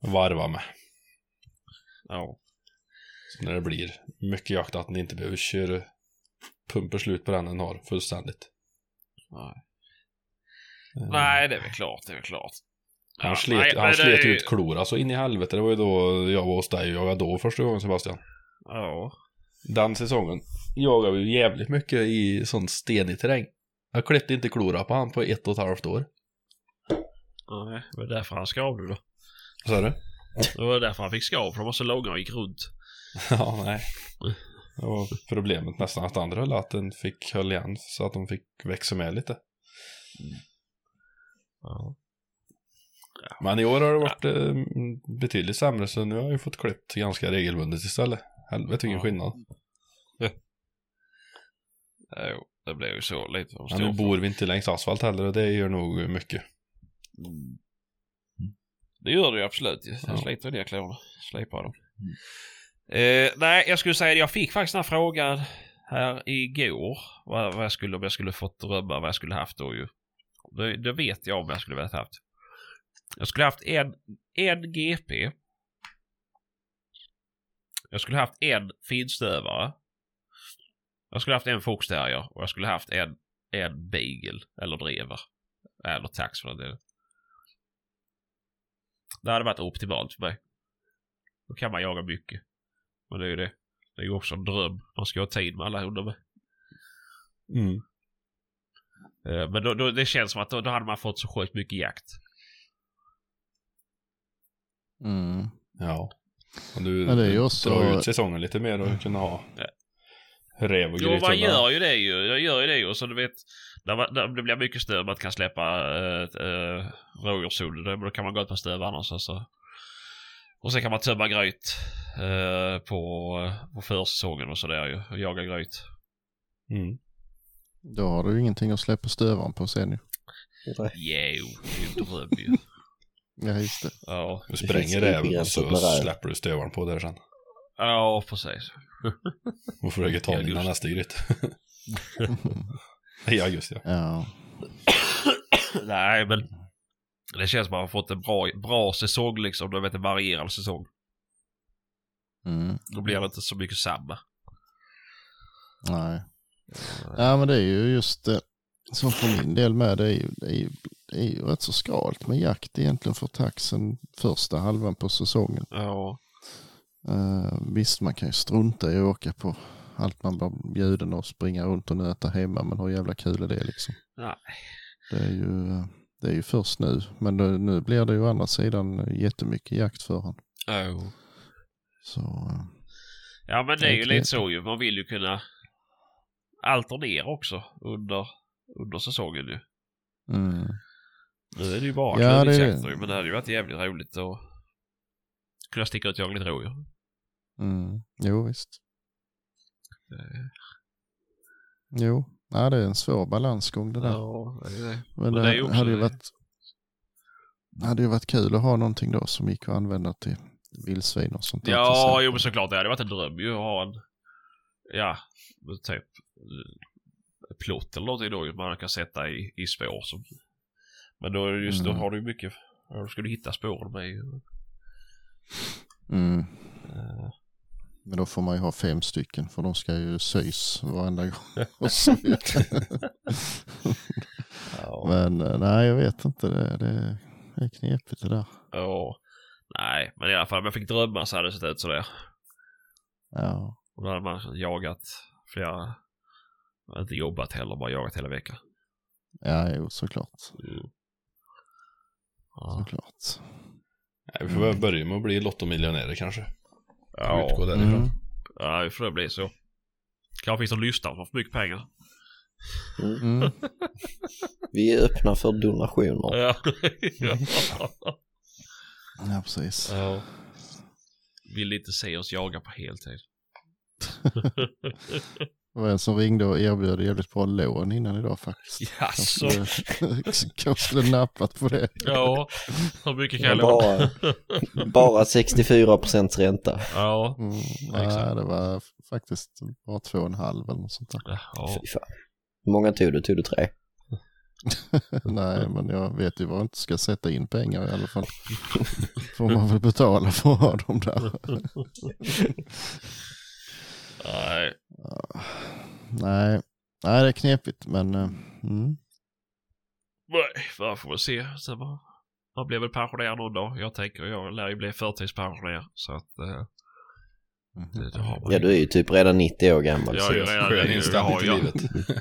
Speaker 3: varva med.
Speaker 1: Ja.
Speaker 3: Så när det blir mycket jakt att den inte behöver köra pumper slut på den den har fullständigt.
Speaker 1: Nej. Nej, det är väl klart. Det är väl klart.
Speaker 3: Han
Speaker 1: Ja,
Speaker 3: slet,
Speaker 1: nej,
Speaker 3: han slet
Speaker 1: ju-
Speaker 3: ut klor alltså in i helvete. Det var ju då jag var hos dig och jagade då första gången Sebastian.
Speaker 1: Ja.
Speaker 3: Den säsongen jagade vi jävligt mycket i sån stenig terräng. Jag klippte inte klora på han på ett och ett halvt år.
Speaker 1: Nej, det var därför han skav nu då.
Speaker 3: Vad sa du?
Speaker 1: Det var därför han fick skav, för de var så långa och gick runt.
Speaker 3: Ja, nej. Det var problemet nästan att andra höll att den fick höll igen så att de fick växa med lite.
Speaker 1: Ja.
Speaker 3: Men i år har det varit eh, betydligt sämre så nu har jag ju fått klippt ganska regelbundet istället. Helvete vilken
Speaker 1: Ja.
Speaker 3: skillnad.
Speaker 1: Jo, det blev ju så lite.
Speaker 3: Men nu bor vi inte längs asfalt heller och det gör nog mycket.
Speaker 1: Det gör det ju absolut. Jag
Speaker 3: Ja.
Speaker 1: sliter ner klorna. Slipar dem. Eh, nej, jag skulle säga jag fick faktiskt den här frågan här igår. Vad, vad jag skulle, om jag skulle fått drömma vad jag skulle haft då ju. Det, det vet jag om jag skulle velat haft. Jag skulle haft en, en GP. Jag skulle haft en finstövare. Jag skulle haft en foxterrier och jag skulle haft en, en beagle eller drever. Eller tax för den delen. Det hade varit optimalt för mig. Då kan man jaga mycket. Men det är ju det. Det är ju också en dröm. Man ska ha tid med alla hundar med.
Speaker 3: Mm.
Speaker 1: Eh, Men då, då, det känns som att då, då hade man fått så sjukt mycket jakt.
Speaker 2: Mm.
Speaker 3: Ja. Och du
Speaker 2: Men det är ju också-
Speaker 3: drar ut säsongen lite mer och kunna ha rev och
Speaker 1: Jo,
Speaker 3: grejer.
Speaker 1: man gör ju det ju. Jag gör ju det ju. Så du vet, när, man, när det blir mycket stöv man kan släppa äh, äh, rådjurshund, då, då kan man gå ut på stövarna och så, så. Och sen kan man tömma gryt eh, på, på försäsongen och sådär ju. Och jaga gryt.
Speaker 3: Mm.
Speaker 2: Då har du ju ingenting att släppa stövaren på sen ju.
Speaker 1: Jo, det är ju en dröm ju.
Speaker 2: Ja, just det.
Speaker 1: Ja,
Speaker 3: Du spränger räven och så släpper du stövaren på där sen.
Speaker 1: ja precis.
Speaker 3: Och försöker ta
Speaker 1: Ja,
Speaker 3: in
Speaker 1: just.
Speaker 3: nästa gryt. ja, just det.
Speaker 2: Ja.
Speaker 1: Nej, men det känns som att man fått en bra, bra säsong liksom. Du vet en varierande säsong.
Speaker 2: Mm.
Speaker 1: Då blir det inte så mycket samma.
Speaker 2: Nej. Ja, men det är ju just det. Som för min del med, det är ju, det är ju, det är ju rätt så skralt med jakt egentligen för taxen första halvan på säsongen.
Speaker 1: Ja.
Speaker 2: Uh, visst, man kan ju strunta i att åka på allt man blir bjuden och springa runt och nöta hemma, men hur jävla kul är det liksom?
Speaker 1: Nej.
Speaker 2: Det är ju, det är ju först nu, men det, nu blir det ju å andra sidan jättemycket jakt för han.
Speaker 1: Oh.
Speaker 2: Så, eh,
Speaker 1: Ja men det är ju lite så ju. Man vill ju kunna alternera också under, under säsongen ju.
Speaker 2: mm.
Speaker 1: Nu är det ju bara
Speaker 2: Ja,
Speaker 1: ja,
Speaker 2: det
Speaker 1: men det hade ju varit jävligt roligt att kunna sticka ut och jaga lite rådjur.
Speaker 2: Mm. Jo, visst.
Speaker 1: Eh,
Speaker 2: Jo, ja, det är en svår balansgång det där.
Speaker 1: Ja, det är det.
Speaker 2: Men det,
Speaker 1: det
Speaker 2: hade ju varit hade ju varit kul att ha någonting då som gick att använda till vildsvin och sånt där.
Speaker 1: Ja, jo men såklart. Det hade varit en dröm ju att ha en, ja, typ eh, plott eller någonting då man kan sätta i, i spår som. Men då just,
Speaker 2: Mm.
Speaker 1: då har du ju mycket, då ska du hitta spåren med ju.
Speaker 2: Mm.
Speaker 1: Eh,
Speaker 2: Men då får man ju ha fem stycken för de ska ju sys varenda gång. Men eh, nej, jag vet inte. Det, det är knepigt det där.
Speaker 1: Ja. Nej, men i alla fall om jag fick drömma så hade det sett ut sådär.
Speaker 2: Ja.
Speaker 1: Och då hade man jagat flera, inte jobbat heller, bara jagat hela veckan.
Speaker 2: Ja, jo, såklart.
Speaker 1: Ja.
Speaker 2: såklart.
Speaker 3: Nej, vi får väl börja med att bli lottomiljonärer kanske.
Speaker 1: Ja.
Speaker 3: Utgå därifrån.
Speaker 2: Mm.
Speaker 1: Ja, det får det bli så. Kanske finns det lyssnare som har för mycket pengar.
Speaker 2: Mm.
Speaker 4: Vi är öppna för donationer.
Speaker 1: Ja.
Speaker 2: Ja, precis.
Speaker 1: ja. Vill inte se oss jaga på heltid.
Speaker 2: Det var en som ringde och erbjöd jävligt bra lån innan idag faktiskt.
Speaker 1: Jaså?
Speaker 2: Kanske kanske skulle nappat på det.
Speaker 1: Ja. Hur mycket kan jag låna?
Speaker 4: Bara, bara 64 procents ränta.
Speaker 1: Ja.
Speaker 2: Mm,
Speaker 1: exakt.
Speaker 2: nej, det var faktiskt bara två och en halv eller något sånt där.
Speaker 1: Ja.
Speaker 4: Fy fan. Hur många tog du? Tog du tre?
Speaker 2: nej, men jag vet ju var jag inte ska sätta in pengar i alla fall. Får man väl betala för att ha dem där.
Speaker 1: Nej.
Speaker 2: nej, nej, det är knepigt, men eh, mm.
Speaker 1: Nej, vad får vi se. Sen man, man blir väl pensionär någon dag. Jag tänker jag lär ju bli förtidspensionär. Så att eh, det, det har man
Speaker 4: Ja, du är ju typ redan 90 år gammal.
Speaker 1: Jag
Speaker 4: så
Speaker 1: är ju redan
Speaker 3: Skön
Speaker 1: jag har,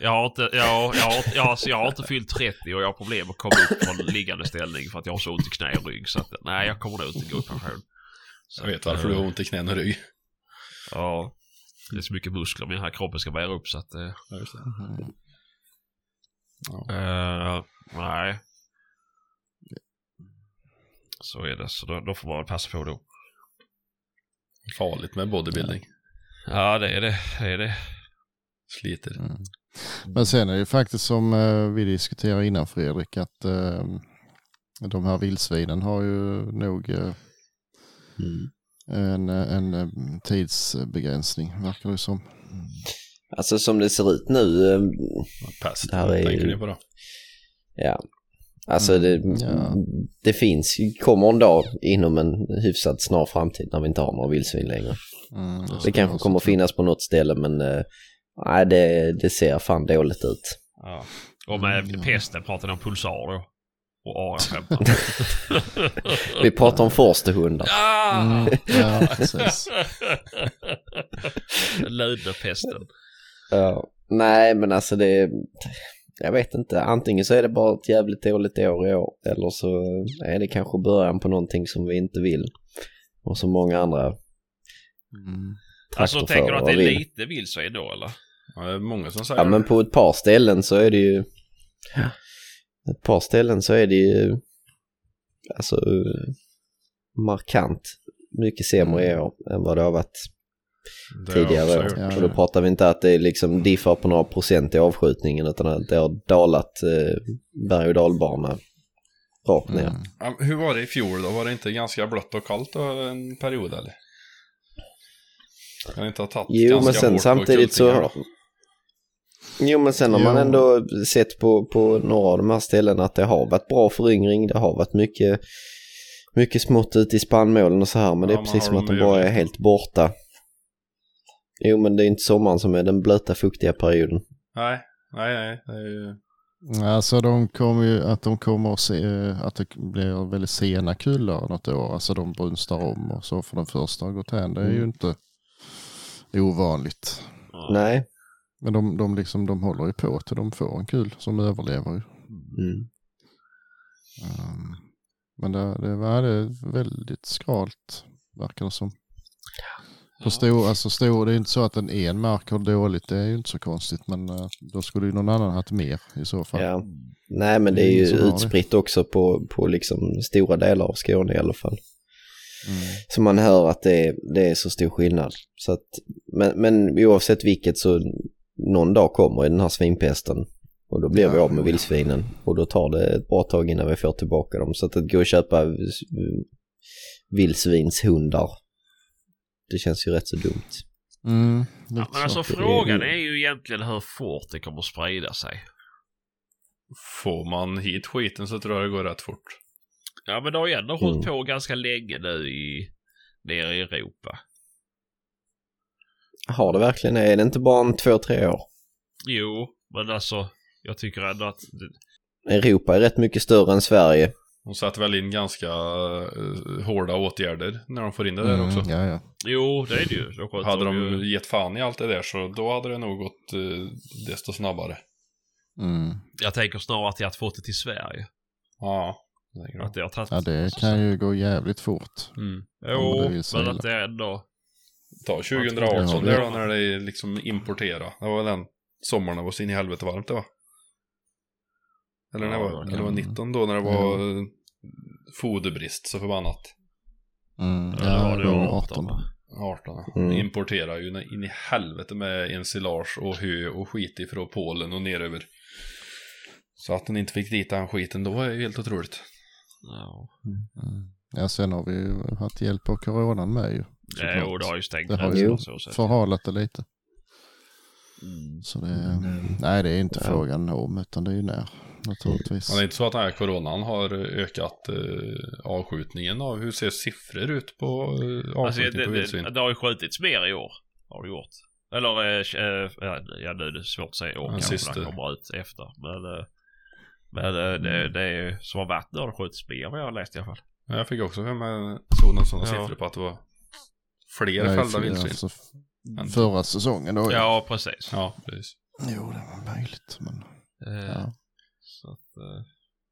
Speaker 1: jag, har inte, jag, jag, har, jag, har, jag har inte fyllt 30 och jag har problem att komma upp från liggande ställning för att jag har så ont i knä och rygg. Så att, nej, jag kommer nog inte gå i pension. Så
Speaker 3: Jag vet varför du har ont i knän och rygg.
Speaker 1: Ja. Det är så mycket muskler min här kroppen ska bära upp så att... Eh,
Speaker 3: Ja, just det.
Speaker 1: eh, nej. Så är det, så då, då får man väl passa på då.
Speaker 3: Farligt med bodybuilding.
Speaker 1: Ja, det är det. Det är det.
Speaker 3: Sliter.
Speaker 2: Mm. Men sen är det ju faktiskt som eh, vi diskuterade innan Fredrik att eh, de här vildsvinen har ju nog
Speaker 4: Mm.
Speaker 2: En, en, eh, tidsbegränsning verkar det som.
Speaker 4: Alltså som det ser ut nu, eh,
Speaker 3: Pest,
Speaker 4: Det här är ju-
Speaker 3: på då?
Speaker 4: ja. Alltså det,
Speaker 2: ja.
Speaker 4: det finns, kommer en dag inom en hyfsat snar framtid när vi inte har några vildsvin längre.
Speaker 2: Mm,
Speaker 4: Det
Speaker 2: ska
Speaker 4: kanske kommer finnas på något ställe men eh, nej, det, det ser fan dåligt ut.
Speaker 1: Ja. Och med
Speaker 2: Mm, ja.
Speaker 1: pesten pratar ni om pulsar då. Och A
Speaker 4: Vi pratar om forsterhundar.
Speaker 1: Ah!
Speaker 2: Mm, ja, precis.
Speaker 1: Lödnepesten.
Speaker 4: Ja. Nej men alltså det, jag vet inte, antingen så är det bara ett jävligt dåligt år i år eller så är det kanske början på någonting som vi inte vill. Och som många andra
Speaker 2: Mm.
Speaker 1: Alltså tänker du att det är
Speaker 4: vill.
Speaker 1: lite vildsvin då eller?
Speaker 3: Ja, det är många som säger
Speaker 4: Ja men på ett par ställen så är det ju ett par ställen så är det ju alltså markant mycket sämre i år än vad det har varit
Speaker 3: Det
Speaker 4: tidigare år.
Speaker 2: Ja,
Speaker 4: Och då pratar vi inte att det liksom diffar på några procent i avskjutningen utan att det har dalat eh, berg och dalbana rakt ner.
Speaker 2: Mm.
Speaker 3: Ja, hur var det i fjol då? Var det inte ganska blött och kallt då en period eller? Kan inte ha tagit
Speaker 4: Jo,
Speaker 3: ganska
Speaker 4: men sen
Speaker 3: hårt på
Speaker 4: samtidigt så... Jo, men sen har man ändå sett på, på några av de här ställena att det har varit bra föryngring. Det har varit mycket, mycket smått ute i spannmålen och så här. Men det
Speaker 3: Ja,
Speaker 4: är
Speaker 3: man
Speaker 4: precis som att de bara är helt borta. Jo, men det är inte sommaren som är den blöta, fuktiga perioden.
Speaker 3: Nej, nej, nej. Det är ju...
Speaker 2: Alltså de kommer ju, att de kommer att se, att det blir väldigt sena kullar något år. Alltså de brunstar om och så för den första har gått hän. Det är ju
Speaker 4: Mm.
Speaker 2: inte ovanligt.
Speaker 4: Nej.
Speaker 2: Men de, de, liksom, de håller ju på till de får en kul som överlever.
Speaker 4: Mm.
Speaker 2: Um, men det, det var det är väldigt skralt verkar det som. På stor, alltså stor, det är inte så att en en mark har dåligt, det är ju inte så konstigt. Men eh, då skulle ju någon annan haft mer i så fall.
Speaker 4: Ja. Nej, men det
Speaker 2: Det är
Speaker 4: är ju utspritt också på, på liksom stora delar av Skåne i alla fall.
Speaker 2: Mm.
Speaker 4: Så man hör att det är, det är så stor skillnad. Så att, men, men oavsett vilket så någon dag kommer i den här svinpesten och då blir
Speaker 2: Ja,
Speaker 4: vi av med
Speaker 2: ja.
Speaker 4: vildsvinen och då tar det ett bra tag innan vi får tillbaka dem. Så att, att gå och köpa eh, vildsvinshundar det känns ju rätt så dumt.
Speaker 2: Mm,
Speaker 1: Ja, men alltså
Speaker 2: så.
Speaker 1: frågan är ju egentligen hur fort det kommer att sprida sig.
Speaker 3: Får man hit skiten så tror jag det går rätt fort.
Speaker 1: Ja men det har ju ändå hållit
Speaker 4: Mm.
Speaker 1: på ganska länge nu i, nere i Europa.
Speaker 4: Har det verkligen Är det inte bara en två, tre år?
Speaker 1: Jo, men alltså jag tycker ändå att det,
Speaker 4: Europa är rätt mycket större än Sverige.
Speaker 3: De sätter väl in ganska eh, hårda åtgärder när de får in det där
Speaker 2: Mm,
Speaker 3: också.
Speaker 2: ja, ja.
Speaker 1: Jo, det är det ju. Sköter
Speaker 3: Hade
Speaker 1: de ju...
Speaker 3: de gett fan i allt det där så då hade det nog gått eh, desto snabbare.
Speaker 2: Mm.
Speaker 1: Jag tänker snarare att jag har fått det till Sverige.
Speaker 3: Ja, det jag.
Speaker 1: Att det har tagit...
Speaker 2: ja, det kan ju gå jävligt fort.
Speaker 3: Mm.
Speaker 1: Jo,
Speaker 2: det
Speaker 1: men att det är ändå...
Speaker 3: Ta
Speaker 2: Ja,
Speaker 3: 2018
Speaker 2: det
Speaker 3: där då när det liksom importera. Det var väl den sommaren det var så in i helvete varmt det var. Eller när
Speaker 1: Ja,
Speaker 3: det var, eller var
Speaker 2: det.
Speaker 3: 19 då när det var eh, foderbrist så förbannat.
Speaker 2: Mm.
Speaker 1: Ja, det var det
Speaker 2: det var
Speaker 1: 18.
Speaker 2: 18.
Speaker 1: va?
Speaker 3: 18.
Speaker 4: Mm.
Speaker 3: Importerar ju in i helvete med ensilage och hö och skit ifrån Polen och neröver. Så att den inte fick dit den skiten då är ju helt otroligt.
Speaker 1: Ja.
Speaker 2: Mm. Ja, sen har vi ju haft hjälp av coronan med ju.
Speaker 1: Ja, jo, det har ju stängt
Speaker 2: Det har
Speaker 4: ju.
Speaker 2: Förhalat det lite.
Speaker 1: Mm.
Speaker 2: Så det, nej det är inte frågan om utan det är ju när naturligtvis.
Speaker 3: Men det är inte så att den här coronan har ökat eh, avskjutningen av, hur ser siffror ut på eh,
Speaker 1: Alltså,
Speaker 3: avskjutning
Speaker 1: det,
Speaker 3: på
Speaker 1: det,
Speaker 3: vildsvin?
Speaker 1: det har ju skjutits mer i år. Har det gjort. Eller, eh, eh, ja, ja nu är det svårt att säga år
Speaker 3: Den
Speaker 1: kanske det kommer ut efter. Men, eh, men eh, det, det är ju som har varit nu har det skjutits mer vad jag har läst i alla fall.
Speaker 3: Ja, Jag fick också för mig såg någon sådana
Speaker 1: Ja.
Speaker 3: siffror på att det var fler
Speaker 2: Nej,
Speaker 3: fällda
Speaker 2: för-
Speaker 3: vildsvin.
Speaker 2: alltså, förra säsongen då.
Speaker 1: Ja, precis.
Speaker 3: Ja, precis.
Speaker 2: Jo det var möjligt men
Speaker 1: Eh,
Speaker 2: ja.
Speaker 1: Så att, eh,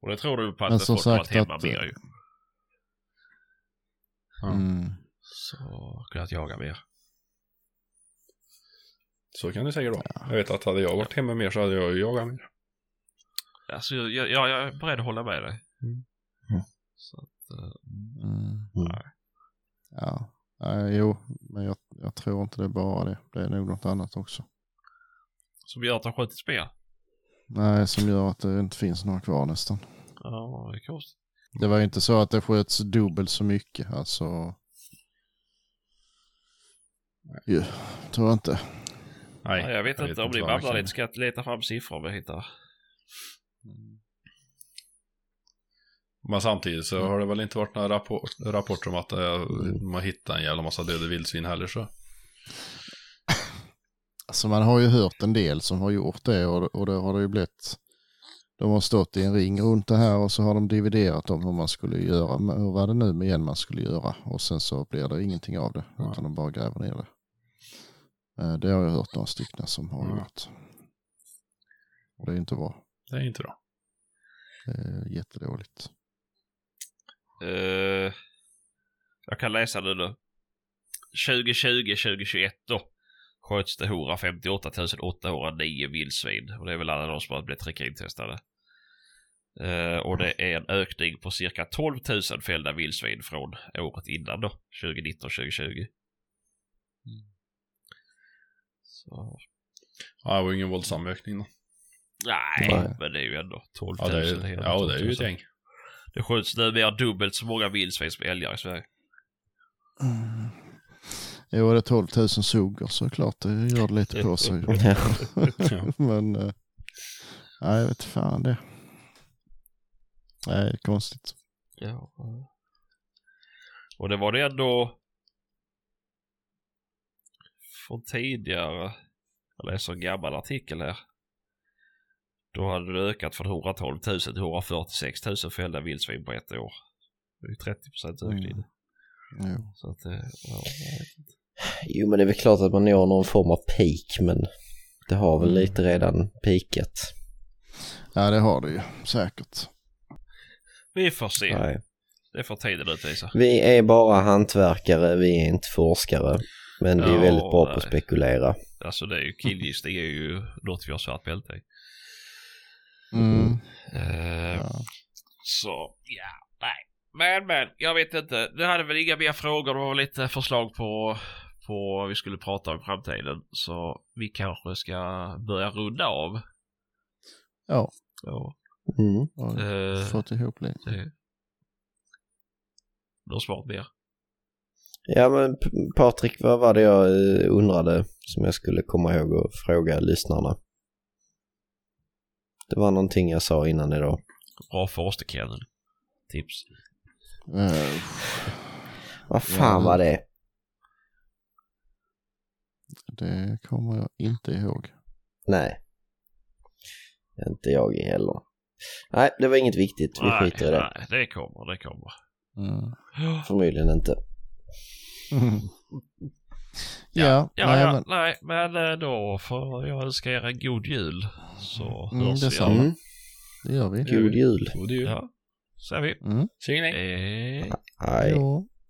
Speaker 1: och det tror du på att
Speaker 2: Men
Speaker 1: det
Speaker 2: som
Speaker 1: folk har varit hemma
Speaker 2: att,
Speaker 1: mer ju.
Speaker 3: Ja.
Speaker 2: Mm.
Speaker 1: Så kunnat jaga mer.
Speaker 3: Så kan du säga då. Jag vet att hade jag varit hemma mer så hade jag ju jagat mer.
Speaker 1: Alltså jag, jag, jag är beredd att hålla med dig.
Speaker 3: Mm.
Speaker 4: Mm.
Speaker 1: Så att, eh,
Speaker 2: Mm.
Speaker 1: nej.
Speaker 2: Jo, men jag, jag tror inte det är bara det. Det är nog något annat också.
Speaker 1: Som gör att det har skjutits mer.
Speaker 2: Nej, som gör att det inte finns några kvar nästan.
Speaker 1: Ja, det är konstigt.
Speaker 2: Det var inte så att det sköts dubbelt så mycket, alltså. Jo, tror jag inte.
Speaker 3: Nej,
Speaker 1: Ja, jag vet inte om ni babblar lite. Ska jag leta fram siffror om jag hittar.
Speaker 3: Men samtidigt så har det väl inte varit några rapport, rapporter om att eh, man hittar en jävla massa döda vildsvin heller så.
Speaker 2: Alltså man har ju hört en del som har gjort det och, och det har det ju blivit. De har stått i en ring runt det här och så har de dividerat om hur man skulle göra, hur var det nu med igen man skulle göra och sen så blir det ingenting av det
Speaker 3: Ja.
Speaker 2: utan de bara gräver ner det. Eh, Det har jag hört några stycken som har
Speaker 3: Ja.
Speaker 2: gjort. Och det är inte bra.
Speaker 3: Det är inte bra.
Speaker 2: Det är jättedåligt.
Speaker 1: Eh, jag kan läsa nu då. 2020-2021 då sköts det 158 809 vildsvin. Och det är väl alla de som har blivit trikintestade. Eh, och det är en ökning på cirka 12 000 fällda vildsvin från året innan då. 2019-2020. Så.
Speaker 3: Ja, det var ingen våldsam ökning då.
Speaker 1: Nej,
Speaker 4: Nej.
Speaker 1: men det är ju ändå 12
Speaker 3: Ja,
Speaker 1: 000.
Speaker 3: det är, ja,
Speaker 1: 12
Speaker 3: det är
Speaker 1: 000.
Speaker 3: ju ett gäng.
Speaker 1: Det skjuts numera dubbelt så många vildsvin som älgar i Sverige.
Speaker 2: Mm. Jo, det är 12 000 suggor så klart det gör det lite på sig. Men, eh, nej jag vet fan det. Nej, är konstigt.
Speaker 1: Ja. Och det var det ändå från tidigare, jag läser en gammal artikel här. Då hade det ökat från 112 000 till 146 000 fällda vildsvin på ett år. Det är ju 30 procent ökning.
Speaker 2: Mm. Jo.
Speaker 1: Så att, eh, ja.
Speaker 4: Jo men det är väl klart att man når någon form av peak men det har väl
Speaker 2: Mm.
Speaker 4: lite redan peakat.
Speaker 2: Ja, det har det ju säkert.
Speaker 1: Vi får se.
Speaker 4: Nej.
Speaker 1: Det får tiden utvisa.
Speaker 4: Vi är bara hantverkare, vi är inte forskare. Men vi är
Speaker 1: Ja,
Speaker 4: väldigt bra på att
Speaker 1: nej.
Speaker 4: spekulera.
Speaker 1: Alltså det är ju killgissning är ju något vi har svart bälte i.
Speaker 2: Mm.
Speaker 1: Eh,
Speaker 2: Ja.
Speaker 1: Så, ja, nej. Men, men, jag vet inte. Det hade väl inga mer frågor och lite förslag på, på vad vi skulle prata om i framtiden. Så vi kanske ska börja runda av.
Speaker 2: Ja,
Speaker 1: Ja.
Speaker 4: Mm.
Speaker 2: och
Speaker 1: Eh,
Speaker 2: fått ihop lite.
Speaker 1: det... Något smart mer?
Speaker 4: Ja men Patrik, vad var det jag eh, undrade som jag skulle komma ihåg och fråga lyssnarna? Det var någonting jag sa innan idag.
Speaker 1: Bra fosterkennel. Tips.
Speaker 2: Eh,
Speaker 4: Vad fan
Speaker 2: Ja.
Speaker 4: var det?
Speaker 2: det kommer jag inte ihåg.
Speaker 4: Nej. Inte jag heller. Nej, det var inget viktigt. Vi
Speaker 1: nej,
Speaker 4: skiter i det.
Speaker 1: Nej, det kommer, det kommer.
Speaker 2: Mm.
Speaker 4: Förmodligen inte.
Speaker 2: Mm. Ja,
Speaker 1: Ja,
Speaker 2: nej,
Speaker 1: ja,
Speaker 2: men,
Speaker 1: nej, men eh, då får jag önska er en god jul. Så
Speaker 2: Mm,
Speaker 1: hörs vi.
Speaker 4: Mm.
Speaker 2: det gör vi.
Speaker 4: God jul.
Speaker 3: God jul.
Speaker 1: Ja, säger vi.
Speaker 2: Mm.
Speaker 3: Tjingeling.
Speaker 1: Eh.
Speaker 4: Hej.